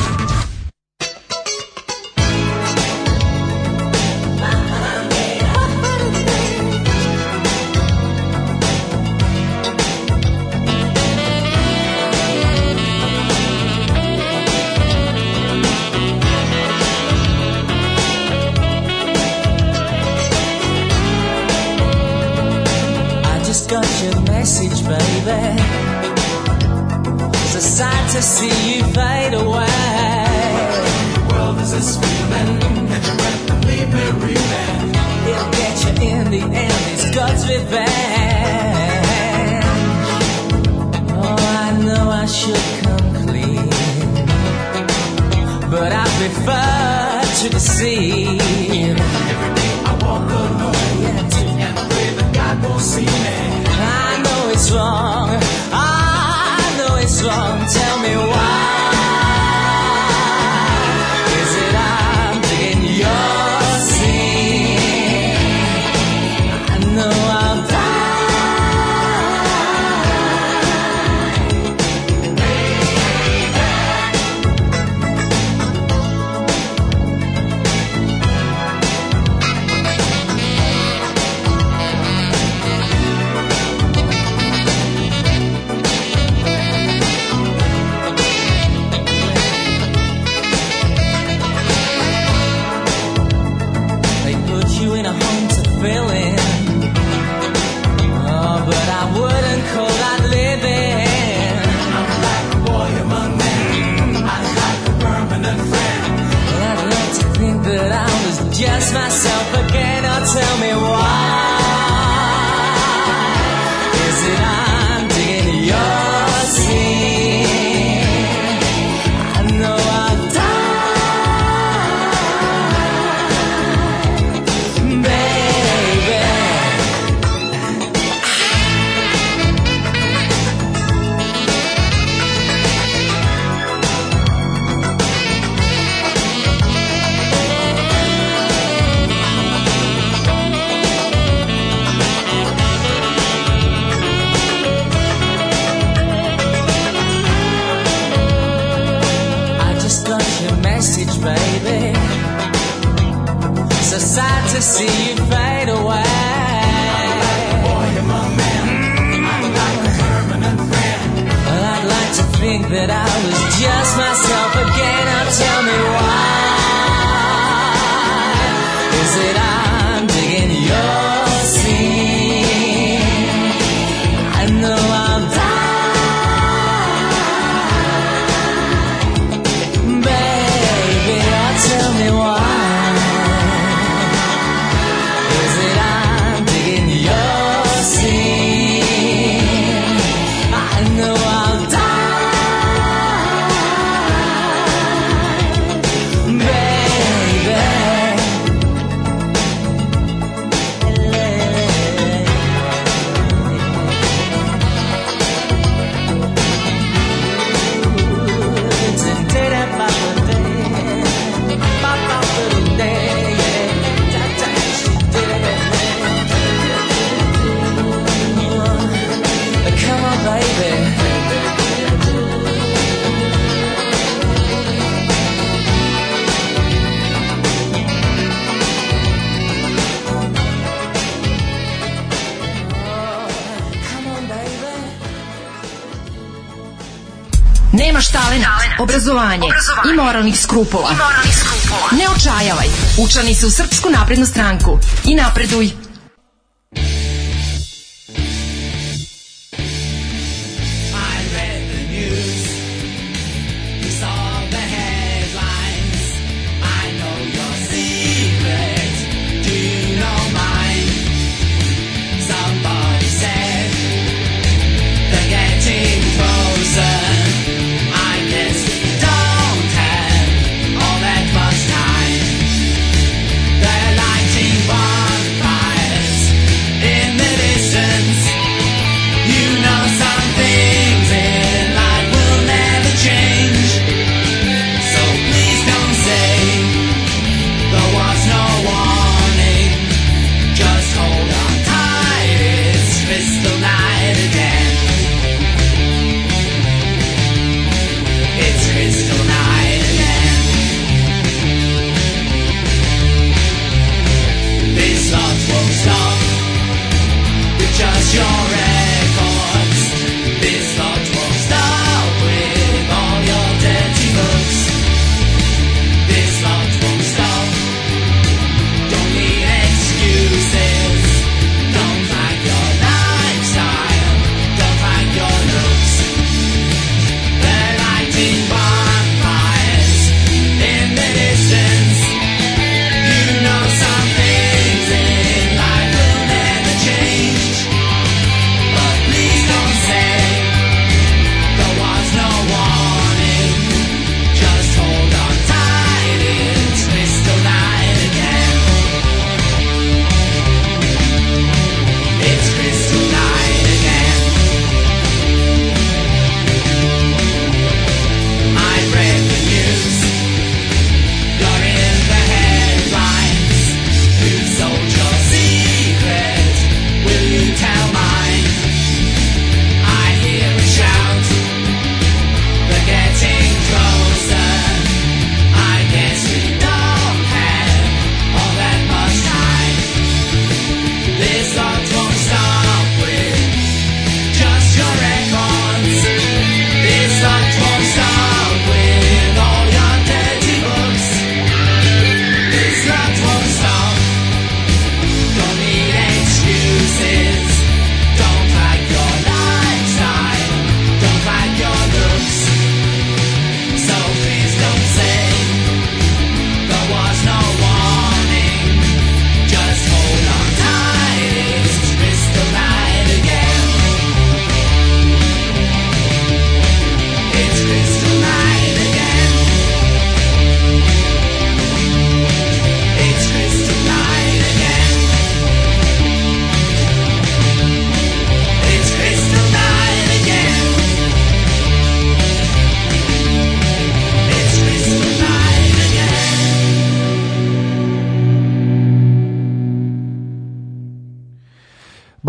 i moralnih skrupula. I moralnih skrupula. Ne očajavaj. Učlani se u Srpsku naprednu stranku i napreduj.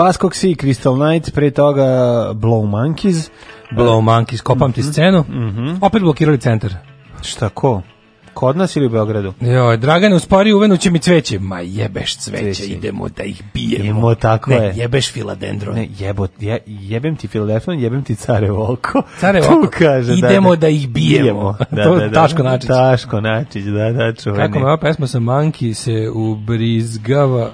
Baskog Sea, Crystal Knight, pre toga Blow Monkeys. Blow Monkeys, kopam mm -hmm. ti mhm. scenu. Mm -hmm. Opet blokirali centar. Šta, ko? Kod nas ili u Beogradu? Jo, Dragane, uspori uvenuće mi cveće. Ma jebeš cveće, cveće. idemo da ih bijemo. Idemo, tako ne, je. jebeš filadendron. Ne, jebo, je, jebem ti filadendron, jebem ti carevo oko. Carevo oko. Kaže, da, idemo da, da. da ih bijemo. Da, to da, da, Taško Načić. Taško Načić, da, da, čuveni. Kako me ova pesma sa Manki se ubrizgava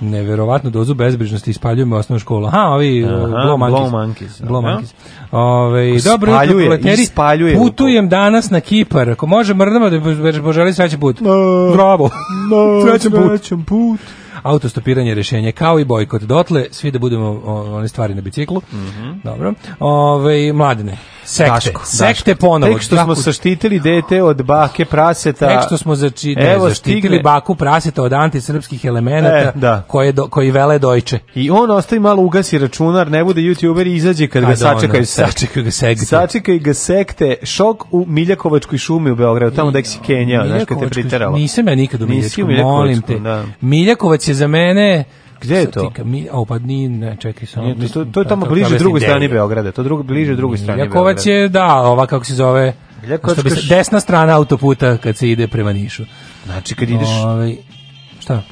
neverovatnu dozu bezbrižnosti ispaljujemo osnovnu školu. Aha, ovi uh, Aha, Blow Monkeys. Blow da. Monkeys. Ove, dobro, proleteri, ispaljuje. Putujem danas na Kipar. Ako može, mrdamo da, da poželi srećan put. No, Bravo. No, srećan put. Srećan put autostopiranje rješenje kao i bojkot. Dotle svi da budemo o, one stvari na biciklu. Mm -hmm. Dobro. Ove, mladine. Sekte, Daško, sekte Daško. ponovo. Tek što smo saštitili dete od bake praseta. Tek što smo zači, ne, Evo, zaštitili stigne. baku praseta od antisrpskih elemenata e, da. koje, do, koji vele dojče. I on ostaje malo ugasi računar, ne bude youtuber i izađe kad ga da, sačekaju sekte. Sačekaju ga sekte. Sačekaju ga sekte. Šok u Miljakovačkoj šumi u Beogradu, tamo da si Kenja, znaš kad te priteralo. Nisam ja nikad u Miljakovačku, molim te. Da. Miljakovac je za mene Gde je to? Mi, o, pa ni, čekaj sam. Nije, to, to, to, je tamo to, bliže drugoj strani Beograda, to drugo, bliže drugoj strani Ljakovac je, da, ova kako se zove, Ljakovac, bi se, desna strana autoputa kad se ide prema Nišu. Znači kad ideš... Ove, ovaj, šta?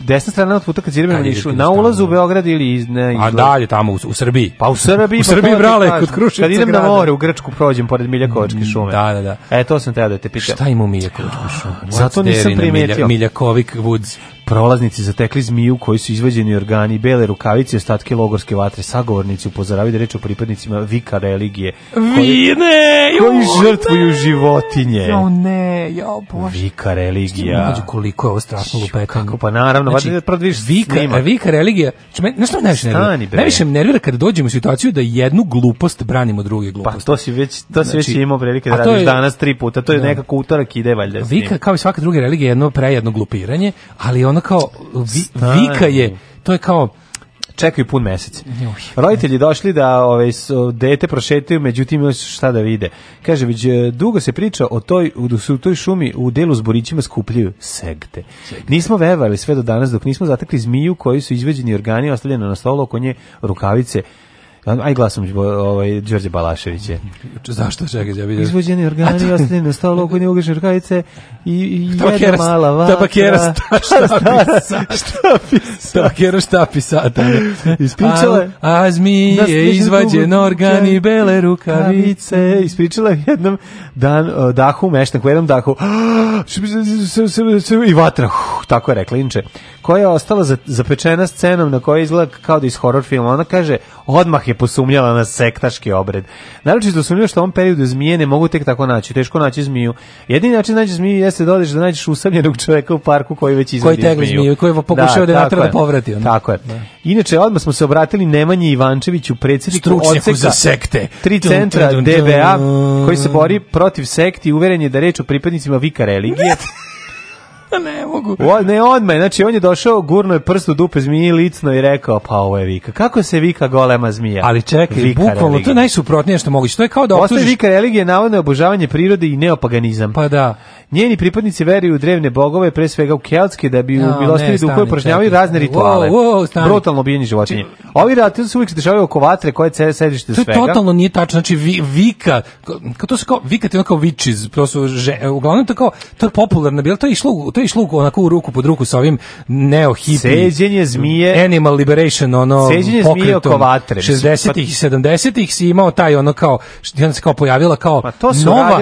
desna strana autoputa puta kad idemo prema Nišu, na ulazu u Beograd ili iz ne iz A dalje tamo u, u Srbiji. Pa u Srbiji, u pa Srbiji da brale kod Kruševca. Kad idem grada. na more u Grčku prođem pored Miljakovačke mm, šume. Da, da, da. E to sam te da te pitam. Šta ima u Miljakovačkoj šumi? Zato nisam primetio. Miljakovik Woods prolaznici zatekli zmiju koji su izvađeni organi, bele rukavice i ostatke logorske vatre. Sagovornici upozoravaju da reč o pripadnicima vika religije. Koji, ne, koji žrtvuju ne, životinje. Jo ne, jo bože. Vika religija. Mađu koliko je ovo strašno lupetanje. pa naravno, znači, vađe, prvo vika, snimak. vika religija. Če me, nešto me najviše nervira. Najviše me nervira kad dođemo u situaciju da jednu glupost branimo druge pa gluposti. Pa to si već, to si znači, već imao prilike da radiš je, danas tri puta. To je da. nekako utorak ide valjda. Vika kao i svaka druga religija jedno prejedno glupiranje, ali ono ono kao, vi, vika je, to je kao, čekaju pun mesec. Roditelji došli da ove, ovaj, dete prošetaju, međutim imaju šta da vide. Kaže, već e, dugo se priča o toj, u, da u toj šumi u delu s borićima skupljaju segte. Nismo vevali sve do danas dok nismo zatekli zmiju koji su izveđeni organi ostavljeni na stolu oko nje rukavice Aj glasom ovaj, Đorđe Balaševića. Zašto čekaj, ja vidim. Izvođeni organi, ostane na stalo, oko neugašne rkavice i, i jedna mala vatra. Tabakera šta, šta, šta, šta, Tabakera šta pisata. Ispričala je. A zmije, da, izvađen organ i bele rukavice. Ispričala jednom dan, dahu, meštanku, jednom dahu. I vatra, tako je rekla, inče. Koja je ostala zapečena scenom na kojoj izgleda kao da iz horror filma. Ona kaže, odmah je posumnjala na sektaški obred. što sumnjala što u tom periodu zmije ne mogu tek tako naći, teško naći zmiju. Jedini način naći zmiju jeste da odeš da nađeš usamljenog čovjeka u parku koji već izvedi zmiju. Koji tegli zmiju, koji je pokušao da, da natara da povrati. Ono. Tako je. Da. Inače, odmah smo se obratili Nemanji Ivančeviću, predsjedniku odseka za sekte. Tri centra DBA koji se bori protiv sekti, uveren je da reč o pripadnicima vika religije. ne mogu. O, ne odmah, znači on je došao, gurno je prst u dupe zmiji licno i rekao, pa ovo je vika. Kako se vika golema zmija? Ali čekaj, vika bukvalno, religija. to je najsuprotnije što moguće. To je kao da optužiš... Ostaje vika religije, navodno je obožavanje prirode i neopaganizam. Pa da. Njeni pripadnici veruju u drevne bogove, pre svega u keltske, da bi no, u milostini duhove pražnjavaju razne rituale. Wow, wow, Brutalno obijenje životinje. Ovi rati su uvijek se dešavaju oko vatre koje je sedište svega. To je totalno nije tačno. Znači, vi, vika, kao to se kao, vika ti ono kao witches, prosto, že, uglavnom to kao, to je popularno, bilo to je išlo, to to je išlo onako u ruku pod ruku sa ovim neo hipi seđenje zmije animal liberation ono seđenje zmije oko vatre 60-ih pa- i 70-ih si imao taj ono kao što se kao pojavila kao pa to su nova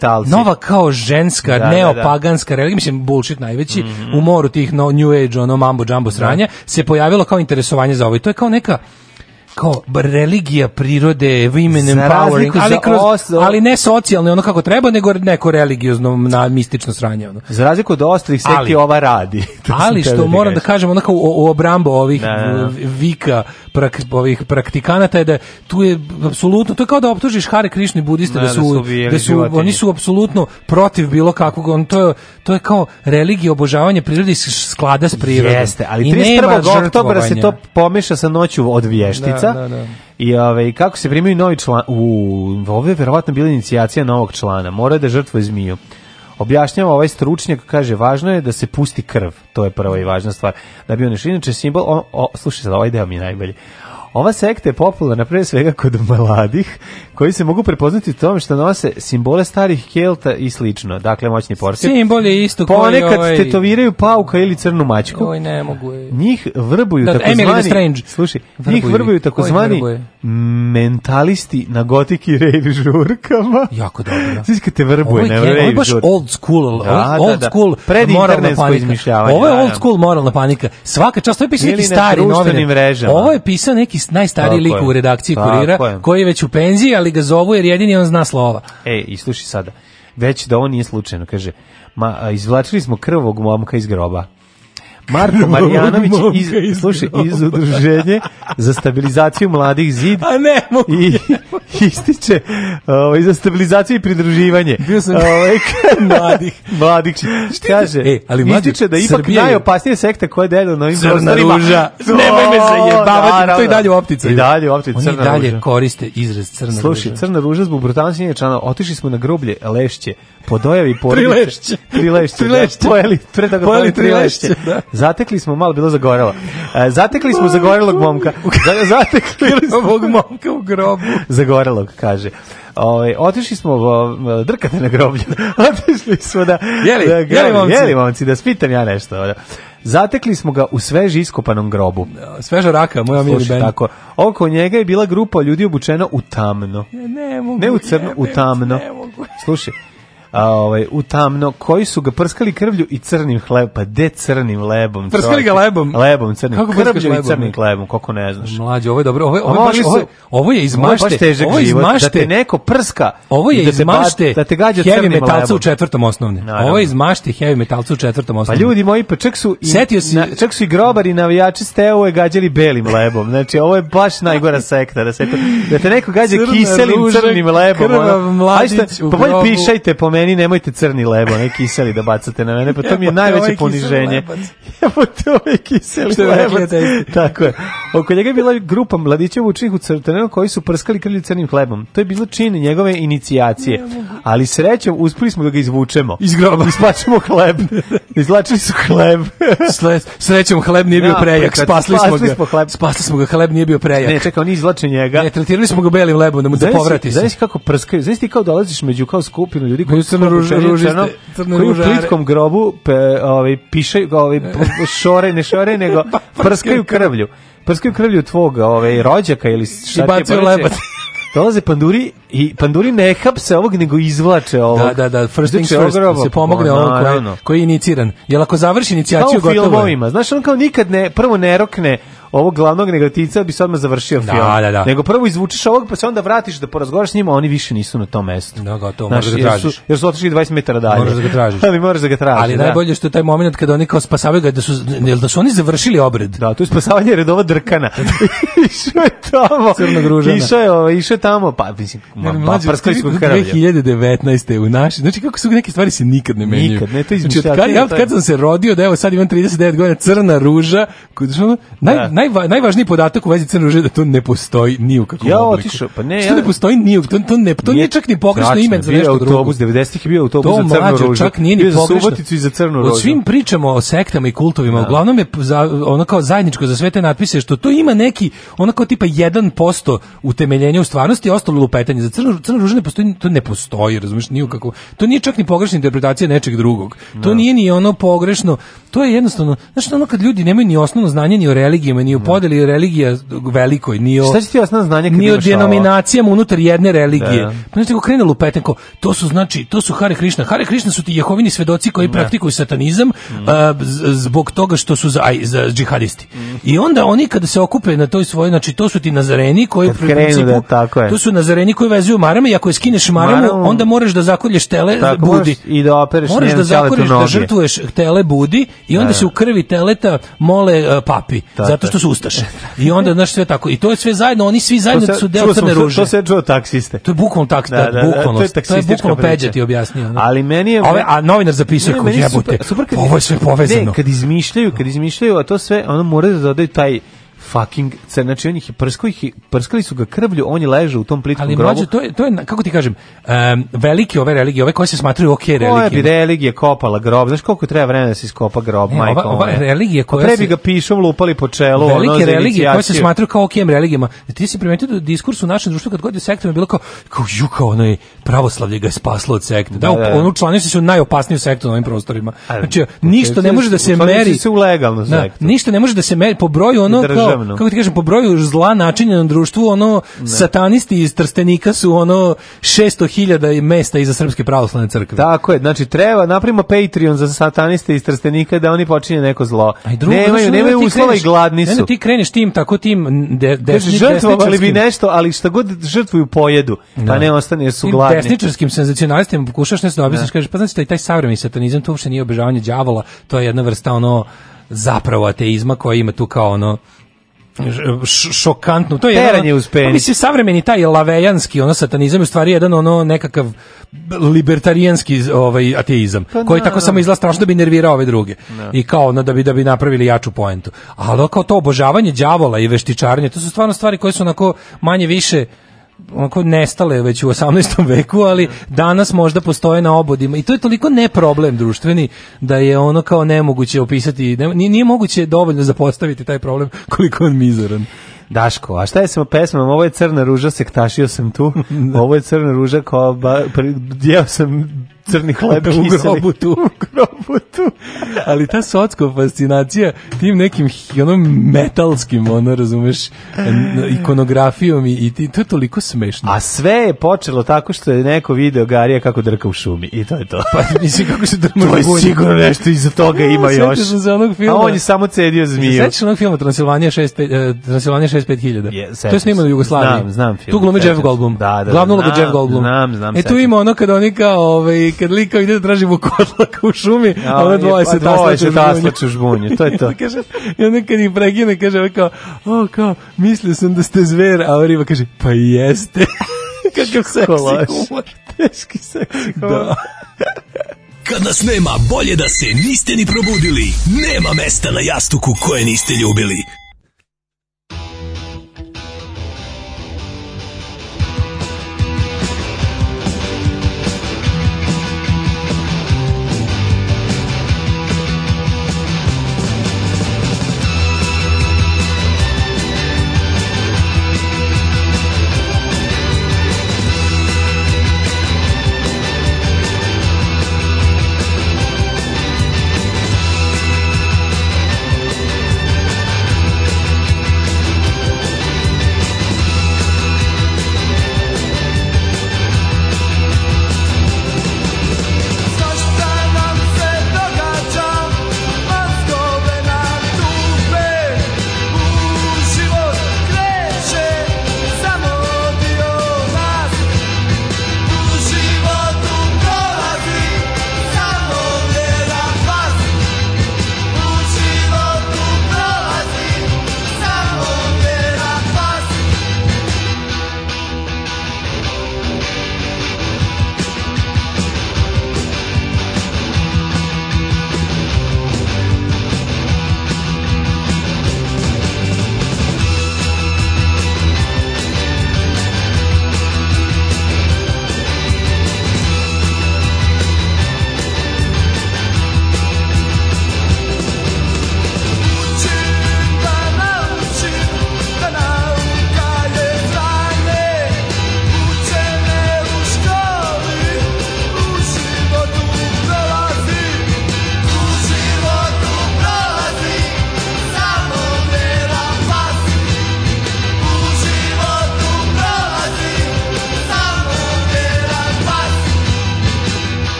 kao, nova kao ženska da, da, da, neopaganska religija mislim bullshit najveći mm -hmm. u moru tih no, new age ono mambo jumbo da. sranja da. se pojavilo kao interesovanje za ovo i to je kao neka kao religija prirode women empowering ali kroz, os... ali ne socijalno ono kako treba nego neko religiozno na mistično sranje ono za razliku od ostalih sekti ova radi ali što da moram da kažem ono kao u, u obrambu ovih da, da, da. vika prak, ovih praktikanata je da tu je apsolutno to je kao da optužiš Hare Krišni budiste da, da su da su oni su apsolutno protiv bilo kakvog on to je, to je kao religija obožavanje prirode sklada s prirodom jeste ali 31. oktobra se to pomeša sa noću od vještice Crnca. Da, da, da, I ove, ovaj, kako se primaju novi član... U, ovo je verovatno bila inicijacija novog člana. Mora da žrtvuje zmiju. Objašnjava ovaj stručnjak, kaže, važno je da se pusti krv. To je prva i važna stvar. Da bi on išli, inače simbol... O, o, slušaj sad, ovaj deo mi je najbolji. Ova sekta je popularna pre svega kod mladih koji se mogu prepoznati u tome što nose simbole starih kelta i slično. Dakle, moćni portir. Simbol je isto koji Ponekad ovaj... tetoviraju pauka ili crnu mačku. Oj, ne mogu. Njih vrbuju da, takozvani... Strange. Slušaj, vrbuju njih vrbuju takozvani mentalisti na gotiki rave žurkama. Jako dobro. Sviš kad te vrbuje na rave Ovo je baš old school. Da, da, old da, school Pred moralna panika. Ovo je old da. school moralna panika. Svaka čast, ovo je pisao neki stari novinar. Ovo je pisao neki najstariji lik u redakciji kurira, koji je već u penziji, ali ga zovu jer jedini on zna slova. E, i sluši sada, već da on nije slučajno, kaže, ma izvlačili smo krvog momka iz groba. Marko Marijanović iz, slušaj, iz udruženje za stabilizaciju mladih zid. A ne, mogu. I ističe ovaj, za stabilizaciju i pridruživanje. Bio sam ovaj, mladih. mladih. Kaže, e, ali mlađe, ističe da ipak Srbija najopasnije sekte koje deluje na ovim prostorima. ruža. Nemoj me zajebavati, to i dalje u opticu. I dalje u opticu, crna dalje ruža. koriste izraz crna Sluši, ruža. Slušaj, crna ruža zbog brutalnosti njenja člana, otišli smo na groblje Lešće po dojavi porodice trilešće trilešće, trilešće. Da, pojeli pre toga pojeli trilešće, trilešće da. zatekli smo malo bilo zagorelo e, zatekli smo zagorelog momka zatekli smo ovog momka u grobu zagorelog kaže Ovaj otišli smo o, drkate na groblje. otišli smo da jeli, da, grobi, jeli, momci? jeli momci da spitam ja nešto. Da. Zatekli smo ga u sveže iskopanom grobu. Sveža raka, moja mili Ben. tako. Oko njega je bila grupa ljudi obučena u tamno. Ja, ne mogu. Ne u crno, ja, u tamno. Ne mogu. Slušaj, a, ovaj, u tamno, koji su ga prskali krvlju i crnim hlebom, pa de crnim lebom? Prskali ga lebom? Lebom, crnim, Kako krvlju i crnim hlebom, kako ne znaš. Mlađe, ovo je dobro, ovo, ovo, baš, ovo, ovo je iz mašte, ovo je iz da mašte, da te neko prska, ovo je da iz mašte, da te gađa heavy metalca u četvrtom osnovne. Ovo je iz mašte heavy metalca u četvrtom pa osnovne. Pa ljudi moji, pa čak su i, Setio si... na, čak su i grobari navijači steo je gađali belim lebom. Znači, ovo je baš najgora sekta, da, se to, da te neko gađa kiselim crnim lebom. Krvav mladić u grobu. Pa bolje pišajte po meni meni nemojte crni lebo, ne kiseli da bacate na mene, pa to mi je najveće pa poniženje. Evo to je kiseli lebac. Tako je. Oko njega je bila grupa mladićeva učenih u crtenom koji su prskali krlje crnim hlebom. To je bilo čin njegove inicijacije. Ali srećom uspeli smo da ga izvučemo. Iz groba. Isplačemo hleb. Izlačili su hleb. srećom hleb nije bio prejak. Spasli smo ga. Spasli smo ga, hleb nije bio prejak. Ne, čekaj, oni izvlače njega. Ne, tretirali smo ga belim lebom da mu da povrati. Znaš kako prskaju? Znaš ti kao dolaziš među kao skupinu ljudi koji su crno ruž, ružiste, crno koji u plitkom grobu pe, ovaj, piše, ovaj, šore, ne šore, nego prskaju krvlju. Prskaju krvlju tvog ovaj, rođaka ili šta ti bacio lebat. Dolaze panduri i panduri ne hapse ovog, nego izvlače ovog. Da, da, da, first things first, da se pomogne no, pa, ovom koji, koji je iniciran. Jel ako završi inicijaciju, gotovo je. Kao u filmovima, znaš, on kao nikad ne, prvo ne rokne ovog glavnog negativca bi se odmah završio da, film. Da, da. Nego prvo izvučeš ovog, pa se onda vratiš da porazgovaraš s njima, oni više nisu na tom mestu. Da, gotovo, Znaš, možeš da tražiš. Jer su, jer su otišli 20 metara dalje. Možeš da ga tražiš. Ali možeš da ga tražiš, Ali da. najbolje što je taj moment kada oni kao spasavaju ga, da su, jel da su oni završili obred. Da, to je spasavanje redova drkana. išao je tamo. Crnogružana. Išao je, ovaj, išao je tamo, pa mislim, ne, mlađe, pa prskali smo 2019. u naši, znači kako su neke stvari se nikad ne menjaju. Nikad, ne, to izmišljati. Znači, kad, ja, kad sam se rodio, da evo sad imam 39 godina, crna ruža, naj, da. naj najva, najvažniji podatak u vezi Crne ruže da to ne postoji ni u kakvom ja obliku. Otišao, pa ne, Što ja... ne postoji ni u to, to ne to nije čak ni pogrešno ime za nešto drugo. Autobus 90 je bio autobus to za Crnu mlađo, ružu. čak nije ni bio pogrešno. Suboticu i za Crnu ružu. O svim pričamo o sektama i kultovima, ja. Da. uglavnom je za, ono kao zajedničko za sve te natpise što to ima neki ono kao tipa 1% utemeljenja u stvarnosti, ostalo lupetanje za Crnu Crna ruža ne postoji, to ne postoji, razumeš, ni u kakvom. To nije čak ni pogrešna interpretacija nečeg drugog. Ja. To da. nije ni ono pogrešno. To je jednostavno, znači ono kad ljudi nemaju ni osnovno znanje ni o religijama, ni ni u da. podeli religija velikoj, ni o, Šta će ti osnovno znanje kad ni o denominacijama unutar jedne religije. Da. Pa znači, krenulo petenko, to su znači, to su Hare Krishna. Hare Krishna su ti jehovini svedoci koji ne. Da. praktikuju satanizam mm. a, zbog toga što su za, za džihadisti. Mm. I onda oni kada se okupe na toj svojoj, znači to su ti nazareni koji u principu, da, tako je. to su nazareni koji vezuju marame i ako je skineš maramu, maramu onda moraš da zakolješ tele tako, budi. I da opereš moraš da zakolješ, da žrtvuješ tele budi i onda da. se u krvi teleta mole uh, papi. Tako. Zato što su ustaše. I onda znaš sve tako. I to je sve zajedno, oni svi zajedno se, su deo crne ruže. To se čuo taksiste. To je bukvalno tak, da, da, da, bukvalno. To je taksistička to peđa ti objasnio. Ne? Ali meni je Ove, a novinar zapisuje kako jebote. Super, super kad, ovo je sve povezano. Ne, kad izmišljaju, kad izmišljaju, a to sve, ono mora da dodaju taj fucking, znači onih ih je prskali su ga krvlju, on je leže u tom plitkom Ali, grobu. Ali mlađe, to je, to je, kako ti kažem, um, velike ove religije, ove koje se smatraju ok religije. Koja bi religija kopala grob, znaš koliko treba vremena da se iskopa grob, ne, majko. Ova, ova religija koja pa Prebi se... ga pišom lupali po čelu, velike ono, religije koje se smatraju kao ok religijama. Ti si primetio da diskurs u našem društvu kad god je sektom bilo kao, kao juka, ono je pravoslavlje ga je spaslo od sekte. Da, da, da, da. ono se su najopasniju sektu na ovim prostorima. Znači, pa ništa ne može da se meri... Se u legalno da, ništa ne može da se meri po broju ono kao po, kako ti kažem, po broju zla načinja na društvu, ono, ne. satanisti iz Trstenika su ono 600.000 mesta iza Srpske pravoslavne crkve. Tako je, znači treba, napravimo Patreon za sataniste iz Trstenika da oni počinje neko zlo. Aj, drugo, nemaju, znači, nemaju uslova i gladni su. Ne, ti kreniš tim, tako tim de, desni, žrtvovali bi nešto, ali šta god žrtvuju pojedu, ne. pa da. ne ostane jer su tim gladni. Desničarskim senzacionalistima pokušaš nešto da objasniš, da. kažeš, pa znači taj, taj savremeni satanizam, to uopšte nije obožavanje đavola, to je jedna vrsta ono zapravo ateizma koja ima tu kao ono šokantno. To je Teranje uz penis. Pa mislim, savremeni taj lavejanski, ono satanizam je u stvari jedan ono nekakav libertarijanski ovaj ateizam, pa, koji na, da, tako na, da. samo izla strašno da bi nervirao ove druge. Na. I kao ono da bi da bi napravili jaču poentu. Ali kao to obožavanje đavola i veštičarnje to su stvarno stvari koje su onako manje više onako nestale već u 18. veku, ali danas možda postoje na obodima i to je toliko ne problem društveni da je ono kao nemoguće opisati, ne, nije moguće dovoljno zapostaviti taj problem koliko on mizoran. Daško, a šta je sa pesmom? Ovo je crna ruža, sektašio sam tu. Da. Ovo je crna ruža, kao ba, sam crni hleb kiseli. u grobu tu. u grobu tu. Ali ta socko fascinacija tim nekim onom metalskim, ono, razumeš, ikonografijom i, i to je toliko smešno. A sve je počelo tako što je neko video Garija kako drka u šumi i to je to. Pa mislim kako se drma To je sigurno nešto iza pa, toga da, ima još. Sveća sam za onog filma. A on je samo cedio zmiju. Sveća sam onog filma Transilvanija 65, eh, Transilvanija 65.000. Je, to je snimano u Jugoslaviji. Znam, znam film. Tu glumi Jeff Goldblum. Da, da, Glavnu da, ulogu da, Jeff Goldblum. Znam, znam. E tu ima ono kada oni kao ovaj, i kad liko ide da tražimo kotlaka u šumi, ja, a ona dvoje pa se taslače u žbunju. To je to. I onda, i onda kad ih pregine, kaže, kao, o, kao, mislio sam da ste zver, a Riva kaže, pa jeste. Kakav seksi humor. Teški seksi da. humor. Da. Kad nas nema, bolje da se niste ni probudili. Nema mesta na jastuku koje niste ljubili.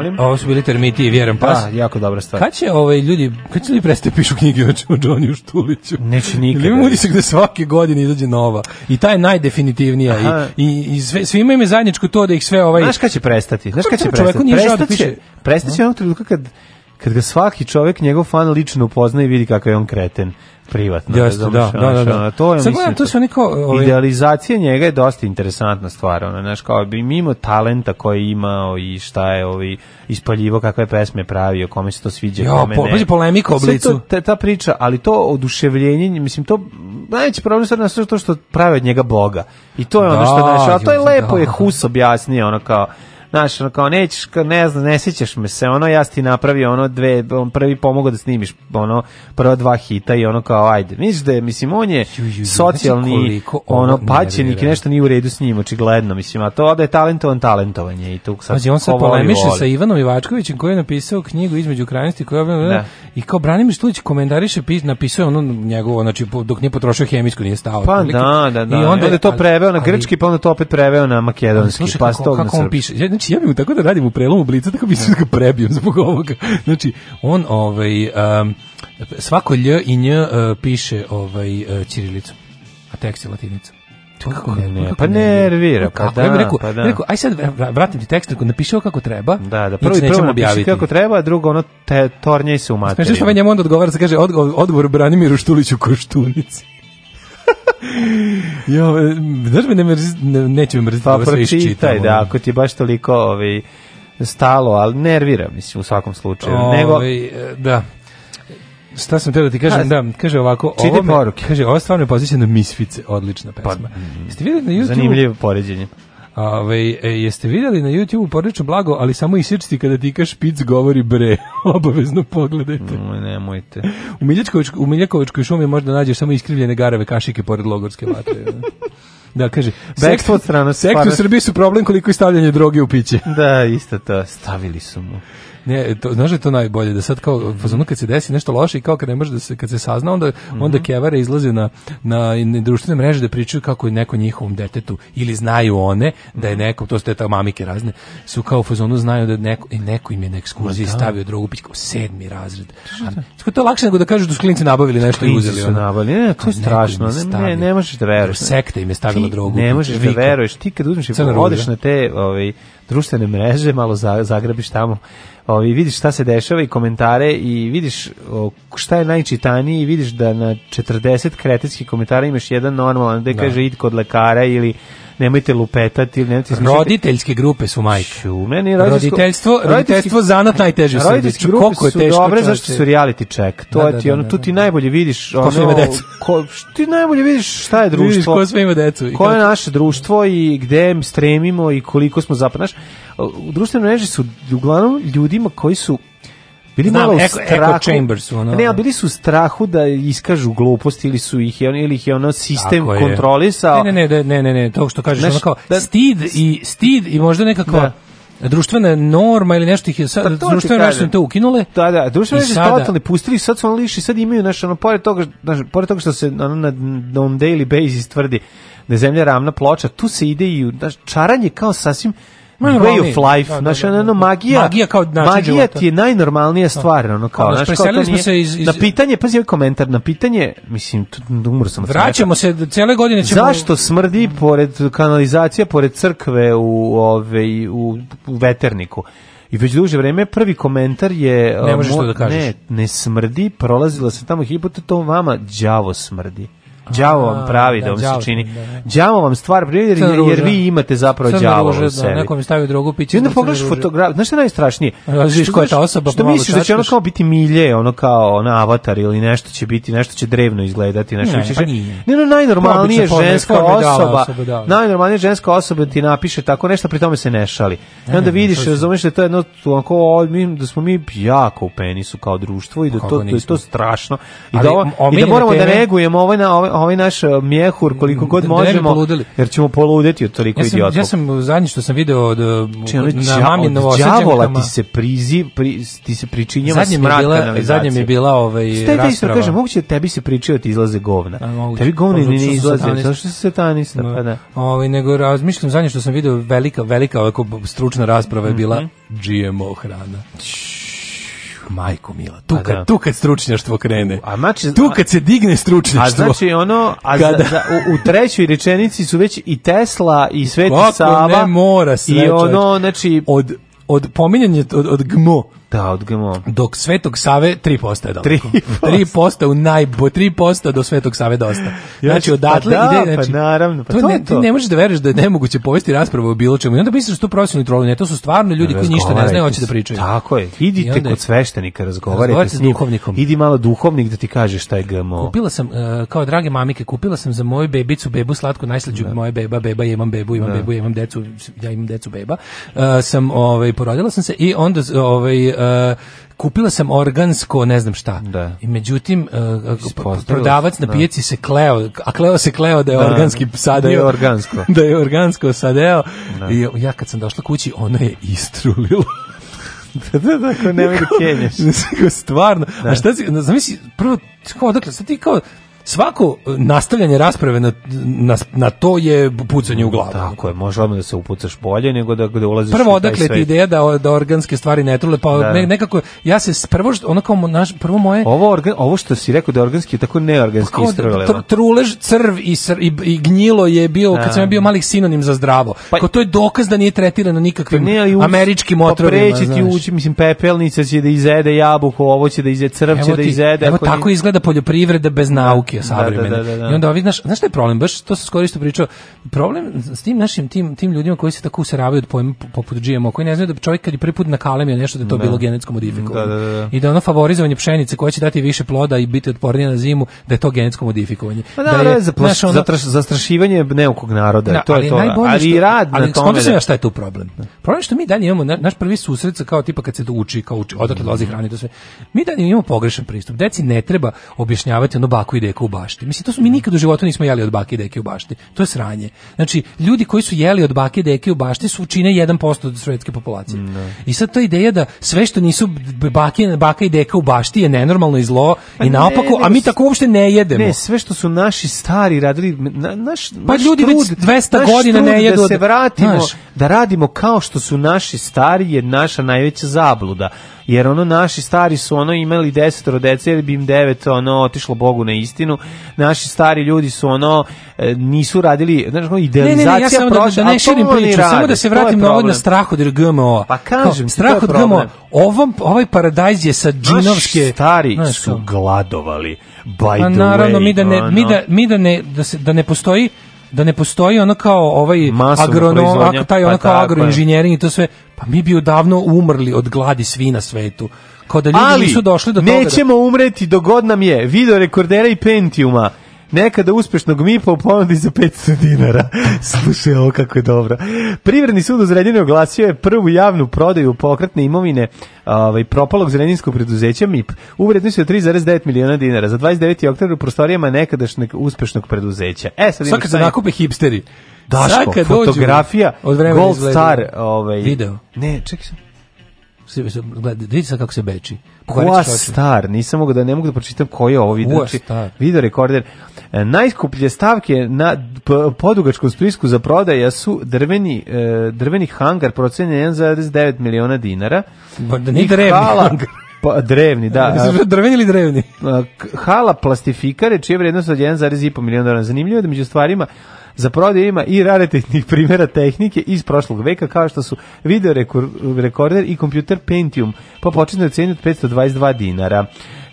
Molim? Ovo su bili termiti i vjeran pas. Da, jako dobra stvar. Kad će ovaj, ljudi, kad će li prestati da pišu knjige o Johnny Štuliću? Neće nikada. Ili imamo gde da svake godine izađe nova. I ta je najdefinitivnija. Aha. I, i, i sve, svima im je zajedničko to da ih sve ovaj... Znaš kad će prestati? Znaš pa kad će da prestati? Čoveku nije prestaće, žao onog trenutka kad kad ga svaki čovjek, njegov fan lično upozna i vidi kakav je on kreten privatno. Jeste, da, da, da, da, To je, Sad mislim, to su neko... Ove... Idealizacija njega je dosta interesantna stvar, ono, znaš, kao bi mimo talenta koji je imao i šta je ovi ispaljivo, kakve pesme pravio, kome se to sviđa, jo, po, ne. polemika oblicu. To, ta, ta, priča, ali to oduševljenje, mislim, to najveći problem sad nas to što prave od njega Boga. I to je ono da, što, znaš, a to je lepo, da. je Hus objasnio, ono kao, znaš, ono kao nećeš, kao, ne znam, ne sjećaš me se, ono, ja ti napravio ono dve, on prvi pomogao da snimiš, ono, prva dva hita i ono kao, ajde, misliš da je, mislim, on je socijalni, ono, paćenik, nešto nije u redu s njim, očigledno, mislim, a to da je talentovan, talentovanje i tu sad, Pazi, on se polemiše sa Ivanom Ivačkovićem koji je napisao knjigu između krajnosti koja je da. i kao Branimir Stulić komentariše pis napisao ono njegovo znači dok nije potrošio hemijsku nije stao pa da, da, da, i onda, je to preveo na grčki pa onda to opet preveo na makedonski pa kako, kako on piše znači ja bih mu tako da radim u prelomu blica, tako bi se da. ga prebio zbog ovoga. Znači, on ovaj, um, svako lj i nj uh, eh, piše ovaj, uh, eh, čirilicom, a tekst je latinicom. To kako ne, ne, pa nervira, pa, da, ja rekao, pa da. Rekao, aj sad vratim ti tekst, rekao, napiši ovo kako treba. Da, da, prvi prvo napiši objaviti. kako treba, a drugo, ono, te, tornjaj se u materiju. Smešno što me njemu onda odgovara, se kaže, odgovor, odgovor Branimiru Štuliću Koštunici. jo, znaš me ne mrzi, ne, neće me mrziti pa, ovo sve iščitam. Pa da, ako ti baš toliko ovaj, stalo, ali nervira, mislim, u svakom slučaju. Ove, Nego... E, da. Šta sam teo da ti kažem, da, kaže ovako, Čiti ovo me, poruke. kaže, ova stvarno je pozicija na Misfice, odlična pa, pesma. Pa, mm, Jeste vidjeli na YouTube? Zanimljivo poređenje. Ove, e, jeste videli na YouTube porodično blago, ali samo isječiti kada ti kaš špic govori bre. Obavezno pogledajte. Mm, nemojte. U Miljakovičkoj, u Miljakovičkoj šumi možda nađeš samo iskrivljene garave kašike pored logorske vatre. Da. da, kaže, seksu od strana. Seksu u Srbiji su problem koliko je stavljanje droge u piće. Da, isto to, stavili su mu. Ne, to, znaš da je to najbolje, da sad kao, fazonu kad se desi nešto loše i kao kad ne može da se, kad se sazna, onda, mhm. onda kevare izlaze na, na, na društvene mreže da pričaju kako je neko njihovom detetu ili znaju one da je mhm. neko, to ste te ta mamike razne, su kao u fazonu znaju da neko, i e, neko im je na ekskurziji da. stavio drugu pićku, sedmi razred. A, tako to lakše nego da kažeš da su klinci nabavili nešto i uzeli. su nabavili, ne, to je strašno, ne, ne, ne možeš da veruješ. Sekta im je stavila Ti drogu. ne možeš da veruješ, ti kad uzmeš i Crna odeš na te ovaj, društvene mreže, malo zagrabiš tamo, i vidiš šta se dešava i komentare i vidiš šta je najčitaniji i vidiš da na 40 kretetskih komentara imaš jedan normalan gde da. kaže id kod lekara ili nemojte lupetati, nemojte smišljati. Roditeljske grupe su majke. U meni roditeljstvo, roditeljstvo, roditeljstvo zanat najteže su. Srbiji. Koliko je teško. Dobre zašto su reality check. To da, da, ti da, ono da, tu da, ti najbolje vidiš ono, ko sve ima decu. Ko ti najbolje vidiš šta je društvo. Vidiš ko sve ima decu. I ko je naše društvo i gde stremimo i koliko smo zapravo, društvene mreže su uglavnom ljudima koji su Bili malo u echo, strahu. Echo chambers, ono. Ne, bili su u strahu da iskažu glupost ili su ih on ili ih je ono sistem je. kontrolisao. Ne, ne, ne, ne, ne, ne, to što kažeš, Znaš, kao da, stid i stid i možda nekakva da društvena norma ili nešto ih je sad pa društvene nešto te ukinule. Da, da, društvene nešto sada... totalno pustili, sad su oni liši, sad imaju naš ono pored toga, naš, pored toga što se ono, na, na on daily basis tvrdi da je zemlja ravna ploča, tu se ide i naš, čaranje kao sasvim way of life, da, znači, ono, da, magija, magija, kao magija ti je najnormalnija stvar, ono, kao, znaš, preselili smo se iz, iz... Na pitanje, pazi ovaj komentar, na pitanje, mislim, umro sam od Vraćamo se, cele godine ćemo... Zašto smrdi pored kanalizacija, pored crkve u, ove, u, u veterniku? I već duže vreme prvi komentar je... Ne možeš to da kažeš. Ne, ne smrdi, prolazila se tamo hipotetom vama đavo smrdi đavo vam pravi da, da vam se čini. Da, da. Đavo vam stvar jer, jer vi imate zapravo đavo u da, sebi. Neko mi stavi drogu piće. Onda pogledaš fotograf, znaš šta najstrašnije? Razliš koja je ta osoba. Što misliš da će ona kao biti milje, ono kao ona avatar ili nešto će biti, nešto će drevno izgledati, nešto ne, će. Pa ne, no najnormalnije ženska osoba. Najnormalnije ženska osoba ti napiše tako nešto, pri tome se ne šali. I onda vidiš, razumeš da to je jedno onako da smo mi jako u penisu kao društvo i da pa to to je to strašno i da i da moramo da reagujemo ovaj na ovaj ovaj naš e, mjehur koliko god da možemo, poludeli. jer ćemo poludeti od toliko ja sam, idiotov. Ja sam zadnje što sam video od, e, na mami đavola ti se prizi, pri, ti se pričinjava zadnje smrad kanalizacije. Zadnje mi je bila ovaj Staj da rasprava. Isto kažem, moguće da tebi se pričio da ti izlaze govna. A, tebi govni pa, ne, izlaze, to što se satanista. No. Pa da. Ovaj, nego razmišljam zadnje što sam video, velika, velika ovako stručna rasprava je bila mm -hmm. GMO hrana. Majko mila, tu pa kad, da. tu kad stručnjaštvo krene. A znači, tu kad se digne stručnjaštvo. A znači ono, a kada... za, u, u, trećoj rečenici su već i Tesla i Sveti Kako Sava. ne mora sreća. I ono, znači... Od, od pominjanja, od, od gmo Da, odgamo. Dok Svetog Save 3% je daleko. 3%, 3% u najbo 3% do Svetog Save dosta. Znači pa odatle pa da, ide pa znači pa naravno, pa to, to ne, to. Ti ne možeš da veruješ da je nemoguće povesti raspravu o bilo čemu. I onda misliš da to profesionalni trolling, ne, to su stvarno ljudi koji ništa ne znaju, hoće da pričaju. Tako je. Idite onda, kod sveštenika, razgovarajte s njim. Duhovnikom. Idi malo duhovnik da ti kaže šta je gamo. Kupila sam uh, kao drage mamike, kupila sam za moju bebicu bebu slatku najslađu da. moje beba, beba, imam bebu, imam da. bebu, imam decu, ja imam decu beba. Uh, sam ovaj porodila sam se i onda ovaj Eh, kupila sam organsko, ne znam šta. Da. I međutim uh, prodavac da. na pijaci se kleo, a kleo se kleo da je da, organski sadeo. Da je organsko. da je organsko sadeo. Da. I ja kad sam došla kući, ono je istrulilo. da, da, da, ako ne mogu kenješ. stvarno. Da. A šta si, zamisli, prvo, kao, dakle, sad ti kao, svako e, nastavljanje rasprave na, na, na to je pucanje u glavu. Tako je, može odmah da se upucaš bolje nego da, da ulaziš Prvo, odakle ti ideja da, da organske stvari ne trule, pa da. da. nekako, ja se prvo, ono kao naš, prvo moje... Ovo, organ, ovo što si rekao da organski, tako neorganski pa da istrule. Tr, trulež, crv i, sr, i, i, gnjilo je bio, kad da. sam bio malih sinonim za zdravo. Pa, kao to je dokaz da nije tretirano nikakvim pa ne, uz, američkim pa otrovima. Pa preći ti ući, mislim, pepelnica će da izede jabuku, ovo će da izede crv, će da izede. Evo tako izgleda poljoprivreda bez nauke televizija da, da, savremena. Da, da, da, I onda ovi, znaš, znaš šta je problem? Baš to sam skoro isto pričao. Problem s tim našim tim, tim ljudima koji se tako useravaju od pojma poput GMO, koji ne znaju da čovjek kad je prvi put nakalemio nešto da je to da. bilo genetsko modifikovano. Da, da, da, I da ono favorizovanje pšenice koje će dati više ploda i biti otpornije na zimu, da je to genetsko modifikovanje. Pa da, da, je, za plaš, ono, zatraš, zastrašivanje neukog naroda. Da, to ali je to. Ali što, rad ali na tome. sam ja šta je tu problem. Problem što mi dalje imamo, na, naš prvi susret sa kao tipa kad se uči, kao uči, odakle dolazi hrani, to sve. Mi dalje imamo pogrešan pristup. Deci ne treba objašnjavati ono baku i deku bašti. Mislim, to su mi nikad u životu nismo jeli od bake i deke u bašti. To je sranje. Znači, ljudi koji su jeli od bake i deke u bašti su čine 1% od svetske populacije. Ne. Mm, da. I sad ta ideja da sve što nisu bake, baka i deka u bašti je nenormalno i zlo pa i naopako, a mi tako uopšte ne jedemo. Ne, sve što su naši stari radili, na, naš, pa naš ljudi trud, već 200 naš godina ne da jedu. Da se vratimo, naš. da radimo kao što su naši stari je naša najveća zabluda jer ono naši stari su ono imali 10 dece ili bi im devet ono otišlo Bogu na istinu. Naši stari ljudi su ono e, nisu radili, znači ono idealizacija ne, ne, ne, ja prošla, da-, da, ne širim priču, samo da se vratim na ovo na strah od GMO. Pa kažem, Kao, strah od GMO. Ovom ovaj paradajz je sa džinovske naši stari znači, su gladovali. By pa, the naravno way, mi da ne ono. mi da mi da ne da se da ne postoji da ne postoji ono kao ovaj Masovna agronom, taj pa ono pa kao agroinženjering i to sve, Pa mi bi odavno umrli od gladi svi na svetu. Kao da ljudi Ali, nisu došli do toga. Da- nećemo umreti do god nam je video rekordera i Pentiuma nekada uspešnog MIP-a u ponudi za 500 dinara. Slušaj, ovo kako je dobro. Privredni sud u Zrenjaninu oglasio je prvu javnu prodaju pokretne imovine ovaj, propalog zrenjinskog preduzeća MIP u vrednosti od 3,9 miliona dinara za 29. oktober u prostorijama nekadašnjeg uspešnog preduzeća. E, sad, sad kad se nakupe hipsteri. Daško, Saka fotografija, dođu, Gold izgleda. Star, ovaj... Video. Ne, čekaj sam. Vidite sad kako se beči. Kua star, nisam mogu da ne mogu da pročitam koji je ovo video, znači, star. video rekorder. E, najskuplje stavke na podugačkom spisku za prodaja su drveni, e, drveni hangar procenjen 1,9 miliona dinara. Pa da ni drevni hala, Pa, drevni, da. drveni ili drevni? Hala plastifikare, čija je vrednost od 1,5 miliona dinara. Zanimljivo je da među stvarima Za prodaju ima i raritetnih primjera tehnike iz prošlog veka, kao što su video rekorder i kompjuter Pentium, po početnoj ceni od 522 dinara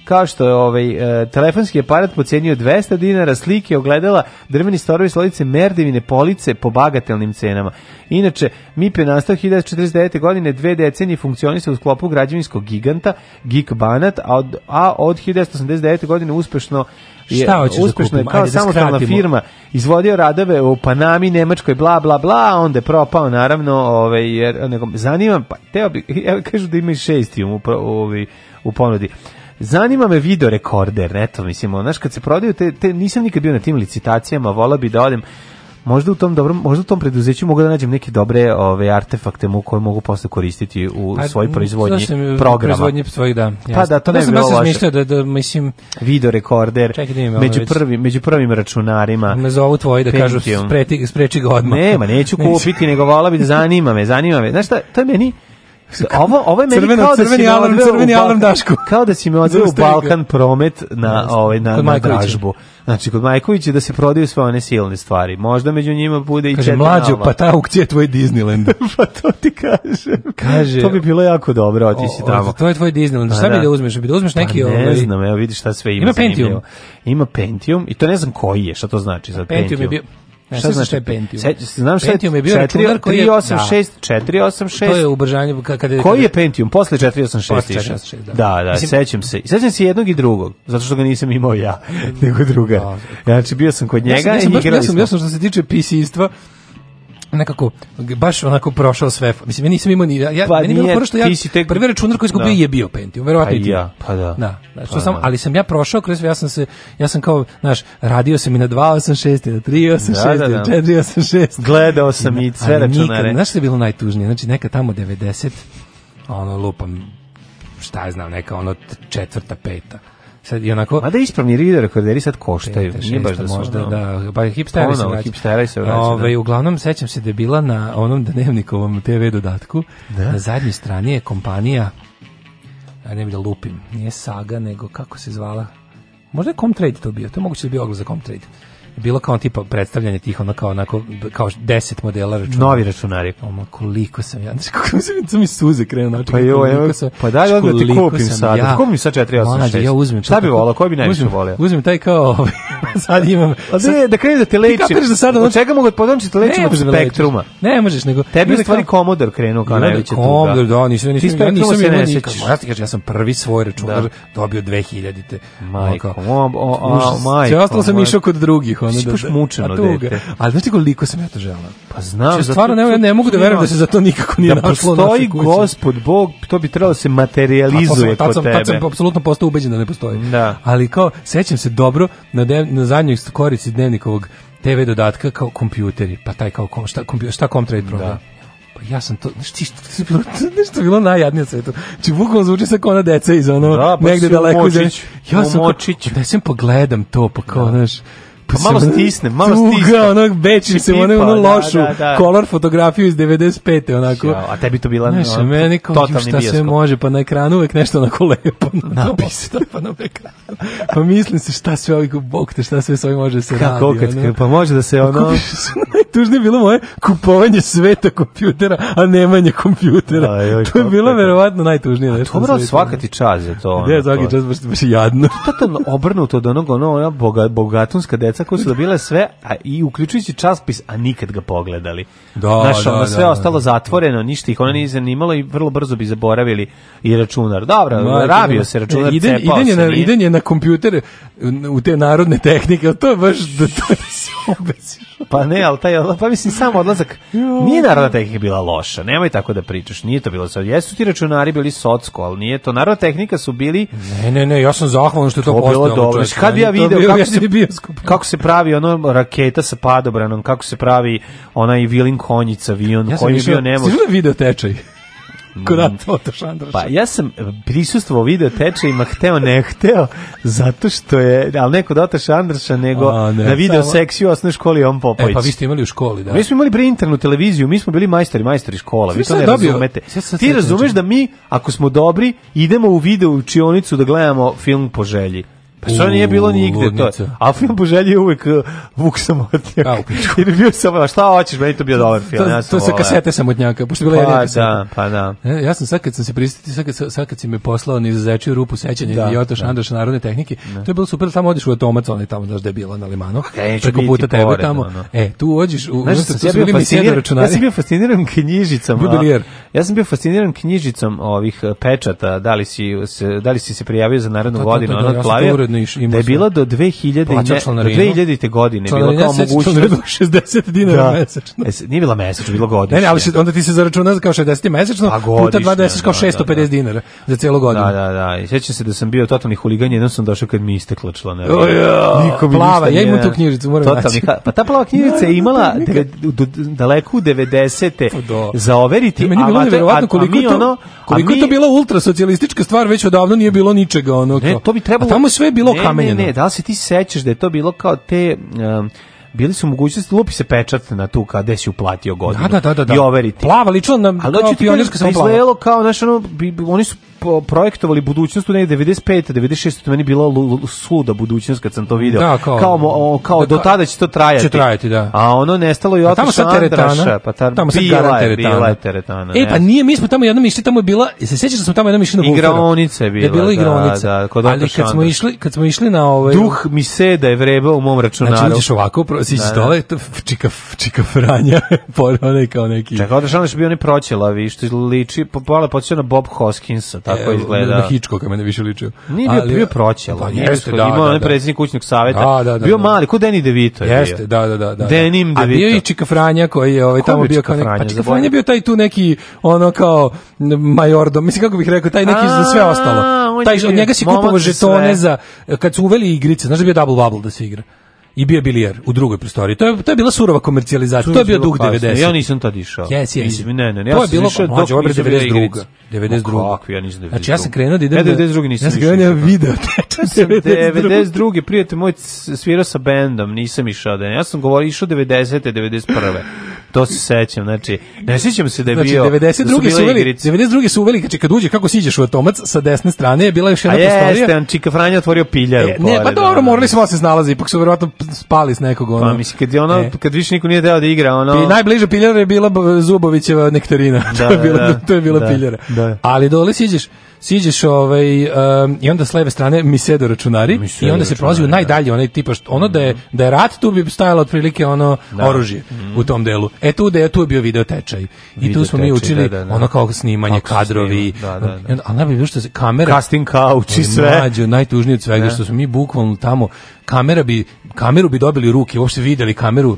kao što je ovaj, e, telefonski aparat po 200 dinara, slike, ogledala, drveni storovi, slodice, merdevine, police po bagatelnim cenama. Inače, MIP je nastao 1949. godine, dve decenije funkcionisao u sklopu građevinskog giganta, Gig Banat, a od, a od 1989. godine uspešno je, Šta hoćeš da uspešno da kupim? je kao Ajde, da samostalna da firma izvodio radove u Panami, Nemačkoj, bla, bla, bla, a onda je propao, naravno, ovaj, jer, nego, zanimam, pa, teo bi, evo, kažu da ima i šest u, ovaj, u ponudi. Zanima me video rekorder, eto, mislim, znaš, kad se prodaju, te, te, nisam nikad bio na tim licitacijama, vola bi da odem, možda u tom dobrom, možda u tom preduzeću mogu da nađem neke dobre ove artefakte mu koje mogu posle koristiti u A, pa, svoj proizvodnji sam, programa. Proizvodnji svojih, da. Pa jasno. Pa da, to ne, ne pa bi da bilo loše. Da, da, mislim, video rekorder, da među, ovaj, prvi, među prvim računarima. Me zovu tvoji da Pentium. kažu spreti, spreči ga odmah. Nema, neću kupiti, nego vola bi da zanima me, zanima me. Znaš šta, to je meni, Ovo, ovo je meni crveno, kao da crveni si alarm, crveni alarm Daško. Kao da si me odveo u Balkan promet na, ovaj, na, na dražbu. Znači, kod Majkovića da se prodaju sve one silne stvari. Možda među njima bude i Kaže, mlađo, pa ta aukcija je tvoj Disneyland. pa to ti kažem. Kaže, to bi bilo jako dobro, otići tamo. To je tvoj Disneyland. Pa šta bi da. da uzmeš? Bi da uzmeš pa neki... Pa ne ovaj... znam, evo vidiš šta sve ima. Ima Pentium. Ima Pentium i to ne znam koji je, šta to znači. Za Pentium, Pentium je bio, Ne, šta znači Pentium? Se, znam šta Pentium je bio 4, računar je... 386, da. 486. To je ubržanje... Kada je, koji je Pentium? Posle 486. Posle 486, da. Da, da, sećam se. Sećam se jednog i drugog, zato što ga nisam imao ja, nego druga. Ja, da. Znači, bio sam kod njega ja sam, ja sam, i igrali ja sam, ja sam, što se tiče PC-istva, nekako baš onako prošao sve. Mislim ja nisam imao ni ja pa meni nije, bilo prvo ja tek... prvi računar koji skupio da. je bio Pentium, verovatno. Pa ja, pa da. Da, znači, pa sam, da. ali sam ja prošao kroz ja sam se ja sam kao, znaš, radio sam i na 286 i na 386 da, da, da. 486. Gledao sam i, i sve računare. Nikad, znaš što je bilo najtužnije? Znači neka tamo 90 ono lupam šta je znam, neka ono četvrta, peta Sad i onako. Mada ispravni video rekorderi sad koštaju, nije baš da su možda ono, da. da pa hipsteri se vraćaju. Hipsteri se vraćaju. Ovaj da. uglavnom sećam se da je bila na onom dnevnikovom TV dodatku. Da? Na zadnjoj strani je kompanija a ne bi da lupim, nije Saga, nego kako se zvala, možda je Comtrade to bio, to je moguće da je bio oglas za Comtrade bilo kao tipa predstavljanje tih ono kao onako kao 10 modela računara. Novi računari. Pa koliko sam ja, znači kako sam to mi suze krenu znači. Pa jo, evo, sam, pa daj onda ti kupim sad. Ja, kupim sad 486. ja uzmem. Šta bi volio, koji bi najviše volio? Uzmem taj kao ovaj- sad imam. A ne, da krenem da te lečim. Kako da sad od čega mogu da podam ti lečim od da spektruma? Ne možeš nego tebi je stvari komodor krenuo kao najveće tuga. Komodor, da, nisam nisam ja nisam se ne sećam. Ja ti ja sam prvi svoj računar da. dobio 2000-te. Majko, majko. Ja ostao sam išao kod drugih ono da, baš da- mučeno dete. Ali znaš ti koliko sam ja to želeo? Pa znam. Če, stvarno, ne, ne mogu da verujem da se za to nikako nije da našlo Da postoji gospod Bog, to bi trebalo da se materializuje pa, kod tebe. Tad sam apsolutno postao ubeđen da ne postoji. Da. Ali kao, sećam se dobro na, dev, na zadnjoj korici dnevnikovog TV dodatka kao kompjuteri, pa taj kao kom, šta, kompjuter, šta Comtrade proda. Da. Pa ja sam to, znaš ti što, je bilo, nešto bilo najjadnije na svetu. Či znači, bukvalno zvuči sa kona deca iz ono, da, pa negde daleko. Močić, ja sam, močić. Pa da sam pogledam to, pa kao, da. znaš, Pa malo stisne, malo stisne. Tuga, onak beči se, ono, ono da, lošu da, da, kolor fotografiju iz 95. onako. Ja, a tebi to bila Znaš, ono, meni kao, totalni šta bioskop. se može, pa na ekranu uvek nešto onako lepo na pa napisano, pa, pa na ekranu. pa mislim se šta sve ovih, bok te, šta sve s ovim može se Kako, radi. Kako, ono. pa može da se pa ono... Najtužnije bilo moje kupovanje sveta kompjutera, a nemanje kompjutera. Da, joj, to je bilo verovatno najtužnije. A dobro, svaka ti čast je to. Ono, ja, svaki čast, baš, baš jadno. Totalno obrnuto od onog, ono, ona bogatunska deca novaca koje su dobile sve, a i uključujući časpis, a nikad ga pogledali. Da, Znaš, da, ono, da, sve da, ostalo da, zatvoreno, ništa ih ona nije zanimalo i vrlo brzo bi zaboravili i računar. Dobro, Ma, rabio se računar, iden, cepao iden je na, Iden je na kompjuter u te narodne tehnike, to je baš da to da se Pa ne, ali taj, pa mislim, samo odlazak, nije narodna tehnika bila loša, nemoj tako da pričaš, nije to bilo sad. Jesu ti računari bili socko, ali nije to. Narodna tehnika su bili... Ne, ne, ne, ja sam zahvalan što je to, to postojalo. Bilo dobro. Kad bi ja video kako se, bio kako se pravi ono raketa sa padobranom, kako se pravi onaj vilin konjica, avion ja koji je bio nemoć. Sviđa video tečaj. Mm. Kuda to Pa ja sam prisustvovao video tečajima hteo ne hteo zato što je al neko Dota Šandraša nego A, ne, na video samo... seksiju u osnovnoj školi on Popović. E pa vi ste imali u školi, da. Mi smo imali pre internu televiziju, mi smo bili majstori, majstori škola. Svi vi to ne da dobio. razumete. Ti razumeš da mi ako smo dobri idemo u video učionicu da gledamo film po želji. Pa što nije bilo nigde to. A film poželji je uvek uh, Vuk Samotnjak. A, Jer je bio samo, šta hoćeš, meni to bio dobar film. To, ja to sa kasete Samotnjaka, pošto bila pa, je da, pa da. E, ja sam sad kad sam se pristiti, sad kad, sad kad si me poslao ni za rupu sećanja da, i otoš da. narodne tehnike, ne. Da. to je bilo super, tamo odeš u automac, onaj tamo, znaš da je bilo na limanu, okay, preko puta tebe pored, tamo. No. E, tu odiš, u, znaš, sam, bio fasciniran, ja sam bio fasciniran knjižicom. Ja sam bio fasciniran knjižicom ovih e, pečata, da li si, da li si se prijavio za narodnu godinu, ono da, klavir, uredno iš Da je bila do 2000 do 2000 godine bilo kao mogućnost 60 dinara da. mesečno. E, nije bila mesečno, bilo godišnje. Ne, ne, ali onda ti se zaračuna kao 60 mesečno, pa puta 20 kao 650 da, da, da. dinara za celu godinu. Da, da, da. I sećam se da sam bio totalni huligan, jednom sam došao kad mi istekla članarina. Oh, ja. plava, ja imam tu knjižicu, moram totalni, Pa ta plava knjižica je imala daleko u 90 za overiti, a, a, a, a koliko mi ono... Koliko je to bila ultrasocijalistička stvar, već odavno nije bilo ničega. Ono, ne, to bi trebalo... A tamo sve bilo ne, Ne, ne, da li se ti sećaš da je to bilo kao te... Um, bili su mogućnosti lupi da se pečat na tu kada si uplatio godinu. Da, da, da, da. I overiti. Plava lično na pionirska sam plava. kao, znaš, ono, oni su projektovali budućnost u negdje 95. 96. To meni bila suda budućnost kad sam to video. Da, kao, kao, o, kao da, do tada će to trajati. Će trajati, da. A ono nestalo i pa otišao Andraša. Pa tar, tamo sad bila je, bila je teretana. E, pa nije, mi smo tamo jednom išli, tamo je bila, se sjećaš da smo tamo jednom išli na Bulfara? Igraonice je da, bila, je bila da, igraonica. Da, da, kod Ali kad smo, išli, kad smo išli na ovaj... Duh mi se da je vrebao u mom znači, računaru. Znači, uđeš ovako, Ćosić, da, da. to čika, čika Franja, onaj kao neki... Čekaj, odreš ono bio bi proćela vi što liči, pola podsjeća na Bob Hoskinsa, tako e, izgleda. Na Hitchcocka mene više ličio. Nije bio, bio proćelav. Pa jeste, da, Imao da, onaj da. predsjednik kućnog saveta. Da, da, da, bio da. mali, ko Danny DeVito je jeste, bio. da, da, da. da Denim DeVito. A bio i Čika Franja koji je ovaj, tamo bio kao neki... Pa Čika Franja bio taj tu neki, ono kao majordom, mislim kako bih rekao, taj neki za sve ostalo. Taj, od njega si kupovao žetone za, kad su uveli igrice, znaš da bio double bubble da se igra i bio bilijar u drugoj prostoriji. To je to je bila surova komercijalizacija. To je bio dug 90. Ja nisam tad išao. Yes, yes. ne, ne, ne. To je bilo mlađe, ovo 92. 92. Kako, ja nisam 92. Znači ja sam krenuo da idem. 92. nisam. Ja sam krenuo da video. 92. Prijatelj moj svirao sa bendom, nisam išao da. Ja sam govorio išao 90. 91. To se sećam, znači, ne sećam se da je znači, bio... 92. Da su, su uveli, 92. su uveli, znači kad uđe, kako siđeš u automac, sa desne strane je bila još jedna prostorija. A jeste, on Čika Franja otvorio piljaru. E, ne, pa dobro, morali smo da se snalazi, ipak su verovatno spali s nekog. Pa ono. Pa misli, kad, je ono, e. kad više niko nije deo da igra, ono... I najbliža piljara je bila Zubovićeva nektarina. Da, to je da, bila, da, to je bila da, piljara. Da. Ali dole siđeš, siđeš ovaj, um, i onda s leve strane mi sede računari mi i onda se prolazi u da. najdalje onaj tipa što, ono mm. da je mhm. da je rat tu bi stajalo otprilike ono da. oružje mm. u tom delu. E tu da je tu je bio video tečaj. I video tu smo tečaj, mi učili da, da, da, ono kao snimanje Kako kadrovi. Snima. Da, da, da. Ali najbolje što se kamera casting couch i sve. Nađu, najtužnije od svega da. što smo mi bukvalno tamo kamera bi kameru bi dobili ruke, uopšte videli kameru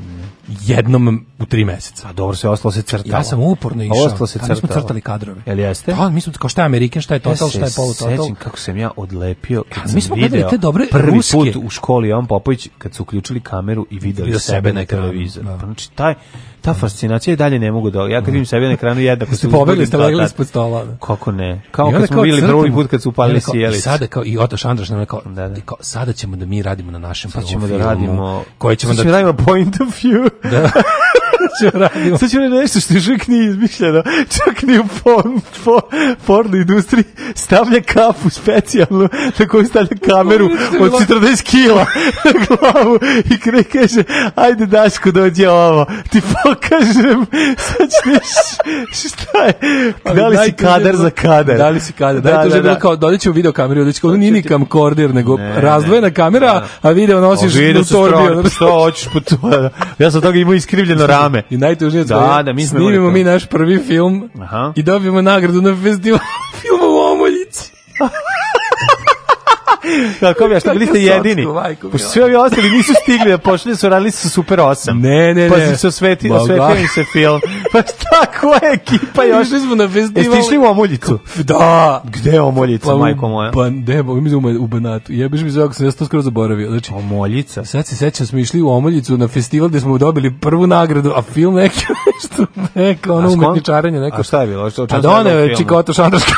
jednom u tri meseca. A dobro se ostalo se crtalo. Ja sam uporno išao. Ostalo se crtalo. Mi smo crtali kadrove. Jel jeste? Da, mi smo kao šta je Amerikan, šta je total, ja šta je polu total. Sećam kako sam ja odlepio. Kad ja, sam mi smo gledali te dobre prvi ruske. put u školi Jovan Popović kad su uključili kameru i videli sebe, sebe na televizoru. Da. Pa znači taj ta fascinacija i dalje ne mogu da. Ja kad vidim sebe na ekranu jednako se pobegli ste legli ispod stola. Da. Kako ne? Kao kad smo bili prvi put kad su upalili sjeli. I sada kao i Otoš Andraš nam rekao, da, da. kao sada ćemo da mi radimo na našem pa ćemo da radimo koje da ćemo da radimo point of view. Da. ćemo radimo? Sad ćemo nešto što još nije izmišljeno, čak ni u porn, porn, porn industriji stavlja kapu specijalnu na koju stavlja kameru od 40 kila na glavu i kre kaže, ajde Daško dođe ovo, ti pokažem sad ćeš šta je, da li si kadar za kadar? Da li si kadar, da, da, da, da. kao dodat u video kameru, dodat ću kao, nije ni kamkorder, nego ne, razdvojena kamera, da. a video nosiš u torbi. Pa što hoćeš po pa to? Ja sam toga imao iskrivljeno rame tome. I najtužnije da, je, da, mi snimimo mi naš prvi film Aha. i dobijemo nagradu na festivalu filma u Omoljici. Da, Kako bi, što bili ste jedini? Pošto pa svi ovi ostali nisu stigli da počne da su radili sa Super 8. Ne, ne, ne. Pa se osveti, osvetio im se film. Pa šta, koja ekipa još? Išli smo na festival. Jeste išli u Omoljicu? Da. Gde je Omoljica, pa, majko moja? Pa ne, pa mi u Banatu. Ja bih mi zvao, sam ja to skoro zaboravio. Znači, Omoljica? Sad se sećam, smo išli u Omoljicu na festival gde smo dobili prvu nagradu, a film neki, nešto, neko, ono umetničarenje, neko. A šta je bilo? Šta, a doneo da je Čikoto Šandarska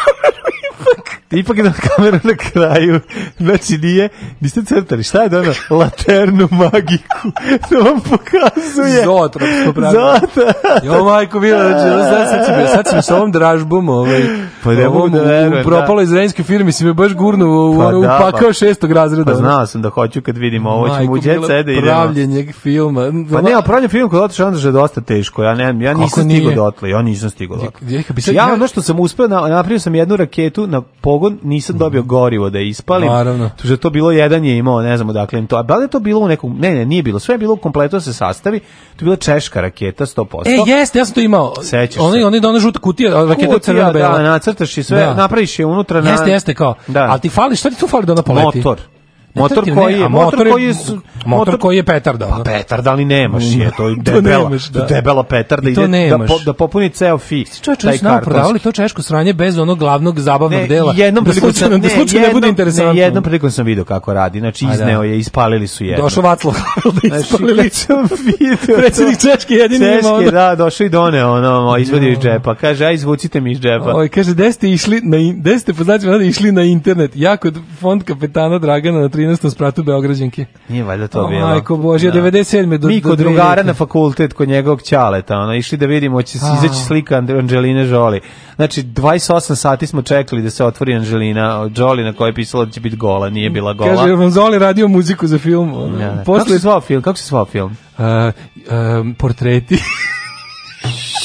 ipak je da kamera na kraju. Znači, nije, niste crtali. Šta je da ono? Laternu magiku. To vam pokazuje. Zootropsko pravilo. Zota. Jo, majko, bilo, znači, sad, sad, sam, sad sam sa ovom dražbom, ovaj, pa ne ovom, ovaj, da verujem, da. propalo iz renjske firme, si me baš gurnu u, pa da, upakao pa, šestog razreda. Pa znao sam da hoću kad vidim ovo, ćemo u djece da idemo. Pravljenje filma. Pa ne, a pravljenje filma kod Otoša Andrža je dosta teško. Ja, ne, ja nisam stigao dotle, ja nisam stigao dotle. Ja, ono što sam uspeo, napravio sam jednu raketu na pogu pogon, nisam dobio gorivo da ispalim. Naravno. Tu je to bilo jedan je imao, ne znam odakle im to. A da li je to bilo u nekom, ne, ne, nije bilo. Sve je bilo u kompletu da se sastavi. To je bila češka raketa 100%. E, jeste, ja sam to imao. Sećaš oni, se. Oni da ona žuta kutija, raketa crvena bela. Da, nacrtaš i sve, da. napraviš je unutra. Na... Jeste, jeste kao. Da. Ali ti fali, šta ti tu fali da ona poleti? Motor. Motor ne, koji motor, motor, koji je motor koji je petarda. Pa da. petarda ali nemaš mm. je, to je debela, nemaš, da. debela petarda to ide da po, da popuni ceo fi. Čovječe, taj karton. prodavali to češko sranje bez onog glavnog zabavnog ne, dela. Jednom da slučajno, sam, da ne, da slučajno jednom, ne bude interesantno. Ne, jednom prilikom sam video kako radi, znači da. izneo je, ispalili su je. Došao Vaclav da znači, ispalili. Znači, Predsednik Češke jedini ima ono. da, došao i doneo ono, izvadio iz džepa. Kaže, aj izvucite mi iz džepa. Oj, kaže, gde ste išli, na, gde ste, po išli na internet. Ja kod fond kapetana Dragana na 13. spratu Beograđanke. Nije valjda to o, bilo. Majko Bože, da. 97. do Mi kod do drugara na fakultet, kod njegovog ćaleta, ono, išli da vidimo, će se izaći slika Anđeline Žoli. Znači, 28 sati smo čekali da se otvori Anđelina Žoli na kojoj je pisalo da će biti gola, nije bila gola. Kaže, Vanzoli radio muziku za film. ja. Da, da. Posle... Kako se zvao film? Kako se zvao film? Uh, um, portreti.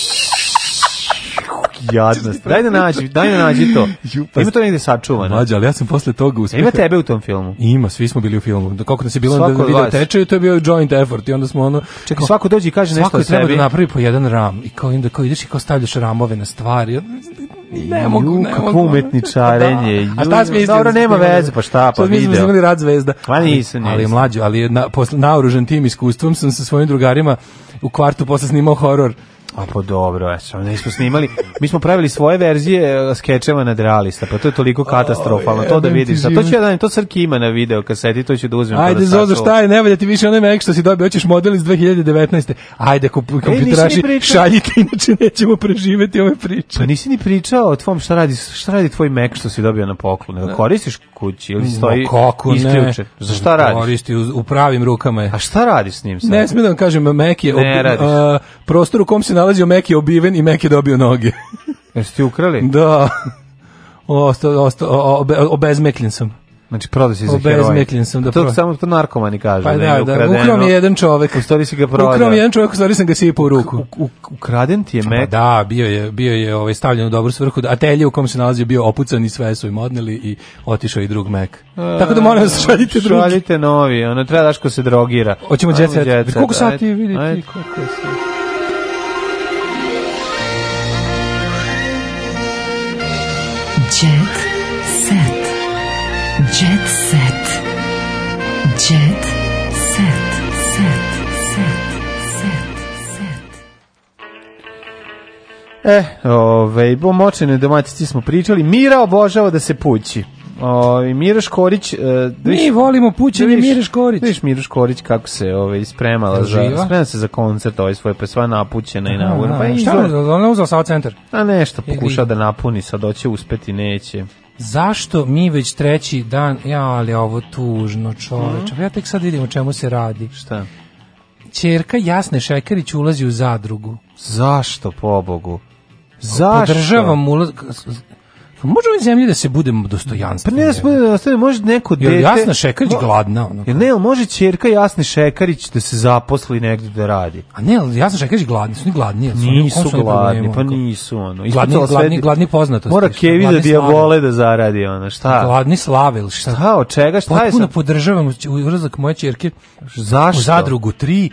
jadna. Daj da nađi, daj da nađi to. Pa Ima to negde sačuvano. Mlađe, ali ja sam posle toga uspio. Ima tebe u tom filmu. Ima, svi smo bili u filmu. Da kako nas je bilo da video tečaju, to je bio joint effort i onda smo ono Čekaj, svako dođe i kaže nešto o sebi. Svako treba da napravi po jedan ram i kao onda kao ideš i kao stavljaš ramove na stvari. Ne mogu, ne mogu. umetničarenje. da. A šta smo Dobro, nema veze, pa šta, pa da video. Smo imali rad zvezda. Pa nisam, nisam. Ali mlađo, ali na, posle, naoružen tim iskustvom sam sa svojim drugarima u kvartu posle snimao horor A pa dobro, eto, mi smo snimali, mi smo pravili svoje verzije e, skečeva na realista, pa to je toliko katastrofalno, to da vidiš. A to ću da to Srki ima na video kaseti, to će da uzmem. Pa Ajde, da Zozo, šta je, ne valja ti više onaj Mac što si dobio, hoćeš model iz 2019. Ajde, e, kompjuteraši, šaljite, inače nećemo preživeti ove priče. Pa nisi ni pričao o tvom šta radi, šta radi tvoj Mac što si dobio na poklon, ne. koristiš kući ili stoji no, kako, isključen. Za šta radiš? Koristi u, u, pravim rukama je. A šta radiš s njim sad? Ne smijem da vam kažem, Mac je ne, ob, a, e, prostor u kom se nalazi nalazio, Mek je obiven i Mek je dobio noge. Jesi ti ukrali? Da. Osta, osta, obe, obezmekljen sam. Znači, prodao si za heroin. Obezmekljen sam. Da to pro... samo to narkomani kažu. Pa da, da, da. Ukrao mi jedan čovek. U stvari si ga prodao. Ukrao mi jedan čovek, u stvari sam ga sipao u ruku. U, u, ukraden ti je pa Mek? Da, bio je, bio je ovaj, stavljen u dobru svrhu. A telje u kom se nalazio bio opucan i sve su im odneli i otišao i drug Mek. Tako da moram da šaljite drugi. Šaljite novi, ono treba daš ko se drogira. Hoćemo džet Koliko sati vidite? Ajde. Koliko sati? set. Jet set. Set. Set. Set. set. Eh, ove, ovaj, bo močene domaćici smo pričali. Mira obožava da se pući. O, i Mira Škorić, e, da viš, mi volimo pućenje da Mira Škorić. Da viš Mira Škorić kako se ovaj spremala Živa? za sprema se za koncert, ovaj svoj pa sva napućena i nagurna. Pa i šta, ona uzela sa centar. A nešto pokušava da napuni, sad hoće uspeti, neće zašto mi već treći dan, ja, ali ovo tužno, čoveče. Mm. Ja tek sad vidim o čemu se radi. Šta? Ćerka Jasne Šekarić ulazi u zadrugu. Zašto, pobogu? Zašto? Podržavam ulaz... Može li zemlji da se budemo dostojanstveni? Pa ne da se budemo dostojanstveni, može neko dete... Jel Jasna Šekarić mo, gladna? Ono. Jel ne, jel može čerka Jasne Šekarić da se zaposli negdje da radi? A ne, jel Jasna Šekarić gladni, su oni gladni? Su nisu oni da gladni, pa nisu ono. Gladni, gladni, gladni, gladni poznato. Mora Kevi da dijavole da zaradi ono, šta? Gladni slave ili šta? Šta, od čega, šta Potpuno je sad? Potpuno podržavam ulazak moje čerke Zašto? u zadrugu 3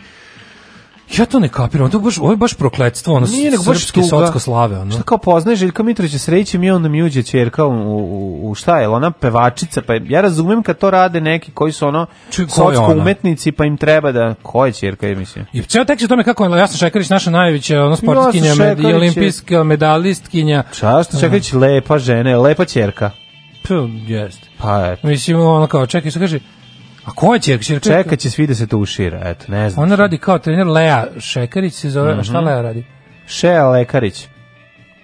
Ja to ne kapiram, to baš, ovo je baš prokletstvo, ono, Nije, nego baš srpske socko slave, ono. Šta kao poznaje Željka Mitrovića Sreće, mi onda mi uđe čerka u, u, u šta je, ona pevačica, pa ja razumem kad to rade neki koji su ono Čuj, socko umetnici, pa im treba da, ko je čerka, je mislim. I ceo tekst je tome kako je Jasna Šekarić, naša najveća ono, sportkinja med, i olimpijska medalistkinja. Čašta Šekarić, lepa žena, lepa čerka. Pa, jest. Pa, je. Mislim, ono kao, čekaj, što kaže, A ko će? Čeka, čeka će svi da se to ušira, eto, ne znam. Ona radi kao trener Lea Šekarić, se zove, mm -hmm. šta mhm. Lea radi? Šea Lekarić.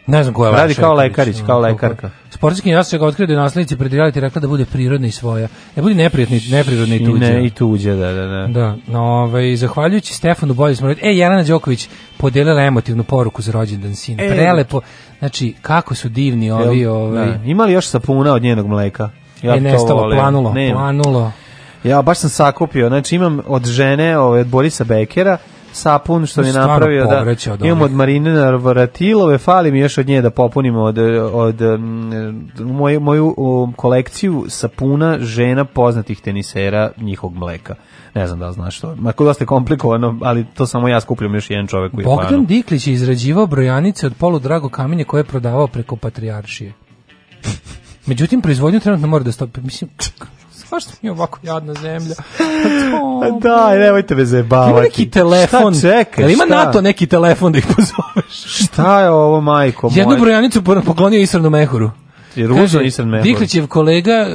Ne znam koja je Lea Radi kao Lekarić, kao lekarka. Sportski nas ga otkrio da je naslednici predjeliti rekla da bude prirodna i svoja. Ne bude neprijatni, neprirodna i tuđa. Ne, i tuđa, da, da, da. Da, no, ovaj, zahvaljujući Stefanu bolje smo E, Jelena Đoković podelila emotivnu poruku za rođendan sin. E. Prelepo, znači, kako su divni ovi, ovaj. Da. Ima još sapuna od njenog mleka? Ja e, nestalo, planulo, planulo. Ja baš sam sakupio, znači imam od žene, ovaj, od Borisa Bekera, sapun što mi je napravio da od imam od Marine Navratilove fali mi još od nje da popunim od, od, od mm, moju, moju kolekciju sapuna žena poznatih tenisera njihovog mleka ne znam da li znaš to. Ma dosta je komplikovano, ali to samo ja skupljam još jedan čovjek u Bogdan Japanu. Bogdan Diklić je izrađivao brojanice od polu drago kamenje koje je prodavao preko patrijaršije. Međutim, proizvodnju trenutno mora da stopi. Mislim, zašto mi je ovako jadna zemlja? To, da, nemojte me zajebavati. Ima neki telefon. Šta čekaj, Jel ima šta? NATO neki telefon da ih pozoveš? Šta je ovo, majko moja? Jednu brojanicu poklonio Isranu Mehuru. Je ružan Isran Mehur. Diklićev kolega,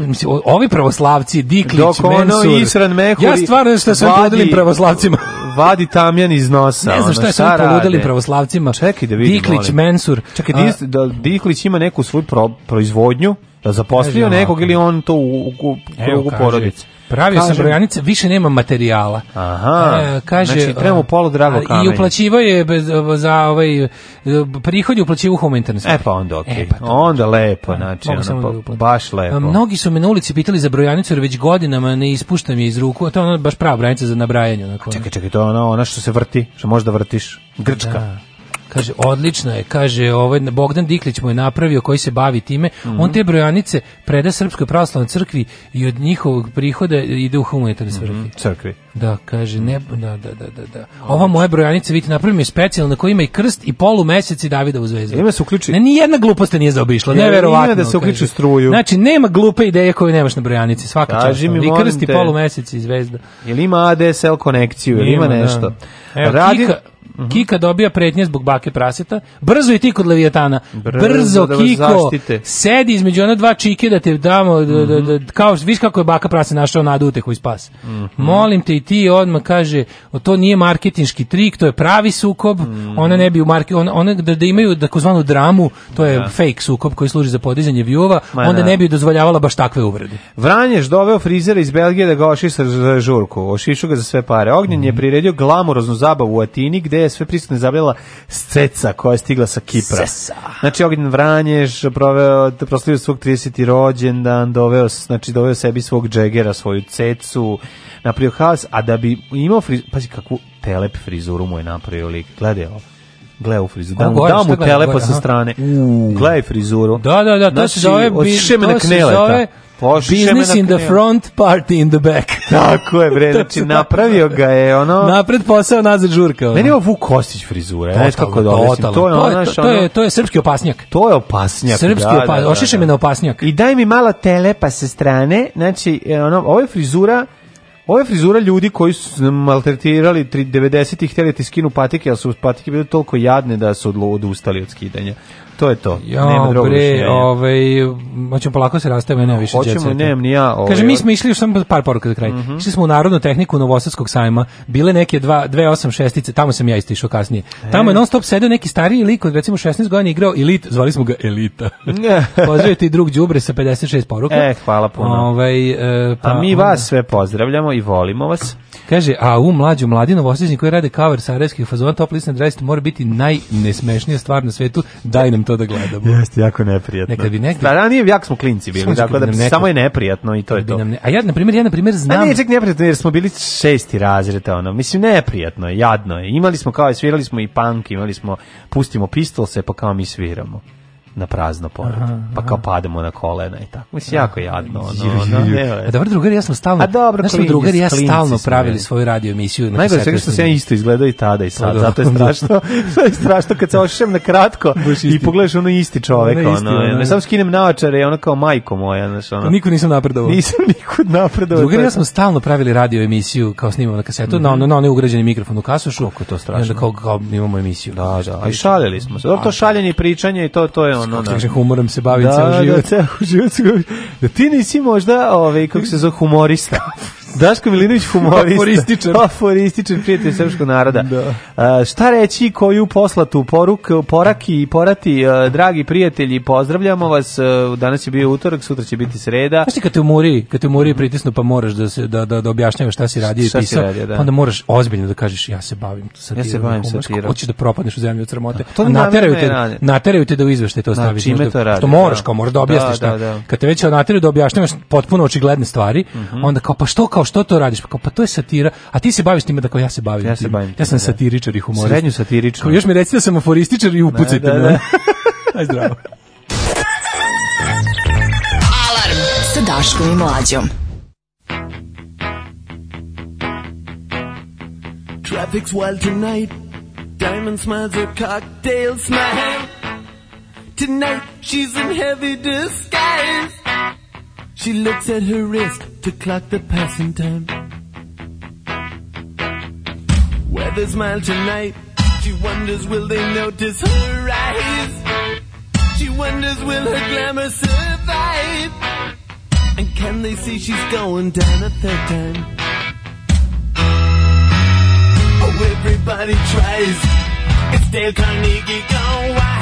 mislim, ovi pravoslavci, Diklić, Dok ono Isran Mehur. Ja stvarno što sam podelim pravoslavcima. Vadi Tamjan iz nosa. Ne znam ono, šta je sam poludeli pravoslavcima. Čekaj da vidim. Diklić, molim. Mensur. Čekaj, da, Diklić ima neku svoju pro, proizvodnju Da zaposlio Kažem, nekog ili on to u, u, u porodice. Pravio kažem, sam brojanice, više nema materijala. Aha. E, kaže, znači, treba polu drago kamenje. I uplaćivao je bez, za ovaj e, prihod je uplaćivao humanitarne E pa onda okej. Okay. E, pa onda lepo, pa, znači ono, da pa, baš lepo. Mnogi su me na ulici pitali za brojanicu jer već godinama ne ispuštam je iz ruku, a to je ona baš prava brojanica za nabrajanje onako. Čekaj, čekaj, to je ona, ona što se vrti, što možda vrtiš. Grčka. Da kaže odlično je, kaže ovaj Bogdan Diklić mu je napravio koji se bavi time, mm -hmm. on te brojanice preda Srpskoj pravoslavnoj crkvi i od njihovog prihoda ide u humanitarne Mm -hmm. Crkvi. Da, kaže ne, mhm. da, da, da, da. da Ova moja brojanice vidite napravim je specijalna koja ima i krst i polu i Davidovu zvezdu. Ima se uključi. Ne, ni jedna glupost nije zaobišla, neverovatno. Ima da se uključi da struju. Znači nema glupe ideje koje nemaš na brojanici, svaka čast. I krst i polu i zvezda. ili ima ADSL konekciju, ili ima, ima da. nešto? Da. Evo, Radi... Kika, Mm Kika dobija pretnje zbog bake praseta. Brzo i ti kod Leviatana. Brzo, Brzo da Kiko, zaštite. sedi između ona dva čike da te damo, mm -hmm. da, da, mhm. da, kao, viš kako je baka prase našao nadu utehu i spas. Mm -hmm. Molim te i ti odmah kaže, o, to nije marketinški trik, to je pravi sukob, mhm. ona ne bi u marke, ona, ona da, da imaju takozvanu dramu, to je da. fake sukob koji služi za podizanje vjova, onda da. ne bi dozvoljavala baš takve uvrede. Vranješ doveo frizera iz Belgije da ga ošiša za žurku, ošišu ga za sve pare. Ognjen mhm. je priredio glamuroznu zabavu u Atini gde je sve prisutne zabljela Sceca koja je stigla sa Kipra. Sesa. Znači Ognjen Vranješ proveo proslavio svog 30. rođendan, doveo znači doveo sebi svog džegera, svoju Cecu, na haos, a da bi imao pazi kakvu telep frizuru mu je napravio lik. Gledaj ovo. Gle u frizuru. Da, gore, da mu telepo sa strane. Gle frizuru. Da, da, da, to znači, se zove... Od šemena kneleta. Poš, Business in the front, party in the back. Tako je, bre, znači napravio ga je ono... Napred posao, nazad žurka. Ono. Meni je ovo Vuk Kostić frizura, totalno, znaš kako dolesim. To je, to, to, je, to je srpski opasnjak. To je opasnjak, srpski da, opas, da, da, da. me na opasnjak. I daj mi malo telepa sa strane, znači, e, ono, ovo je frizura Ovo je frizura ljudi koji su maltretirali 90-ih, htjeli da ti skinu patike, ali su patike bile toliko jadne da su odustali od skidanja. To je to. Ja, Nema drugog bre, ovaj, hoćemo polako da se rastavimo, ne više Hoćemo, djeceta. nemam ni ja. Ovaj, Kaže, mi smo išli, još samo par poruka za kraj, mm -hmm. išli smo u Narodnu tehniku Novosadskog sajma, bile neke 2 286 osam tamo sam ja isto išao kasnije. E. Tamo je e. non stop sedeo neki stariji lik od recimo 16 godina igrao Elit, zvali smo ga Elita. Pozdravite ti drug Đubre sa 56 poruka. E, hvala puno. Ovaj, e, pa, a mi vas sve pozdravljamo i volimo vas. Kaže, a u mlađu mladinu Novosadski koji radi cover sarajevskih fazona Top Listen 20 mora biti najnesmešnija stvar na svetu, daj nam to da gledamo. Jeste jako neprijatno. Nekad bi negde. Ranije da, da, jak smo klinci bili, tako da, da nekad... samo je neprijatno i to je to. Ne... A ja na primjer, ja na primjer znam. A ne, ček neprijatno jer smo bili šesti razreda, ono. Mislim neprijatno je, jadno je. Imali smo kao svirali smo i punk, imali smo pustimo pistolse, pa kao mi sviramo na prazno pored. Aha, aha. Pa kao pademo na kolena i tako. Mislim, da. jako jadno. No, Ono, ono, a dobro, drugar, ja sam stalno, a dobro, znaš, klinci, drugar, ja stalno pravili svoju radio emisiju. Na Najgore sve što sam ja isto izgledao i tada i pa sad, da. zato je strašno, je strašno kad se ošem na kratko i pogledaš ono isti čovek, ono, isti, ono, ono, da. samo skinem naočare i ono kao majko moja, znaš, ono. Niko nisam napredovao. Nisam nikud napredovao. Drugar, ja sam stalno pravili radio emisiju, kao snimamo na kasetu, mm -hmm. na, mhm. na onaj ugrađeni mikrofon u kasušu. Kako je to strašno. I onda kao, kao imamo emisiju. Da, da, a i šalili smo se. Dobro, to šaljenje i pričanje i to, to je ono ono na da. kaže humorom se bavi da, ceo da, život da, ceo život da ti nisi možda ovaj kako se zove humorista Daško Milinović humorista. Aforističan. Aforističan prijatelj srpskog naroda. Da. A, šta reći koju poslatu poruk, poraki i porati, a, dragi prijatelji, pozdravljamo vas. A, danas je bio utorak, sutra će biti sreda. Znaš ti kad te umori, kad te umori pritisnu pa moraš da, se, da, da, da objašnjavaš šta si radi i pisao, radio, da. Pa onda moraš ozbiljno da kažeš ja se bavim satirom. Ja se bavim satirom. Hoćeš da propadneš u zemlju od crmote. Da, to nateraju te, nateraju te da u izveštaj to staviš. Znači, čime to radi, Što moraš, da. kao moraš da objasniš. Da, da, da. Kad te već nateraju da objašnjavaš potpuno očigledne stvari, mhm. onda kao pa što kao kao što to radiš? Pa, kao, pa to je satira. A ti se baviš time da kao ja se bavim. Ja se bavim. Tim. Ja sam da. satiričar i humorist. Srednju satiričar. još mi reci da sam aforističar i upucajte da, da, da. Aj zdravo. Alarm sa Daškom i Mlađom. Traffic's wild tonight. Diamond smiles her cocktail smile. Tonight she's in heavy disguise. She looks at her wrist to clock the passing time. Weather's mild tonight. She wonders will they notice her eyes. She wonders will her glamour survive. And can they see she's going down a third time? Oh, everybody tries. It's Dale Carnegie gone wild.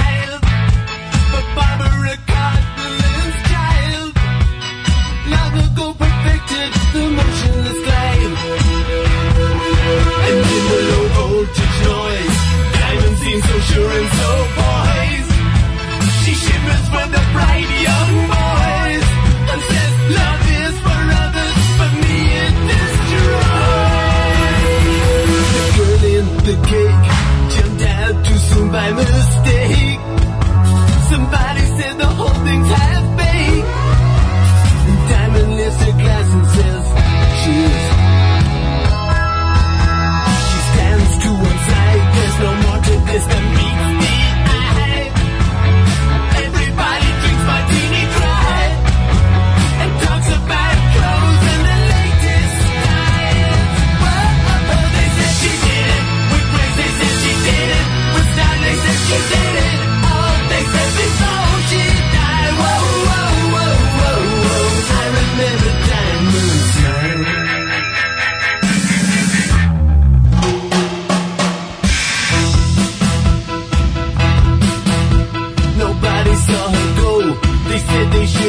the motionless glade And in the low voltage noise so sure and so poised She the bright young boys And says love is for others But me it destroys The girl in the cake Jumped out too soon by mistake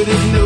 didn't know.